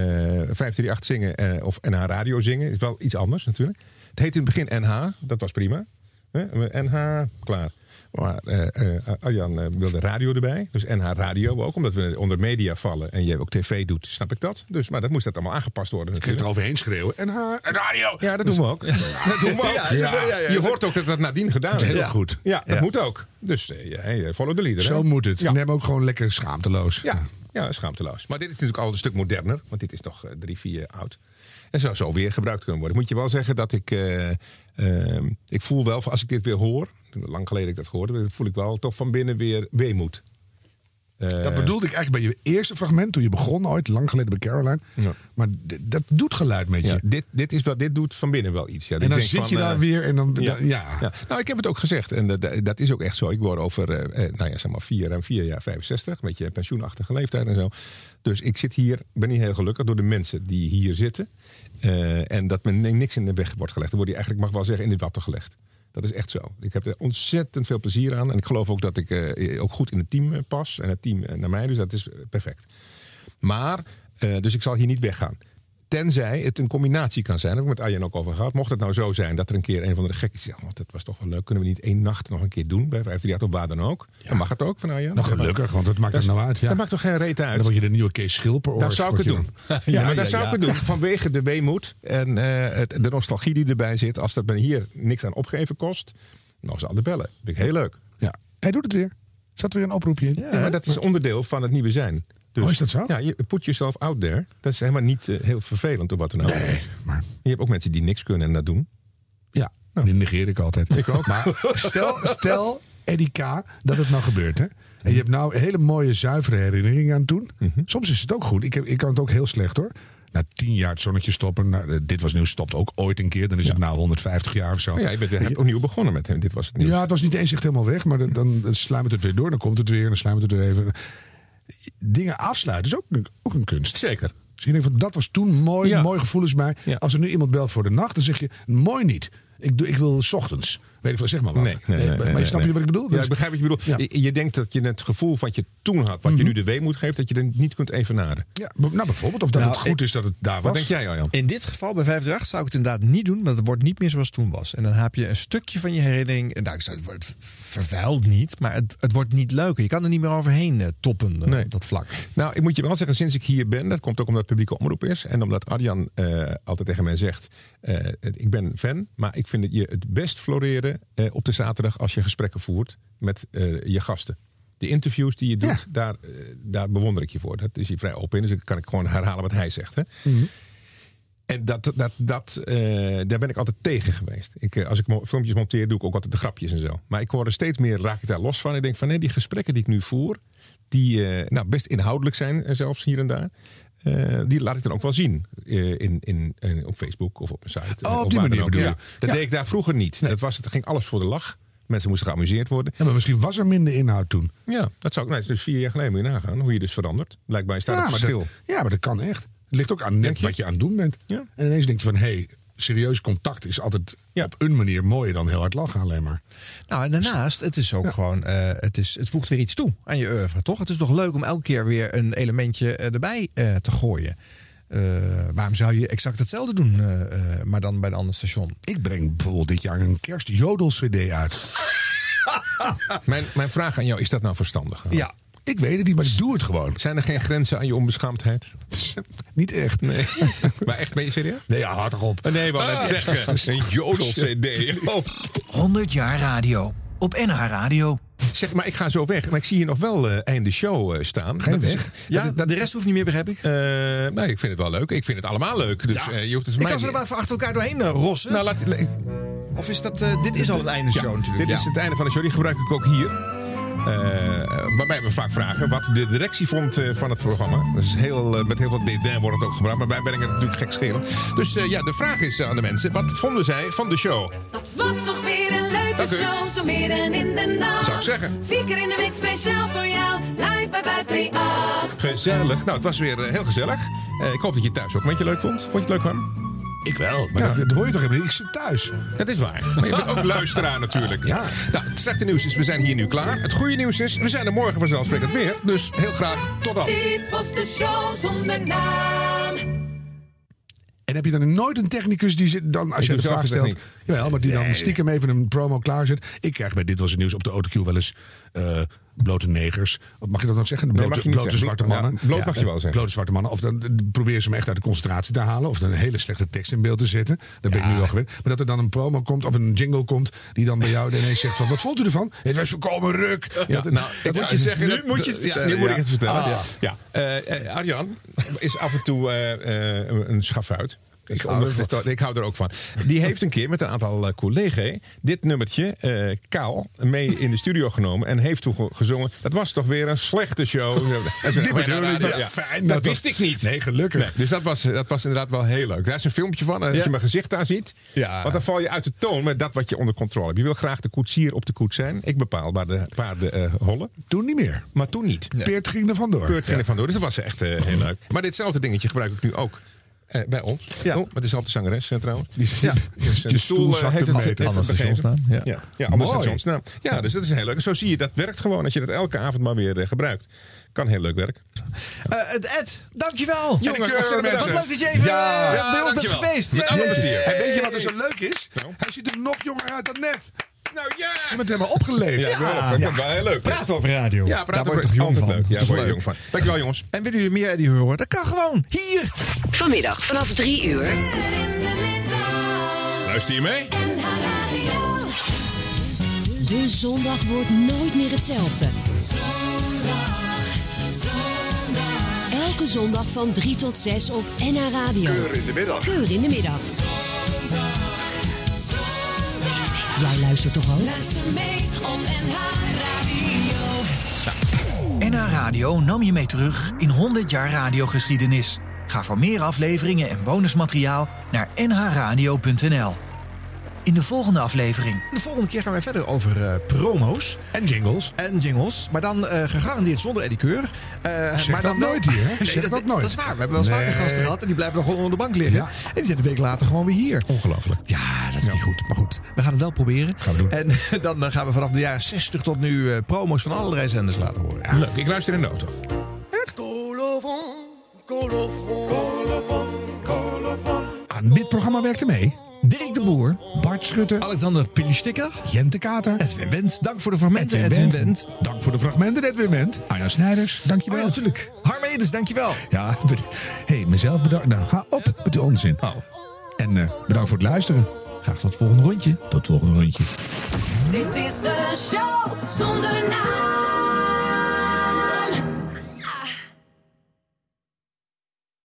538 zingen eh, of NH radio zingen is wel iets anders natuurlijk. Het heet in het begin NH, dat was prima. Hè? NH, klaar. Maar eh, eh, Arjan eh, wilde radio erbij. Dus NH radio ook, omdat we onder media vallen en je ook tv doet, snap ik dat. Dus, maar dat moest dat allemaal aangepast worden Je kunt natuurlijk. er overheen schreeuwen. En radio. Ja, dat doen we ook. *laughs* Dat doen we ook. Ja, ja, ja, ja. Je hoort ook dat dat nadien gedaan is. Heel Ja. goed. Ja, dat Ja. moet ook. Dus eh, ja, hey, follow the leader. hè? Zo moet het. Ja. Neem ook gewoon lekker schaamteloos. Ja, ja, schaamteloos. Maar dit is natuurlijk al een stuk moderner, want dit is nog eh, drie, vier jaar oud. En zou zo weer gebruikt kunnen worden. Moet je wel zeggen dat ik. eh, ehm, ik voel wel, als ik dit weer hoor. Lang geleden ik dat hoorde, voel ik wel toch van binnen weer weemoed. Eh, Dat bedoelde ik eigenlijk bij je eerste fragment, toen je begon ooit, lang geleden bij Caroline. Ja. Maar dat doet geluid met je. Ja, dit, dit, is wel, dit doet van binnen wel iets. Ja. en dan zit van, je daar eh, weer en dan... Ja. Nou, ik heb het ook gezegd. En dat, dat is ook echt zo. Ik word over, eh, nou ja, zeg maar vier en vier jaar 65. Een beetje pensioenachtige leeftijd en zo. Dus ik zit hier, ben niet heel gelukkig door de mensen die hier zitten. En dat me ni- niks in de weg wordt gelegd. Dan word je eigenlijk, mag wel zeggen, in het water gelegd. Dat is echt zo. Ik heb er ontzettend veel plezier aan. En ik geloof ook dat ik eh, ook goed in het team eh, pas. En het team eh, naar mij. Dus dat is perfect. Maar, dus ik zal hier niet weggaan. Tenzij het een combinatie kan zijn. Daar heb ik met Arjen ook over gehad. Mocht het nou zo zijn dat er een keer een van de gekkies zegt... "Oh, dat was toch wel leuk, kunnen we niet één nacht nog een keer doen... bij 538 of waar dan ook? Dan mag het ook van Arjen. Nou, gelukkig, want maakt Dat het is- nou uit? Ja. Dat maakt toch geen reet uit? Dan word je de nieuwe Kees Schilper. Daar zou ik het doen. *laughs* Ja, maar daar zou ik het doen. Vanwege de weemoed en eh, het, de nostalgie die erbij zit. Als dat me hier niks aan opgeven kost, nog eens aan de bellen. Vind ik heel leuk. Ja. Hij doet het weer. Zat weer een oproepje in. Ja, maar dat is onderdeel van het nieuwe zijn. Dus, Oh, is dat zo? Ja, je put yourself out there. Dat is helemaal niet eh, heel vervelend of wat dan ook. Nee, maar... Je hebt ook mensen die niks kunnen en dat doen. Ja, die negeer ik altijd. Ik ook. Maar *laughs* stel, stel Eddie K. dat het nou gebeurt, hè? En je hebt nou hele mooie, zuivere herinneringen aan toen. Mhm. Soms is het ook goed. Ik, heb, ik kan het ook heel slecht, hoor. Na tien jaar het zonnetje stoppen. Nou, eh, dit was nieuws stopt ook ooit een keer. Dan is het nou 150 jaar of zo. Maar ja, je bent hebt opnieuw begonnen met hem. Dit was het nieuws. Ja, het was niet eens echt helemaal weg. Maar dan, dan sluimert het weer door. Dan komt het weer. Dan sluimert het weer even. Dingen afsluiten is ook, een- ook een kunst. Zeker. Dus je van, dat was toen mooi, Ja. mooi gevoel is mij. Ja. Als er nu iemand belt voor de nacht, dan zeg je, mooi niet. Ik, doe, ik wil 's ochtends. Weet ik veel, zeg maar wat. Nee, nee, nee, maar nee, maar je snapt nee. je wat ik bedoel? Ja, Dat ik begrijp wat je bedoelt. Ja. Je, je denkt dat je het gevoel wat je toen had, wat je nu de weemoed geeft, dat je er niet kunt evenaren. Ja, nou bijvoorbeeld, of dat Nou, het goed is dat het daar was. Wat denk jij, Arjan? In dit geval bij 538 zou ik het inderdaad niet doen, want het wordt niet meer zoals het toen was. En dan heb je een stukje van je herinnering. en Nou, ik zou het wordt vervuild niet, maar het, het wordt niet leuker. Je kan er niet meer overheen eh, toppen eh, Nee. op dat vlak. Nou, ik moet je wel zeggen, sinds ik hier ben, dat komt ook omdat het publieke omroep is. En omdat Arjan eh, altijd tegen mij zegt: eh, Ik ben fan, maar ik vind dat je het best floreren eh, op de zaterdag als je gesprekken voert met eh, je gasten. De interviews die je doet, daar, eh, daar bewonder ik je voor. Dat is hier vrij open in, dus dan kan ik gewoon *laughs* herhalen wat hij zegt. Hè? En dat, dat, dat, daar ben ik altijd tegen geweest. Ik, als ik filmpjes monteer, doe ik ook altijd de grapjes en zo. Maar ik word er steeds meer, raak ik daar los van. Ik denk van nee, die gesprekken die ik nu voer, die nou, best inhoudelijk zijn, zelfs hier en daar. Eh, die laat ik dan ook wel zien eh, in, in, in- op Facebook of op mijn site. eh, Oh, op die manier bedoel Ja. je. Dat Ja. deed ik daar vroeger niet. Dat was, het ging alles voor de lach. Mensen moesten geamuseerd worden. Ja, maar misschien was er minder inhoud toen. Ja, dat zou ook. Nee, is dus vier jaar geleden moet je nagaan hoe je dus verandert. Blijkbaar staat ja, het verschil. dat, ja, maar dat kan echt. Het ligt ook aan net je? wat je aan het doen bent. Ja. En ineens denk je van, hé, hey, serieus contact is altijd op een manier mooier dan heel hard lachen alleen maar. Nou, en daarnaast, het is ook gewoon, eh, het, is, het voegt weer iets toe aan je oeuvre, toch? Het is toch leuk om elke keer weer een elementje eh, erbij eh, te gooien. Eh, waarom zou je exact hetzelfde doen, eh, eh, maar dan bij een ander station? Ik breng bijvoorbeeld dit jaar een kerstjodel-cd uit. *laughs* Mijn, mijn vraag aan jou, is dat nou verstandig? Ja, ik weet het niet, maar ik doe het gewoon. Zijn er geen grenzen aan je onbeschaamdheid? *laughs* Niet echt. Nee. *laughs* maar echt, ben je serieus? Nee, ja, hard toch op. Nee, wat Ah. zeggen. *laughs* Een jodel-cd. Oh. 100 jaar radio. Op NH Radio. Zeg maar, ik ga zo weg. Maar ik zie hier nog wel eh einde show eh, staan. Ga je Dat is- weg? Ja, de rest hoeft niet meer, begrijp ik. Eh, nee, ik vind het wel leuk. Ik vind het allemaal leuk. Dus eh, je hoeft het Ik mij kan ze er wel even achter elkaar doorheen rossen. Nou, laat, Of is dat, eh, dit is al een einde show natuurlijk. Dit is het einde van de show. Die gebruik ik ook hier. Eh, waarbij we vaak vragen wat de directie vond eh, van het programma. Is heel, eh, met heel veel dédain wordt het ook gebruikt. Maar wij brengen het natuurlijk gek schelen. Dus ja, de vraag is aan de mensen. Wat vonden zij van de show? Dat was toch weer een leuke show, zo midden in de nacht. Zou ik zeggen. Vier keer in de week speciaal voor jou, live bij 538. Gezellig. Nou, het was weer heel gezellig. Ik hoop dat je het thuis ook een beetje leuk vond. Vond je het leuk, Harm? Ik wel, maar dat, dat hoor je toch helemaal niet. Ik zit thuis. Dat is waar. Maar je bent ook luisteraar natuurlijk. Ja. Nou, het slechte nieuws is, we zijn hier nu klaar. Het goede nieuws is, we zijn er morgen vanzelfsprekend weer. Dus heel graag tot dan. Dit was de show zonder naam. En heb je dan nooit een technicus die zit dan, als Ik je de vraag stelt, jawel, maar die dan stiekem even een promo klaarzet. Ik krijg bij Dit Was Het Nieuws op de autocue wel eens eh, blote negers. Wat mag je dat nog zeggen? De blote, zwarte mannen. Ja, bloot mag je wel zeggen. Blote zwarte mannen. Of dan proberen ze hem echt uit de concentratie te halen. Of dan een hele slechte tekst in beeld te zetten. Daar ben ik nu al gewend. Maar dat er dan een promo komt of een jingle komt. Die dan bij jou *laughs* ineens zegt van, wat vond u ervan? Het was voorkomen ruk. Ja, Dat- nou, dat- ik moet je zeggen... nu dat- moet je het ja, vertellen, nu moet ja. ik het vertellen. Ah. Ja. Eh, eh, Arjan is af en toe eh, een schafuit. Ik, ik hou er ook van. Die heeft een keer met een aantal uh, collega's dit nummertje, eh, Kaal, mee in de studio genomen. En heeft toen ge- gezongen. Dat was toch weer een slechte show. *laughs* Dat, Dit bedoel ik, dat is fijn, dat dat wist was- ik niet. Nee, gelukkig. Nee, dus dat was, dat was inderdaad wel heel leuk. Daar is een filmpje van. en Als Ja. je mijn gezicht daar ziet. Ja. Want dan val je uit de toon met dat wat je onder controle hebt. Je wil graag de koetsier op de koets zijn. Ik bepaal waar de paarden eh, hollen. Toen niet meer. Maar toen niet. Peert ging er vandoor. Peurt ging er vandoor. Dus dat was echt eh, heel leuk. Maar ditzelfde dingetje gebruik ik nu ook. Eh, bij ons. Ja. Oh, het is altijd zangeres eh, trouwens. Ja. Dus Je stoel eh, zakt heeft een het, heeft het begeven. ja. Ja, ja anders stationsnaam. Ja, dus dat is heel leuk. Zo zie je, dat werkt gewoon als je dat elke avond maar weer eh, gebruikt. Kan heel leuk werken. Eh, het Ed, dankjewel. Jongen, Wat leuk dat je even Ja. eh, Ja, bij ons bent geweest. Met alle Yay. plezier. En weet je wat er zo leuk is? Hij ziet er nog jonger uit dan net. Nou ja! Je bent helemaal opgeleefd. Ja, wel, dat is wel heel leuk. Praat over radio. Ja, Daar praat word je over toch jong van. leuk. Ja, word je jong van. Dankjewel jongens. En willen jullie meer Eddie horen? Dat kan gewoon. Hier. Vanmiddag vanaf 3 uur. Luister je mee? De zondag wordt nooit meer hetzelfde. Elke zondag van 3 tot 6 op NH Radio. Keur in de middag. Keur in de middag. Jij luistert toch ook? Luister mee op NH Radio. NH Radio nam je mee terug in 100 jaar radiogeschiedenis. Ga voor meer afleveringen en bonusmateriaal naar nhradio.nl. In de volgende aflevering. De volgende keer gaan wij verder over eh, promo's. En jingles. En jingles. Maar dan eh, gegarandeerd zonder Eddie Keur. Eh, Zeg maar dat dan wel- nooit hier, hè? *laughs* nee, Zeg dat nooit. Dat is waar. We hebben wel eens vaker Nee. gasten gehad. En die blijven nog gewoon onder de bank liggen. Ja. En die zitten een week later gewoon weer hier. Ongelooflijk. Ja, dat is niet goed. Maar goed, we gaan het wel proberen. Gaan we doen. En *laughs* dan gaan we vanaf de jaren 60 tot nu eh, promo's van allerlei zenders laten horen. Ja. Leuk, ik luister in de auto. Aan dit programma werkte mee Dirk de Boer, Bart Schutter, Alexander Pilistikker. Jente Kater, Edwin Wendt. Dank voor de fragmenten, Edwin Edwin Wendt. Dank voor de fragmenten, Edwin Wendt. Arjan Snijders, dankjewel. Oh, ja, natuurlijk. Harm Edens, dankjewel. Ja, hey, mezelf bedankt. Nou, ga op met die onzin. Oh. En eh, bedankt voor het luisteren. Graag tot het volgende rondje. Tot het volgende rondje. Dit is de show zonder naam.